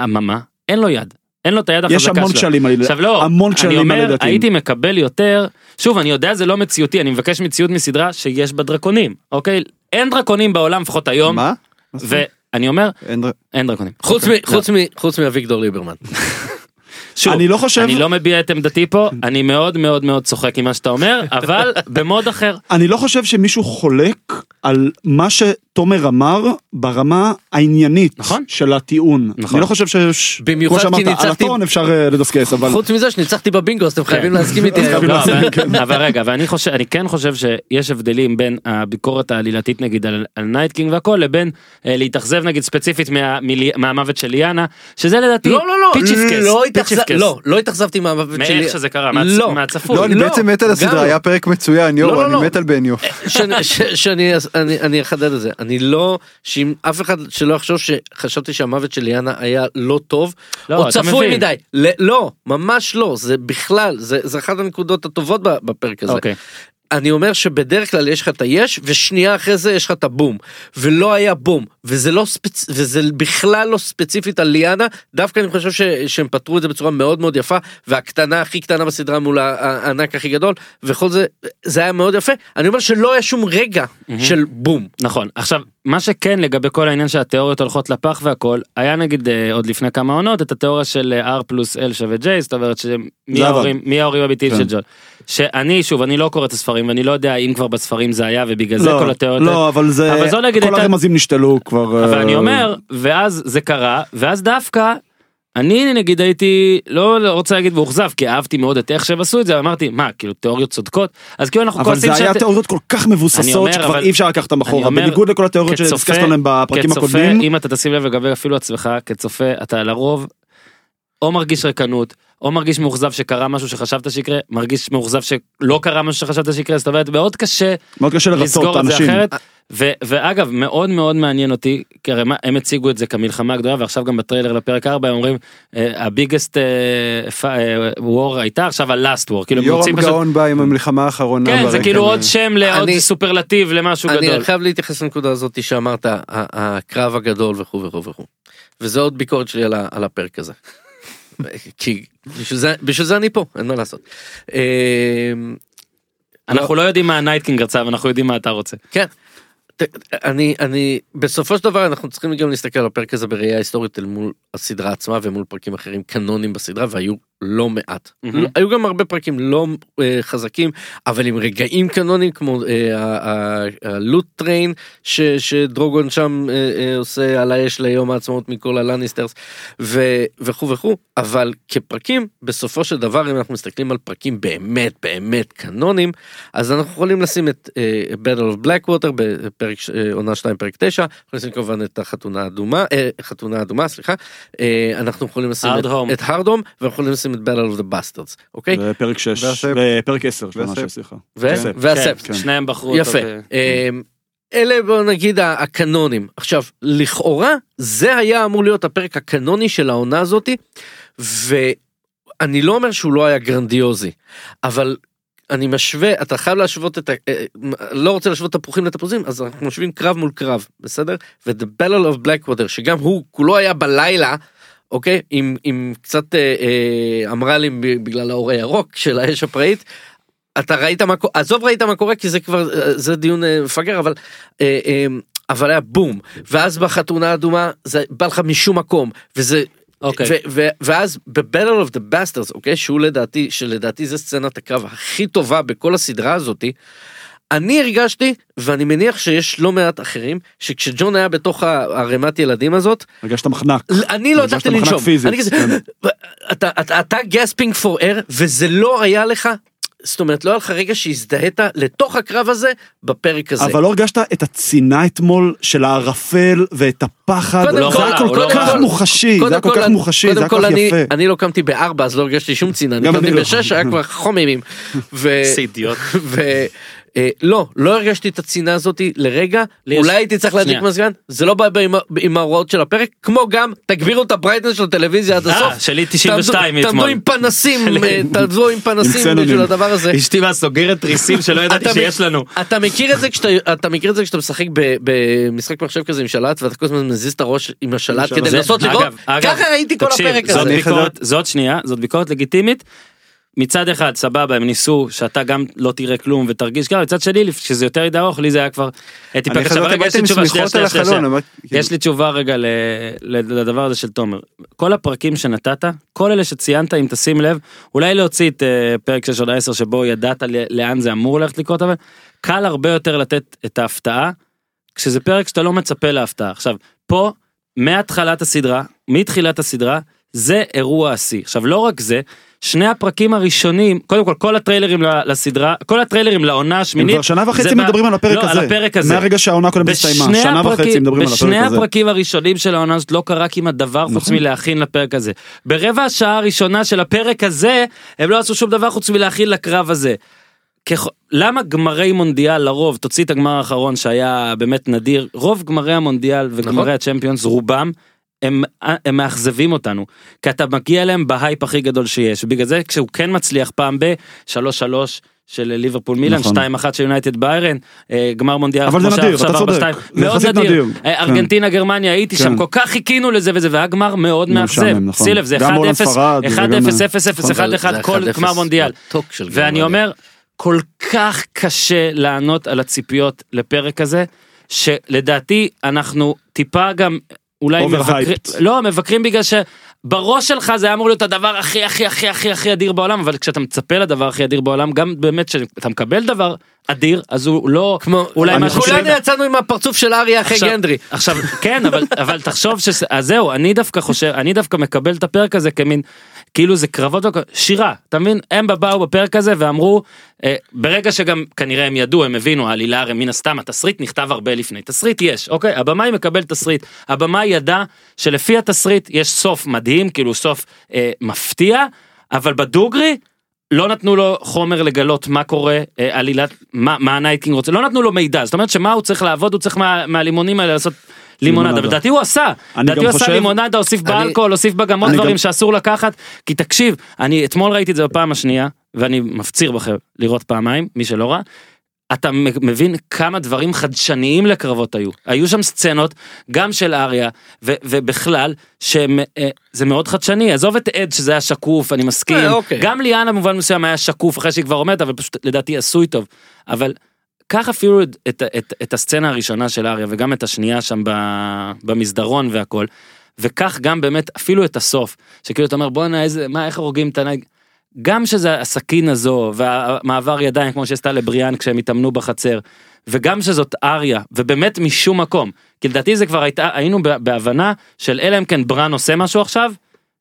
אממה אין לו יד. אין לו את היד החזקה יש שלו. המון כשלים על עכשיו לא, המון אני כשלים על אומר לדעתי. הייתי מקבל יותר, שוב אני יודע זה לא מציאותי אני מבקש מציאות מסדרה שיש בה דרקונים אוקיי אין דרקונים בעולם לפחות היום מה? ואני אומר אין דר- אין דרקונים. חוץ אוקיי, מ- חוץ מ- חוץ מאביגדור ליברמן. שוב, אני לא חושב- אני לא מביע את עמדתי פה אני מאוד מאוד מאוד צוחק עם מה שאתה אומר אבל ב mode אחר. אני לא חושב שמישהו חולק על מה שתומר אמר ברמה העניינית נכון. של הטיעון. נכון. אני לא חושב שיש, במיוחד כמו כי שאמרת, על ניצחתי- הטון אפשר אה, לדסקס, אבל חוץ מזה שניצחתי בבינגו אז אתם חייבים כן. להסכים איתי. לא, אבל- אבל רגע ואני חושב אני כן חושב שיש הבדלים בין הביקורת העלילתית נגיד על על Night King והכל לבין אה, להתאכזב נגיד ספציפית מה- מלי- מהמוות של ליאנה שזה לדעתי לא לא לא פיצ'יפקס, לא לא לא התאכזבתי מהמוות שלי. מאיך שזה קרה מה- לא. מהצפוי. לא, אני לא, בעצם מת על הסדרה, לא. היה פרק מצוין, לא, יואו, לא, אני לא. מת על בניו. שאני- ש- שאני אני- אני אחדד את זה אני לא שאם אף אחד שלא יחשוב שחשבתי שהמוות של ליאנה היה לא טוב לא, או צפוי. מדי לא ממש לא זה בכלל זה זה אחת הנקודות הטובות ב- בפרק הזה. אני אומר שבדרך כלל יש לך את היש ושנייה אחרי זה יש לך את הבום ולא היה בום וזה לא ספצ... וזה בכלל לא ספציפית על ליאנה דווקא אני חושב ש... שהם פתרו את זה בצורה מאוד מאוד יפה והקטנה הכי קטנה בסדרה מול הענק הכי גדול וכל זה זה היה מאוד יפה אני אומר שלא היה שום רגע של בום. נכון עכשיו מה שכן לגבי כל העניין שהתיאוריות הולכות לפח והכל היה נגיד אה, עוד לפני כמה עונות את התיאוריה של אה, R פלוס L שווה J זאת אומרת שמי ההורים מי ההורים האמיתיים כן. של ג'ון. שאני שוב אני לא קורא את הספרים ואני לא יודע אם כבר בספרים זה היה ובגלל זה לא, כל התיאוריות. לא, אבל זה, אבל זו נגיד כל הייתה- הרמזים נשתלו כבר. אבל אה, אני אומר ואז זה קרה ואז דווקא. אני נגיד הייתי לא לא רוצה להגיד מאוכזב כי אהבתי מאוד את איך שהם עשו את זה אמרתי מה כאילו תיאוריות צודקות אז כאילו אנחנו אבל כועסים זה היה שאת- תיאוריות כל כך מבוססות אומר, שכבר אבל- אי אפשר לקחת אותם אחורה, בניגוד לכל התיאוריות כצופה- שדיסקסנו עליהם בפרקים כצופה, הקודמים. אם אתה תשים לב לגבי אפילו עצמך כצופה אתה לרוב או מרגיש ריקנות או מרגיש מאוכזב שקרה משהו שחשבת שיקרה מרגיש מאוכזב שלא קרה משהו שחשבת שיקרה זאת אומרת מאוד קשה מאוד קשה לרצות לסגור את זה. אחרת ו- ואגב מאוד מאוד מעניין אותי כי הרי מה- הם הציגו את זה כמלחמה הגדולה ועכשיו גם בטריילר לפרק 4 הם אומרים הביגסט וור הייתה עכשיו הלאסט וור כאילו הם יורם רוצים פשוט גאון בא עם המלחמה האחרונה. כן זה. כאילו עוד שם לעוד אני- סופרלטיב למשהו גדול. אני חייב להתייחס לנקודה הזאת שאמרת ה- הקרב הגדול וכו' וכו' וכו'. וזה עוד ביקורת שלי על הפרק הזה. כי בשביל זה בשביל זה אני פה אין מה לעשות. אה, אנחנו לא יודעים מה ה Night King רצה אבל אנחנו יודעים מה אתה רוצה. כן. אני אני בסופו של דבר אנחנו צריכים גם להסתכל על הפרק הזה בראייה היסטורית אל מול הסדרה עצמה ומול פרקים אחרים קנונים בסדרה והיו לא מעט. לא- היו גם הרבה פרקים לא אה, חזקים אבל עם רגעים קנונים כמו אה, ה loot train ש- שדרוגון שם אה, אה, עושה על האש ליום העצמאות מכל הלניסטרס ו- וכו' וכו' אבל כפרקים בסופו של דבר אם אנחנו מסתכלים על פרקים באמת באמת קנונים אז אנחנו יכולים לשים את uh, Battle of Blackwater בפרק אה, עונה 2 פרק 9 אנחנו נשים כמובן את החתונה האדומה אה, חתונה אדומה סליחה אה, אנחנו יכולים לשים Hard את, Home. את הרדום ואנחנו יכולים לשים עושים את Battle of the Bastards, אוקיי? בפרק 6, והספט. בפרק 10, והספט. 18, סליחה. הספט. והספט. כן. שניהם בחרו אותו. יפה. אמ, אלה בוא נגיד הקנונים. עכשיו, לכאורה זה היה אמור להיות הפרק הקנוני של העונה הזאתי, ואני לא אומר שהוא לא היה גרנדיוזי, אבל אני משווה, אתה חייב להשוות את ה... אה, לא רוצה להשוות תפוחים לתפוזים, אז אנחנו משווים קרב מול קרב, בסדר? ו-The Battle of Blackwater, שגם הוא כולו היה בלילה, אוקיי? עם, עם קצת אה, אה, אמרה לי בגלל האור הירוק של האש הפראית. אתה ראית מה קורה, עזוב ראית מה קורה כי זה כבר, אה, זה דיון אה, מפגר, אבל, אה, אה, אבל היה בום, ואז בחתונה האדומה זה בא לך משום מקום, וזה, אוקיי. ו- ו- ואז ב-Battle of the Bastards, אוקיי, שהוא לדעתי, שלדעתי זה סצנת הקרב הכי טובה בכל הסדרה הזאתי, אני הרגשתי, ואני מניח שיש לא מעט אחרים, שכשג'ון היה בתוך הערימת ילדים הזאת, הרגשת מחנק. אני לא הרגשת הצלחתי מחנק לנשום. פיזית, אני כזה, כן. אתה, אתה, אתה גספינג פור אר, וזה לא היה לך, זאת אומרת, לא היה לך רגע שהזדהית לתוך הקרב הזה בפרק הזה. אבל לא הרגשת את הצינה אתמול של הערפל ואת הפחד, קודם זה כל- היה כל קודם כך כל- מוחשי, זה היה כל כך מוחשי, זה היה כל כל כך אני- יפה. אני לא קמתי בארבע אז לא הרגשתי שום צינה, אני קמתי לא. בשש היה כבר חוממים. איזה אידיוט. אה, לא, לא הרגשתי את הצינה הזאתי לרגע, לי יש- אולי הייתי צריך להדליק שנייה. מזגן, זה לא בא עם- עם ההוראות של הפרק, כמו גם תגבירו את הברייטנס של הטלוויזיה עד אה, הסוף. שלי 92 תעמדו- מאתמול. תעמדו עם פנסים, אה, תעמדו עם פנסים קסנונים. בשביל הדבר הזה. אשתי מה סוגרת תריסים שלא ידעתי אתה שיש לנו. אתה מכיר את זה כשאתה אתה מכיר את זה כשאתה משחק ב- במשחק מחשב כזה עם שלט ואתה כל הזמן מזיז את הראש עם השלט כדי זה- לנסות לראות אגב, ככה ראיתי כל תקשיב, הפרק זאת הזה. ביקורת, זאת שנייה, זאת ביקורת לגיטימית. מצד אחד סבבה הם ניסו שאתה גם לא תראה כלום ותרגיש גם מצד שני שזה יותר מדי ארוך לי זה היה כבר אני חשבתי עכשיו רגע יש לי תשובה שנייה שנייה שנייה יש לי תשובה רגע לדבר הזה של תומר. כל הפרקים שנתת, כל אלה שציינת, אם תשים לב, אולי להוציא את אה, פרק 6 עד 10 שבו ידעת לאן זה אמור ללכת לקרות, אבל קל הרבה יותר לתת את ההפתעה, כשזה פרק שאתה לא מצפה להפתעה. עכשיו, פה, מהתחלת הסדרה, מתחילת הסדרה, זה אירוע השיא. עכשיו, לא רק זה, שני הפרקים הראשונים, קודם כל, כל הטריילרים ל- לסדרה, כל הטריילרים לעונה השמינית, כבר שנה וחצי מדברים על הפרק לא, הזה. על הפרק הזה. מהרגע שהעונה הקודמת הסתיימה, בשני שנה הפרקים- וחצי מדברים על הפרק בשני הזה. הפרקים הראשונים של העונה הזאת לא קרה כמעט דבר חוץ נכון. מלהכין לפרק הזה. ברבע השעה הראשונה של הפרק הזה הם לא עשו שום דבר חוץ מלהכין לקרב הזה. ככל- למה גמרי מונדיאל לרוב תוציא את הגמר האחרון שהיה באמת נדיר רוב גמרי המונדיאל נכון. וגמרי הצ'מפיונס רובם הם, הם מאכזבים אותנו כי אתה מגיע אליהם בהייפ הכי גדול שיש ובגלל זה כשהוא כן מצליח פעם ב-3-3 של ליברפול מילאן נכון. 2-1 של יונייטד ביירן אה, גמר מונדיאל אבל זה נדיר, אתה צודק. 4-2. זה מאוד נדיר נדיר. אה, כן. ארגנטינה גרמניה הייתי כן. שם כל כך חיכינו לזה וזה והיה גמר מאוד מאכזב משעמם, נכון. זה 1-0 גם הולנד ספרד, 1-0 וגם- 0-0 אבל זה 1-1 כל 1-0 גמר מונדיאל ואני. אומר, כל כך קשה לענות על הציפיות לפרק הזה, שלדעתי אנחנו טיפה גם אולי. מבקרים, לא מבקרים בגלל שבראש שלך זה היה אמור להיות הדבר הכי הכי הכי הכי הכי אדיר בעולם, אבל כשאתה מצפה לדבר הכי אדיר בעולם, גם באמת כשאתה מקבל דבר אדיר, אז הוא לא, כמו אולי משהו חושב- כולנו יצאנו עם הפרצוף של אריה אחרי עכשיו- גנדרי. עכשיו כן אבל אבל תחשוב שזה אז זהו אני דווקא חושב אני דווקא מקבל את הפרק הזה כמין כאילו זה קרבות שירה אתה מבין? הם באו בפרק הזה ואמרו אה, ברגע שגם כנראה הם ידעו הם הבינו העלילה הרי מן הסתם התסריט נכתב הרבה לפני. תסריט יש אוקיי? הבמאי מקבל תסריט. הבמאי ידע שלפי התסריט יש סוף מדהים כאילו סוף אה, מפתיע אבל בדוגרי. לא נתנו לו חומר לגלות מה קורה אה, עלילת מה מה ה Night King רוצה. לא נתנו לו מידע. זאת אומרת שמה הוא צריך לעבוד? הוא צריך מה, מהלימונים האלה לעשות לימונדה. ולדעתי הוא עשה. לדעתי הוא עשה לימונדה הוסיף באלכוהול הוסיף בה גם עוד דברים שאסור לקחת. כי תקשיב אני אתמול ראיתי את זה בפעם השנייה ואני מפציר בכם לראות פעמיים מי שלא ראה. אתה מבין כמה דברים חדשניים לקרבות היו. היו שם סצנות גם של אריה ו- ובכלל שזה מאוד חדשני. עזוב את עד שזה היה שקוף אני מסכים. אה, אוקיי. גם ליאנה במובן מסוים היה שקוף אחרי שהיא כבר עומדת אבל פשוט לדעתי עשוי טוב. אבל קח אפילו את, את, את, את הסצנה הראשונה של אריה וגם את השנייה שם ב, במסדרון והכל וכך גם באמת אפילו את הסוף שכאילו אתה אומר בואנה איזה מה איך הורגים את ה Night King. גם שזה הסכין הזו והמעבר ידיים כמו שעשתה לבריאן כשהם התאמנו בחצר וגם שזאת אריה ובאמת משום מקום כי לדעתי זה כבר הייתה היינו בהבנה של אלא אם כן ברן עושה משהו עכשיו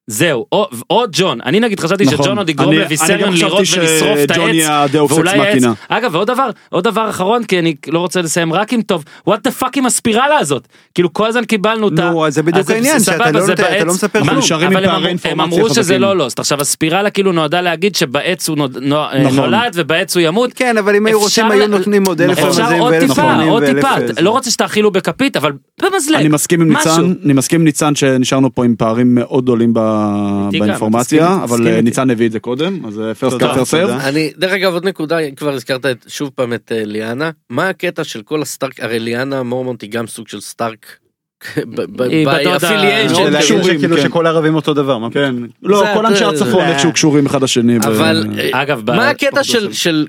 זהו, או, או ג'ון, אני נגיד חשבתי נכון. שג'ון עוד יגרום לוויסריון חשבתי ולשרוף את העץ, ואולי העץ. אגב ועוד דבר, עוד דבר אחרון כי אני לא רוצה לסיים רק עם טוב, what the fuck עם הספירלה הזאת, כאילו כל הזמן קיבלנו אותה, נו, זה בדיוק העניין, שאתה לא נותן- אתה. לא מספר כלום. נשארים אבל עם פערי אמרו- הם אינפורמציה אמרו שזה. לא לוסט, עכשיו הספירלה כאילו נועדה להגיד שבעץ הוא נו- נכון. נולד ובעץ הוא ימות, כן, אבל אם היו רוצים היו נותנים עוד אלף רמזים עוד ואלף טיפה, אחרונים עוד ואלף, טיפה, אה, לא רוצה שתאכילו בכפית אבל במזלג, אני מסכים עם. ניצן, שנשארנו פה עם פערים מאוד גדולים באינפורמציה, אבל אה. ניצן הביא את זה קודם, אז פרסט סרב. תודה. אני דרך אגב עוד נקודה כבר הזכרת שוב פעם את אה, ליאנה מה הקטע של כל הסטארק הרי ליאנה מורמונט היא גם סוג של סטארק. ב- ב- היא בדודה- ב-affiliation, מאוד של להגיד קשורים, שכאילו כן. שכל הערבים אותו דבר, מה כן, לא, כל אנשי הצפון איכשהו קשורים אחד לשני. אבל אה, אגב, מה הקטע פחות של דושן.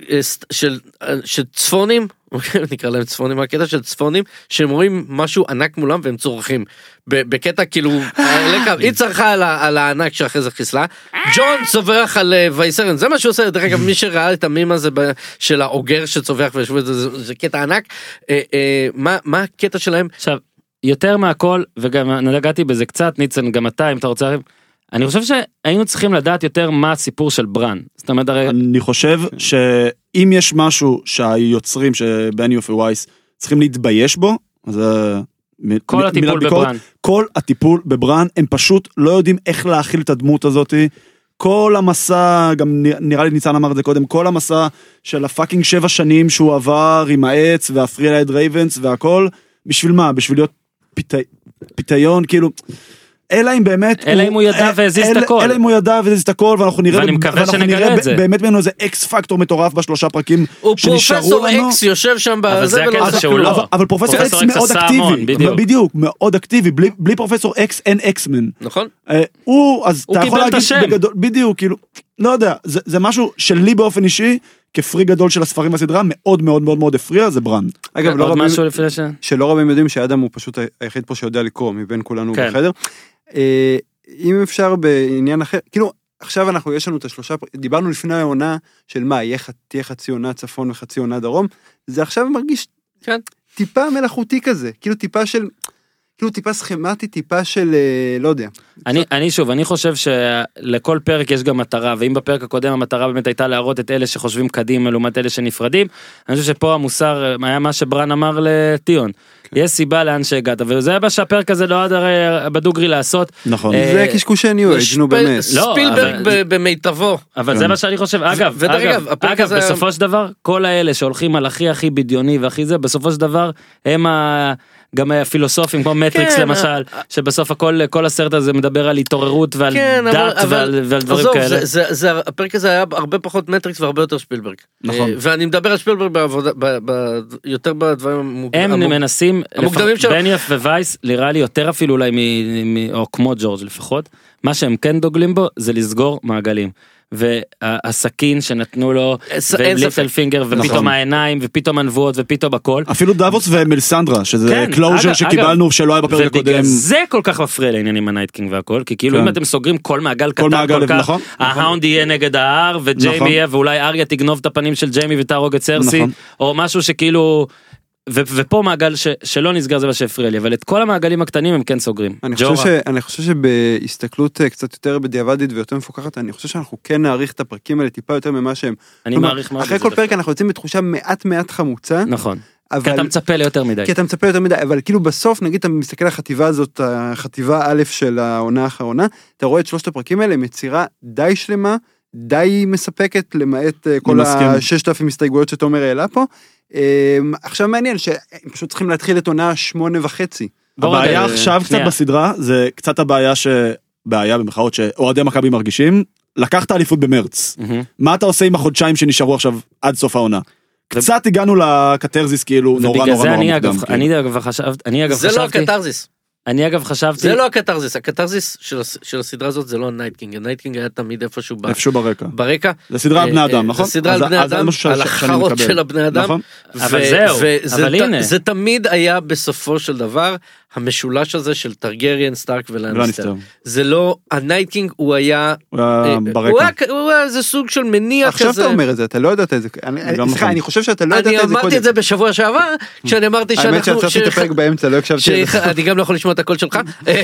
אה, אה, צפונים נקרא להם צפונים הקטע של צפונים? שהם רואים משהו ענק מולם והם צורכים. בקטע כאילו אה, לקו, היא צרחה על הענק שאחרי זה חיסלה. ג'ון צווח על אה, וייסרן זה מה שהוא עושה. דרך אגב מי שראה את המים הזה של האוגר שצווח וישבו את זה זה- קטע ענק. אה, אה, מה מה הקטע שלהם? עכשיו, יותר מהכל, וגם נגעתי בזה קצת, ניצן, גם אתה, אם אתה רוצה... אני חושב שהיינו צריכים לדעת יותר מה הסיפור של ברן. זאת אומרת, הרי... אני חושב שאם יש משהו שהיוצרים שבניוף ווייס צריכים להתבייש בו, אז אה, כל מ- הטיפול ביקורת, בברן. כל הטיפול בברן הם פשוט לא יודעים איך להכיל את הדמות הזאתי. כל המסע, גם נראה לי ניצן אמר את זה קודם, כל המסע של הפאקינג שבע שנים שהוא עבר עם העץ והפרילייד רייבנס והכל, בשביל מה? בשביל להיות פיתי- פיתיון, כאילו, אלא אם באמת, אלא אם הוא ידע אה, והזיז את אלא- הכל. אלא אם הוא ידע והזיז את הכל, ואנחנו נראה, ואני מקווה שנגלה את זה. באמת ממנו איזה אקס פקטור מטורף בשלושה פרקים הוא שנשארו פרופסור לנו. אקס יושב שם אבל בזה זה ולא הקטע עושה שהוא כלום. לא. אבל, פרופסור אקס פרופסור מאוד אקטיבי, בדיוק. מאוד אקטיבי, בלי, פרופסור אקס אין אקסמן. נכון אה, הוא, אז הוא אתה יכול קיבל את להגיד בדיוק, כאילו, לא יודע, זה, זה משהו שלי באופן אישי, כפרי גדול של הספרים בסדרה, מאוד מאוד מאוד מאוד הפריע, זה ברן. אגב, לא ש... שלא רבים יודעים שאדם הוא פשוט היחיד פה שיודע לקרוא מבין כולנו כן. בחדר. אה, אם אפשר בעניין אחר, כאילו עכשיו אנחנו יש לנו את השלושה, דיברנו לפני העונה של מה, יהיה תהיה חצי עונה צפון וחצי עונה דרום, זה עכשיו מרגיש כן. טיפה מלאכותי כזה, כאילו טיפה של, כאילו טיפה סכמטי, טיפה של, אה, לא יודע. אני, אני שוב, אני חושב שלכל פרק יש גם מטרה, ואם בפרק הקודם המטרה באמת הייתה להראות את אלה שחושבים קדימה לעומת אלה שנפרדים, אני חושב שפה המוסר היה מה שברן אמר לטיון. יש סיבה לאן שהגעת, וזה מה שהפרק הזה נועד הרי בדוגרי לעשות. נכון. אה, זה קשקושי ניו אייג', נו באמת. לא, ספילברג במיטבו. אבל זה מה שאני חושב, אגב, אגב, בסופו של דבר, כל האלה שהולכים על הכי הכי בדיוני והכי זה, בסופו של דבר, הם ה... גם הפילוסופים כמו מטריקס כן, למשל, שבסוף הכל, כל הסרט הזה מדבר על התעוררות ועל כן, דת אבל ועל, ועל דברים עזוב, כאלה. זה, זה, זה, הפרק הזה היה הרבה פחות מטריקס והרבה יותר שפילברג. נכון. אה, ואני מדבר על שפילברג בעבודה, ב, ב, יותר בדברים המוג- הם המוג- מנסים, המוקדמים שלו. בניאוף ווייס, נראה לי יותר אפילו אולי, מ, מ, או כמו ג'ורג' לפחות, מה שהם כן דוגלים בו זה לסגור מעגלים. והסכין שנתנו לו, וליטל. פינגר, ופתאום נכון. העיניים, ופתאום הנבואות, ופתאום הכל. אפילו דאבוס ומלסנדרה, שזה כן, closure אגב, שקיבלנו שלא היה בפרק ובגלל הקודם. זה כל כך מפריע לעניין עם ה Night King והכל, כי כאילו כן. אם אתם סוגרים כל מעגל כל קטן מעגל, כל כך, נכון, נכון. ההאונד יהיה נגד ההר, וג'יימי נכון. יהיה, ואולי אריה תגנוב את הפנים של ג'יימי ותהרוג את סרסי, נכון. או משהו שכאילו... ו- ופה מעגל ש- שלא נסגר זה מה שהפריע לי, אבל את כל המעגלים הקטנים הם כן סוגרים. אני חושב. ש, אני חושב שבהסתכלות אה, קצת יותר בדיעבדית ויותר מפוקחת, אני חושב שאנחנו כן נעריך את הפרקים האלה טיפה יותר ממה שהם. אני כלומר, מעריך מאוד אחרי כל פרק. אנחנו יוצאים בתחושה מעט מעט חמוצה, נכון, כי אבל... אתה מצפה ליותר מדי. כי אתה מצפה יותר מדי, אבל כאילו בסוף, נגיד אתה מסתכל על החטיבה הזאת, החטיבה א' של העונה האחרונה, אתה רואה את שלושת הפרקים האלה עם יצירה די שלמה, די מספקת, למעט אה, כל. הששת אלפים הסתייגויות שתומר העלה פה. אה, עכשיו מעניין שהם פשוט צריכים להתחיל את עונה שמונה וחצי. בוא הבעיה עכשיו קצת. בסדרה, זה קצת הבעיה ש... בעיה במחאות שאוהדי מכבי מרגישים, לקחת אליפות במרץ. מה אתה עושה עם החודשיים שנשארו עכשיו עד סוף העונה? קצת הגענו לקתרזיס כאילו נורא נורא זה נורא מוקדם. כאילו. אני אגב חשבתי, אני אגב זה לא הקתרזיס. אני אגב חשבתי, זה לא הקתרזיס. הקתרזיס של של הסדרה הזאת זה לא הנייטקינג. הנייטקינג היה תמיד איפשהו ב- איפשהו ברקע. ברקע. זה סדרה על אה, בני אה, אדם, נכון? זה סדרה על בני אדם, על החרות. של הבני אדם. נכון. אבל זהו, אבל הנה. זה תמיד היה בסופו של דבר המשולש הזה של טרגריאן, סטארק ולנסטר. ולניסטר. זה לא, ה Night King הוא היה, הוא היה אה, הוא ברקע. היה- הוא היה איזה סוג של מניע עכשיו כזה. אתה אומר את זה, אתה לא ידעת את זה. אני- גם סליחה. אני חושב שאתה לא אני ידעת את זה אמרתי קודם. את זה בשבוע שעבר, כשאני אמרתי שאנחנו... האמת שעצרתי את הפרק באמצע, לא הקשבתי לזה. שאני גם לא יכול לשמוע את הקול שלך.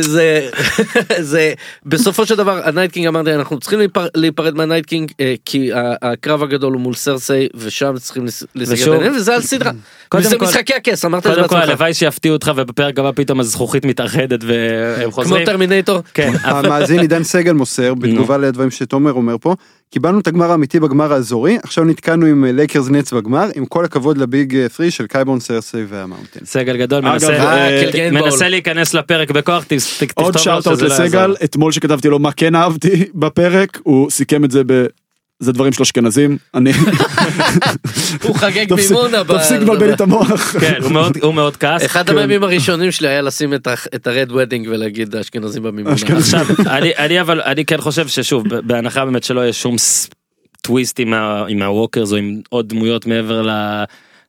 זה, זה, בסופו של דבר ה Night King אמרתי אנחנו צריכים להיפר, להיפרד מה Night King אה, כי הקרב הגדול הוא מול סרסי ושם צריכים לס- לסגר ביניהם וזה על סדרה. קודם וזה כל- משחקי הכס אמרת את זה קודם כל בעצמך. שיפתיעו אותך ובפרק הבא פתאום הזכוכית מתאחדת והם כמו חוזרים. טרמינטור. כן, המאזין עידן סגל מוסר, בתגובה לדברים שתומר אומר פה, קיבלנו את הגמר האמיתי בגמר האזורי, עכשיו נתקענו עם לייקרס נטס בגמר, עם כל הכבוד ל big 3 של קייבורן סרסי והמאונטן. סגל גדול אגב, מנסה אה, כן, להיכנס לפרק בכוח, תכתוב עוד שזה לא לסגל. אתמול שכתבתי לו מה כן אהבתי בפרק, הוא סיכם את זה ב... זה דברים של אשכנזים, אני... הוא חגג מימונה. ב- תפסיק לבלבל את המוח. כן, הוא מאוד- הוא מאוד כעס. אחד המימים הראשונים שלי היה לשים את ה- את ה Red Wedding ולהגיד האשכנזים במימונה. עכשיו, אני, אני אבל, אני כן חושב ששוב, בהנחה באמת שלא יהיה שום טוויסט עם, ה walkers או עם עוד דמויות מעבר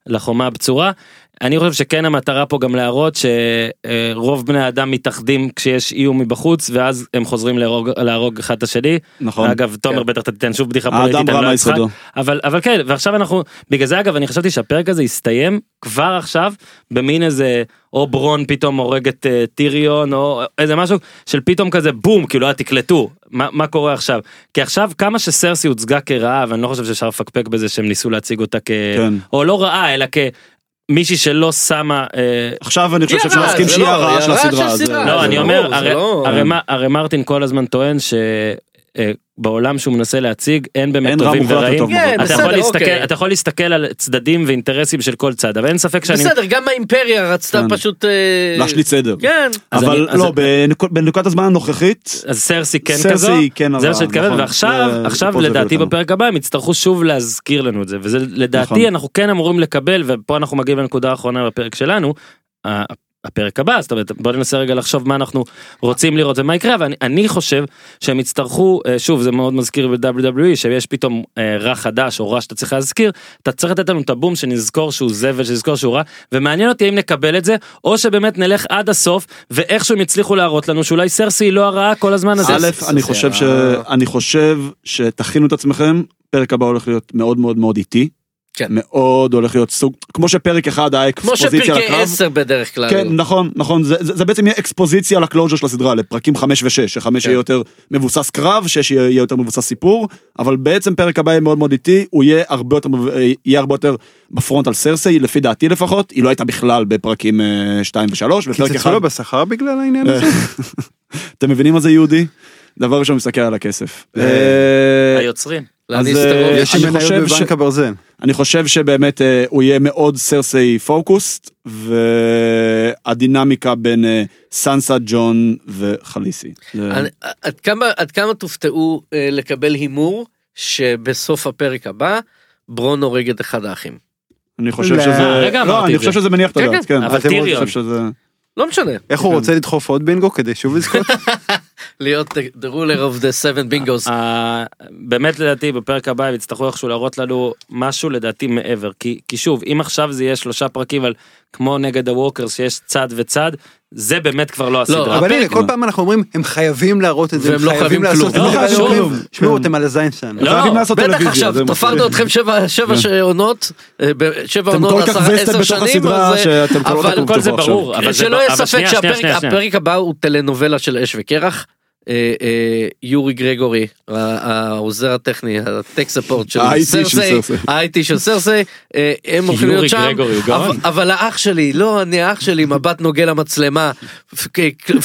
לחומה הבצורה, אני חושב שכן המטרה פה גם להראות שרוב בני האדם מתאחדים כשיש איום מבחוץ ואז הם חוזרים להרוג, להרוג אחד את השני. נכון. אגב, תומר בטח אתה תיתן שוב בדיחה פוליטית, האדם רע לא. מיסודו. אבל אבל כן ועכשיו אנחנו בגלל זה אגב אני חשבתי שהפרק הזה יסתיים כבר עכשיו במין איזה או ברון פתאום הורג את אה, טיריון או איזה משהו של פתאום כזה בום כאילו אה, תקלטו מה, מה קורה עכשיו כי עכשיו כמה שסרסי הוצגה כרעה ואני לא חושב שאפשר לפקפק בזה שהם ניסו להציג אותה כ... כן. או לא רעה אלא כמישהי שלא שמה אה, עכשיו אני חושב שאפשר להסכים זה שהיא לא, הרעה של הסדרה. סדרה. לא אני אומר לא- מה- הרי מרטין כל הזמן טוען ש... אה, בעולם שהוא מנסה להציג אין באמת אין טובים ורעים, וטוב כן, אתה, בסדר, יכול להסתכל, אוקיי. אתה יכול להסתכל על צדדים ואינטרסים של כל צד אבל אין ספק שאני בסדר גם האימפריה רצתה כן. פשוט אה, להשליט סדר. כן אז אבל אני- אז- לא, בנקוד- בנקודת הזמן הנוכחית, אז סרסי כן סרסי כזו, כן זה מה שהתכוון, נכון. ועכשיו, זה- עכשיו לדעתי אותנו. בפרק הבא הם יצטרכו שוב להזכיר לנו את זה, וזה לדעתי נכון. אנחנו כן אמורים לקבל, ופה אנחנו מגיעים לנקודה האחרונה בפרק שלנו, הפרק הבא, זאת אומרת בוא ננסה רגע לחשוב מה אנחנו רוצים לראות ומה יקרה, ואני אני חושב שהם יצטרכו, אה, שוב זה מאוד מזכיר ב-WWE, שיש פתאום אה, רע חדש או רע שאתה צריך להזכיר, אתה צריך לתת לנו את הבום שנזכור שהוא זבל, שנזכור שהוא רע, ומעניין אותי אם נקבל את זה, או שבאמת נלך עד הסוף, ואיכשהו הם יצליחו להראות לנו שאולי סרסי היא לא הרעה כל הזמן הזה. א', אני חושב ש... אני חושב שתכינו את עצמכם, פרק הבא הולך להיות מאוד מאוד מאוד איטי. כן. מאוד הולך להיות סוג, כמו שפרק אחד היה כמו אקספוזיציה שפרקי לקרב. 10 בדרך כלל. כן, נכון, נכון, זה, זה, זה בעצם יהיה אקספוזיציה לקלוז'ר של הסדרה, לפרקים 5 ו-6, שחמש כן. יהיה יותר מבוסס קרב, 6 יהיה, יהיה יותר מבוסס סיפור, אבל בעצם פרק הבא יהיה מאוד מאוד איטי, הוא יהיה הרבה יותר, אה, יהיה הרבה יותר בפרונט על סרסי, לפי דעתי לפחות, היא לא הייתה בכלל בפרקים 2 ו-3, ופרק קיצצו אחד, לו בשכר בגלל העניין הזה? אתם מבינים מה זה יהודי? דבר ראשון מסתכל על הכסף. אה, אה, היוצרים. אז, אה, יש אני לי חושב מניות בבנק הברזל. אני חושב שבאמת הוא יהיה מאוד סרסי פוקוסט והדינמיקה בין סנסה ג'ון וחליסי. עד כמה תופתעו לקבל הימור שבסוף הפרק הבא ברון הורג את אחד האחים. אני חושב לא, שזה, רגע לא אני חושב זה. שזה מניח את כן, הדעת, כן, כן, אבל טיריון. לא משנה איך הוא רוצה לדחוף עוד בינגו כדי שוב לזכות? להיות the ruler of the seven bingos. אה, באמת לדעתי בפרק הבא הם יצטרכו איכשהו להראות לנו משהו לדעתי מעבר כי כי שוב אם עכשיו זה יהיה שלושה פרקים על כמו נגד הווקרס שיש צד וצד זה באמת כבר לא הסדרה. אבל הנה כל פעם אנחנו אומרים הם חייבים להראות את זה, והם הם לא חייבים חייבים לעשות את כלום. זה, לא, שמעו. אתם על הזין שלנו. לא, בטח עכשיו תפרנו. אתכם שבע שבע כן. עונות אה, שבע עונות עשר שנים לא אבל- כל זה. ברור אבל שלא יהיה ספק שהפרק הבא הוא טלנובלה של אש וקרח. אה, אה, יורי גרגורי ה- העוזר הטכני הטק ספורט של סרסי. ה-IT של סרסי אה, הם הולכים להיות שם. אבל- האח שלי לא אני האח שלי מבט נוגע למצלמה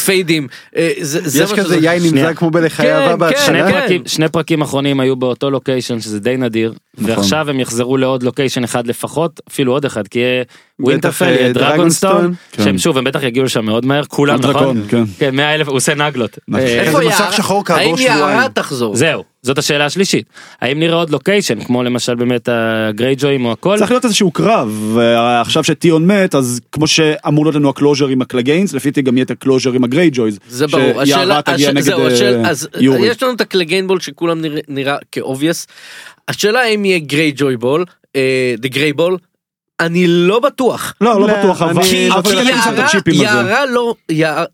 פיידים יש כזה יין. נמזג כמו בלחיי כן, אהבה כן, שני בהתחלה. כן. פרקים שני פרקים אחרונים היו באותו לוקיישן שזה די נדיר נכון. ועכשיו הם יחזרו לעוד לוקיישן אחד לפחות אפילו עוד אחד כי יהיה ווינטרפל אה, דרגונסטון. כן. שהם שוב הם בטח יגיעו לשם מאוד מהר כולם נכון כן. כן 100 אלף הוא עושה נגלות נכון. אה, איפה יערה- שחור כעבור האם. יערה תחזור זהו זאת השאלה השלישית האם נראה עוד location כמו למשל באמת הגרייג'ויים או הכל צריך להיות איזשהו קרב, ועכשיו שטיון מת, אז כמו שאמור להיות לנו ה closure עם הקלגיינס, לפי דעתי גם יהיה את ה closure עם הגרייג'ויז. זה ברור, שיערה תגיע נגד זהו, אה. יש לנו את ה Cleganebowl שכולם נראה- כ obvious. השאלה אם יהיה Greyjoy bowl, the Grey bowl, אני לא בטוח. לא, לא לא, בטוח, אבל כי את יערה, לא,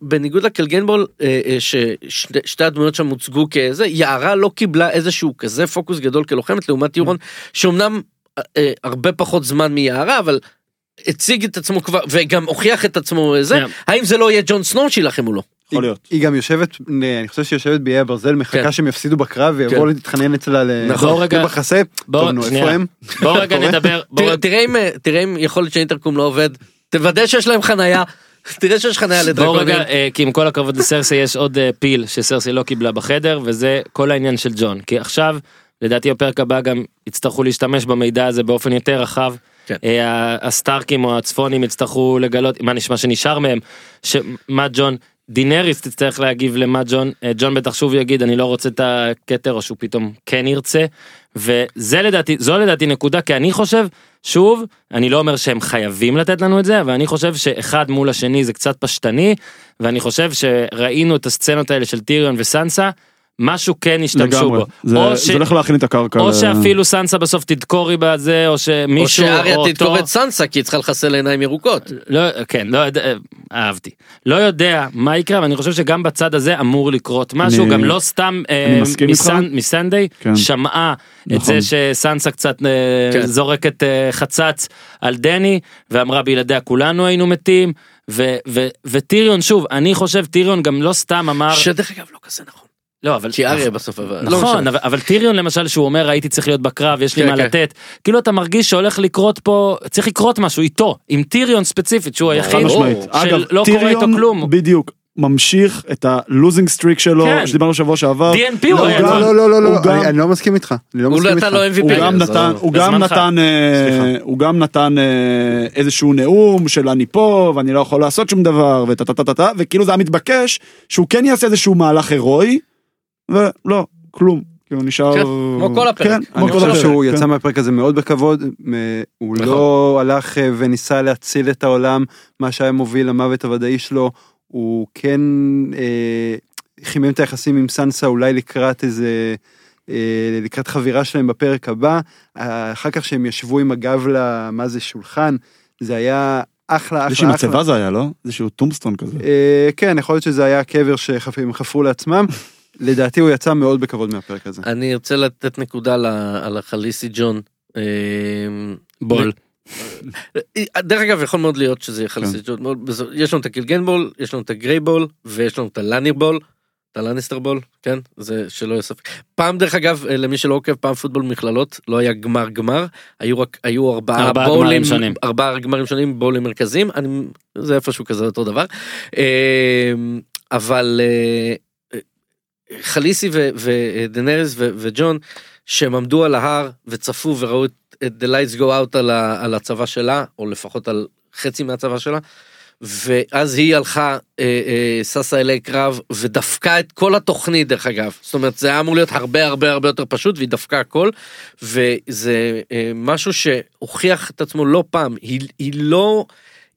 בניגוד ל Cleganebowl, אה, אה, ששתי הדמויות שם הוצגו כזה, יערה לא קיבלה איזשהו כזה פוקוס גדול כלוחמת לעומת טיורון, שאומנם אה, הרבה פחות זמן מיערה, אבל הציג את עצמו כבר, וגם הוכיח את עצמו זה, כן. האם זה לא יהיה ג'ון סנואו שיילחם מולו? יכול להיות. היא גם יושבת, אני חושב שהיא יושבת באיי הברזל, כן. מחכה שהם יפסידו בקרב ויבואו להתחנן אצלה ל- נכון. טוב נו שנייה. איפה הם? בואו רגע? נדבר, תראה- אם, יכול להיות שהאינטרקום לא עובד, תוודא שיש להם חניה, תראה שיש חניה בואו לדרקונים. רגע, אה, כי עם כל הכבוד לסרסי יש עוד אה, פיל שסרסי לא קיבלה בחדר וזה כל העניין של ג'ון כי עכשיו לדעתי בפרק הבא גם יצטרכו להשתמש במידע הזה באופן יותר רחב. כן. אה, הסטארקים או הצפונים יצטרכו לגלות מה נשמע שנשאר מהם שמה ג'ון דינריס תצטרך להגיב למה ג'ון אה, ג'ון בטח שוב יגיד אני לא רוצה את הכתר או שהוא פתאום כן ירצה. וזה לדעתי זו לדעתי נקודה כי אני חושב שוב אני לא אומר שהם חייבים לתת לנו את זה אבל אני חושב שאחד מול השני זה קצת פשטני ואני חושב שראינו את הסצנות האלה של טיריון וסנסה משהו כן השתמשו לגמרי. בו. זה או זה הולך להכין את הקרקע. או ל- שאפילו סנסה בסוף תדקורי בזה או או שמישהו שאריה או תדקור אותו- את סנסה כי היא צריכה לחסל עיניים ירוקות. לא כן לא יודע אהבתי לא יודע מה יקרה אבל אני חושב שגם בצד הזה אמור לקרות משהו אני- גם לא סתם אה. מסן- מסנדיי כן. שמעה את נכון. זה שסנסה קצת אה, כן. זורקת אה, חצץ על דני ואמרה בלעדיה כולנו היינו מתים ו- ו- וטיריון שוב אני חושב טיריון גם לא סתם אמר שדרך אגב לא כזה נכון. לא אבל כי אריה בסוף אבל לא נכון. אבל, אבל טיריון למשל שהוא אומר הייתי צריך להיות בקרב יש לי כן, מה כן. לתת כאילו אתה מרגיש שהולך לקרות פה צריך לקרות משהו איתו עם טיריון ספציפית שהוא חד היחיד. של אגב, לא קורה איתו כלום. בדיוק ממשיך את ה losing streak שלו כן. שדיברנו שבוע שעבר. DNP הוא לא, היה גם- לא לא לא לא הוא לא גם- אני- אני לא מסכים איתך. אני לא הוא מסכים איתך. נתן לו MVP. הוא גם נתן, לא- הוא גם. נתן, אה. הוא גם נתן אה, איזשהו נאום של אני פה ואני לא יכול לעשות שום דבר וטה טה טה טה טה וכאילו זה היה מתבקש שהוא כן יעשה איזשהו מהלך הירואי ולא כלום כאילו נשאר כן, כמו כל הפרק. כן, כמו אני כל חושב הפרק, שהוא כן. יצא מהפרק הזה מאוד בכבוד, הוא נכון. לא הלך אה, וניסה להציל את העולם, מה שהיה מוביל למוות הוודאי שלו, הוא כן אה, חימם את היחסים עם סנסה אולי לקראת איזה, אה, לקראת חבירה שלהם בפרק הבא, אחר כך שהם ישבו עם הגב למה זה שולחן, זה היה אחלה אחלה אחלה. מצבה זה היה לא? איזשהו טומסטון כזה. כן, יכול להיות שזה היה הקבר שהם חפרו לעצמם. לדעתי הוא יצא מאוד בכבוד מהפרק הזה. אני ארצה לתת נקודה ל- על החליסי ג'ון. אה, בול. דרך אגב יכול מאוד להיות שזה יהיה חליסי ג'ון. מאוד בז- יש לנו את הקילגנבול, יש לנו את הגרייבול ויש לנו את הלאנירבול. את הלניסטר בול, כן? זה שלא יהיה ספק. פעם דרך אגב, אה, למי שלא עוקב, פעם פוטבול מכללות, לא היה גמר גמר, היו רק, היו ארבעה ארבעה בולים, גמרים שונים. ארבעה גמרים שונים, בולים מרכזיים, אני, זה איפשהו כזה אותו דבר. אה, אבל אה, חליסי ו- ודנריס ו- וג'ון, שהם עמדו על ההר וצפו וראו את את The Lights Go Out על, ה, על הצבא שלה, או לפחות על חצי מהצבא שלה, ואז היא הלכה, אה, אה, ששה אלי קרב, ודפקה את כל התוכנית דרך אגב. זאת אומרת, זה היה אמור להיות הרבה הרבה הרבה יותר פשוט, והיא דפקה הכל, וזה אה, משהו שהוכיח את עצמו לא פעם, היא, היא לא...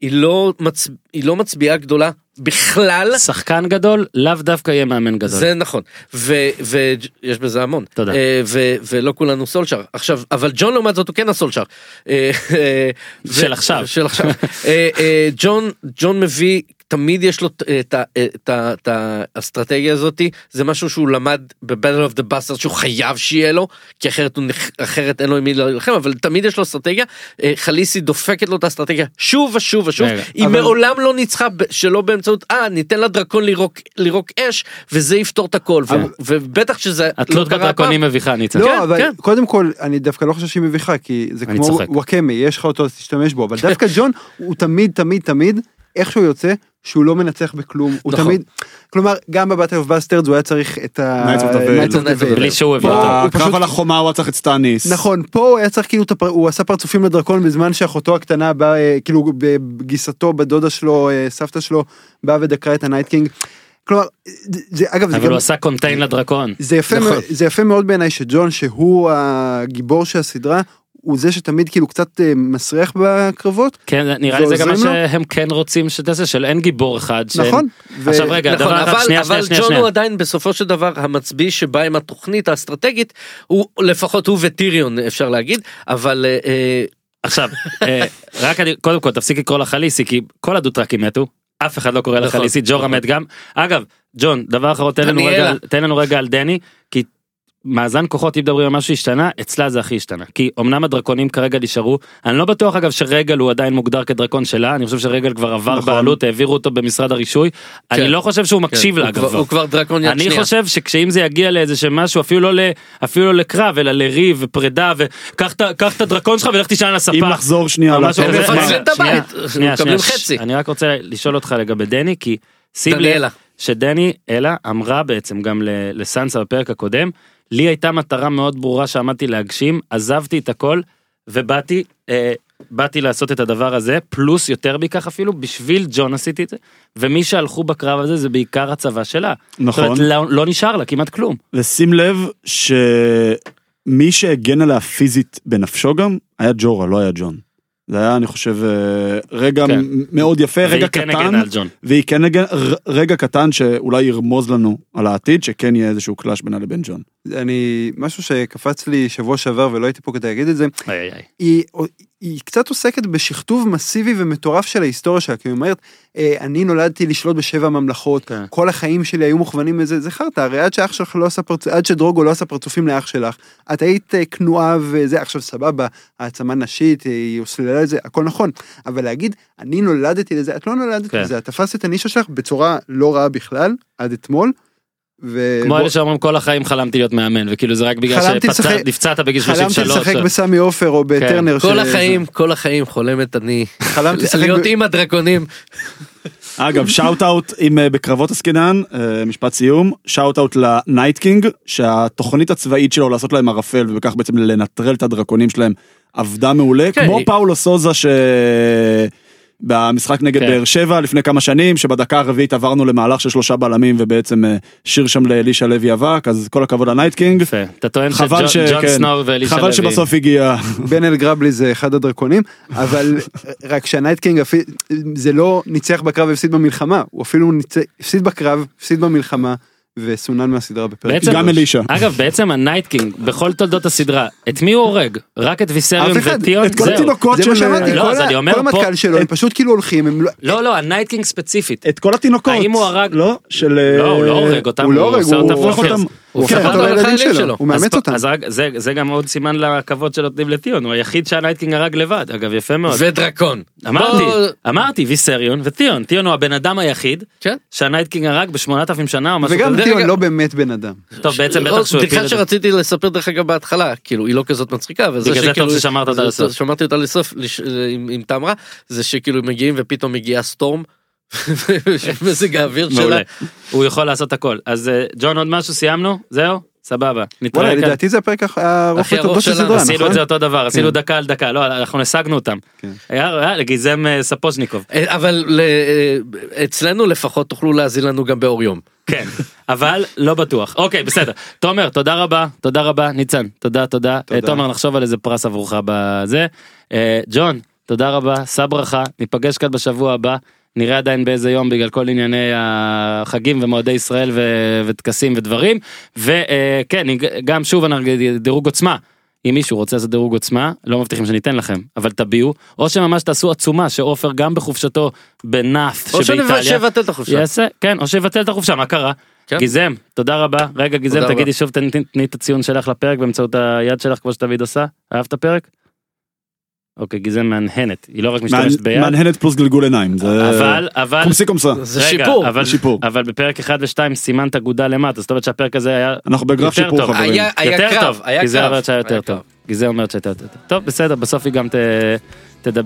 היא לא, מצ... היא לא מצביעה גדולה בכלל, שחקן גדול לאו דווקא יהיה מאמן גדול. זה נכון, ויש בזה המון. תודה. אה, ו- ולא כולנו סולשר. עכשיו, אבל ג'ון לעומת זאת הוא כן הסולשר. אה, אה, של עכשיו. של עכשיו. ג'ון, ג'ון מביא, תמיד יש לו את האסטרטגיה הזאתי, זה משהו שהוא למד ב-Battle of the Busters שהוא חייב שיהיה לו, כי אחרת, הוא נכ- אחרת אין לו עם מי להילחם, אבל תמיד יש לו אסטרטגיה. אה, חליסי דופקת לו את האסטרטגיה שוב ושוב ושוב, רגע, היא אבל- מעולם לא ניצחה ב- שלא באמצעות, אה, ניתן לדרקון לירוק, לירוק אש, וזה יפתור את הכל, ו- אבל- ובטח שזה התלות לא קרה בדרקונים. מביכה ניצן. כן, לא, אבל כן. קודם כל, אני דווקא לא חושב שהיא מביכה, כי זה כמו צוחק. וואקמה, יש לך אותו, תשתמש בו, אבל דווקא ג'ון, הוא תמיד, תמיד, תמיד, איכשהו יוצא, שהוא לא מנצח בכלום, הוא נכון. תמיד, כלומר, גם ב Battle of Bastards הוא היה צריך את ה... Of the Vale. בלי שהוא הביא. הוא בקרב פשוט- על החומה הוא היה צריך את סטאניס. נכון, פה הוא היה צריך כאילו, הוא עשה פרצופים לדרקון בזמן שאחותו הקטנה באה, אה, כאילו בגיסתו, בדודה שלו, אה, סבתא שלו, באה ודקרה את הנייט קינג. כלומר, זה- זה, אגב, זה אבל גם, הוא עשה contain לדרקון. זה יפה, נכון. מאוד- זה יפה מאוד בעיניי שג'ון, שהוא הגיבור של הסדרה, הוא זה שתמיד כאילו קצת אה, מסריח בקרבות. כן נראה לי זה גם מה? שהם כן רוצים שתעשה של אין גיבור אחד. נכון. ו- עכשיו רגע נכון, דבר אחד אבל, שנייה אבל שנייה שנייה. ג'ון שנייה. הוא עדיין בסופו של דבר המצביא שבא עם התוכנית האסטרטגית, הוא לפחות הוא וטיריון אפשר להגיד, אבל אה, אה, עכשיו, אה, רק אני, קודם כל תפסיק לקרוא לה חליסי, כי כל הדוטרקים מתו, אף אחד לא קורא נכון, חליסי, ג'ורה נכון. מת גם. אגב, ג'ון, דבר אחרון, תן לנו דניאלה. רגע, תן לנו רגע על דני, כי מאזן כוחות, אם מדברים על משהו שהשתנה, אצלה זה הכי השתנה. כי אמנם הדרקונים כרגע נשארו, אני לא בטוח אגב שרגל הוא עדיין מוגדר כדרקון שלה, אני חושב שרגל כבר עבר נכון. בעלות, העבירו אותו במשרד הרישוי. אני לא חושב שהוא מקשיב כן, לה הוא אגב. כבר-. הוא כבר דרקון יד אני שנייה. חושב שכשאם זה יגיע לאיזה שמשהו אפילו לא ל, אפילו לא לקרב אלא לריב ופרידה וקח את הדרקון שלך ולך תישן על הספה. אם נחזור שנייה. אני רק רוצה לשאול אותך לגבי דני כי שים. לב שדני אלה אמרה בעצם גם לסנסה בפרק הקודם לי הייתה מטרה מאוד ברורה שעמדתי להגשים עזבתי את הכל ובאתי אה, באתי לעשות את הדבר הזה פלוס יותר מכך אפילו בשביל ג'ון עשיתי את זה ומי שהלכו בקרב הזה זה בעיקר הצבא שלה. נכון. זאת אומרת, לא, לא נשאר לה כמעט כלום. ושים לב שמי שהגן עליה פיזית בנפשו גם, היה ג'ורה, לא היה ג'ון. זה היה, אני חושב, אה, רגע כן. מאוד יפה, רגע כן קטן. והיא כן הגנה, רגע קטן שאולי ירמוז לנו על העתיד, שכן יהיה איזשהו קלאש בינה לבין ג'ון. אני, משהו שקפץ לי שבוע שעבר ולא הייתי פה כדי להגיד את זה, איי, איי, איי. היא, היא קצת עוסקת בשכתוב מסיבי ומטורף של ההיסטוריה שלה, כי היא אומרת, אה, אני נולדתי לשלוט בשבע ממלכות, כן. כל החיים שלי היו מוכוונים לזה, זה חרטא, הרי עד שאח שלך לא עשה פרצופים, עד שדרוגו לא עשה פרצופים לאח שלך, את היית אה, כנועה וזה, עכשיו סבבה, העצמה נשית, היא הוסללה לזה, הכל נכון, אבל להגיד, אני נולדתי לזה, את לא נולדת כן. לזה, את תפסת את הנישה שלך בצורה לא רעה בכלל, עד אתמול, ו... כמו בוא- אלה שאומרים כל החיים חלמתי להיות מאמן וכאילו זה רק בגלל חלמתי שנפצעת בגיל חלמתי 33. לשחק בסמי עופר או בטרנר. כל של- החיים, כל החיים חולמת אני חלמתי לשחק להיות עם הדרקונים. אגב, shout out אם בקרבות עסקינן, אה, משפט סיום, shout out לנייט קינג, שהתוכנית הצבאית שלו לעשות להם ערפל ובכך בעצם לנטרל את הדרקונים שלהם עבדה מעולה, כן, כמו פאולו סוזה ש... במשחק נגד כן. באר שבע לפני כמה שנים שבדקה הרביעית עברנו למהלך של שלושה בלמים ובעצם אה, שיר שם לאלישע לוי אבק אז כל הכבוד לנייט קינג. יפה. אתה טוען חבל ש... שג'ון כן. סנור ואלישע חבל לוי. שבסוף הגיע. בן אל גרבלי זה אחד הדרקונים, אבל רק שהנייטקינג אפי- זה לא ניצח בקרב והפסיד במלחמה, הוא אפילו ניצח, הפסיד בקרב, הפסיד במלחמה, וסונן מהסדרה בפרק. בעצם- גם אלישע. אגב בעצם הנייט קינג בכל תולדות הסדרה את מי הוא הורג? רק את ויסריון וטיון? את כל. התינוקות זה מה של... שאמרתי, לא, כל ה- אני אומר כל פה- המטכ"ל שלו, הם פשוט כאילו הולכים, הם לא... לא לא הנייט קינג ספציפית. את כל התינוקות. האם הוא הרג- לא? של... לא הוא לא אה, הורג אותם. הוא לא הורג, עושה. אותם, הוא כן, הופך אבל לילדים שלו. הוא אז מאמץ אותם. אז זה זה גם עוד סימן לכבוד שנותנים לטיון הוא היחיד שהנייט קינג הרג לבד אגב יפה מאוד. ודרקון. אמרתי אמרתי ויסריון וטיון טיון הוא הבן אדם היחיד כן. שהנייט קינג הרג בשמונת אלפים שנה או משהו וגם כזה. טיון רגע. לא באמת בן אדם. טוב בעצם בטח שהוא בדיחה הפיל את זה. שרציתי לספר דרך אגב בהתחלה כאילו היא לא כזאת מצחיקה אבל בגלל זה שכאילו- טוב ששמרת אותה זה- לסוף. שמרתי אותה לסוף עם עם טעם רע זה שכאילו מגיעים ופתאום מגיעה סטורם. מזג האוויר שלה. הוא יכול לעשות הכל. אז אה, ג'ון עוד משהו? סיימנו? זהו? סבבה. נתראה כאן. לדעתי זה הפרק הארוך ארוך בתולדות שלנו. הסדרה, עשינו נכון? את זה אותו דבר. עשינו כן. דקה על דקה. לא אנחנו השגנו אותם. כן. היה לגיזם אה, ספוז'ניקוב. אה, אבל אצלנו לפחות תוכלו להאזין לנו גם באור יום. כן. אבל לא בטוח. אוקיי בסדר. תומר תודה רבה. תודה רבה. ניצן תודה תודה. תומר נחשוב על איזה פרס עבורך בזה. ג'ון תודה רבה. שא ברכה. ניפגש כאן בשבוע הבא נראה עדיין באיזה יום בגלל כל ענייני החגים ומועדי ישראל ו- וטקסים ודברים וכן גם שוב דירוג עוצמה. אם מישהו רוצה לעשות דירוג עוצמה לא מבטיחים שניתן לכם אבל תביעו או שממש תעשו עצומה שעופר גם בחופשתו בנאף או שבאיטליה שיבטל את החופשה. יעשה כן או שיבטל את החופשה מה קרה כן. גיזם תודה רבה רגע גיזם תגידי. שוב תני את הציון שלך לפרק באמצעות היד שלך כמו שתמיד עושה אהבת את אוקיי גיזם מהנהנת היא לא רק משתמשת ביד מהנהנת פלוס גלגול עיניים. זה... אבל אבל קומסי קומסה. זה שיפור. אבל שיפור. אבל בפרק 1 ו2 סימנת אגודה למטה זאת אומרת שהפרק הזה היה אנחנו בגרף יותר שיפור טוב. חברים. היה היה יותר קרב. טוב היה גיזם קרב. אומרת שהיה יותר טוב קרב. גיזם אומרת שהייתה יותר טוב טוב בסדר בסוף היא גם ת- תדבר.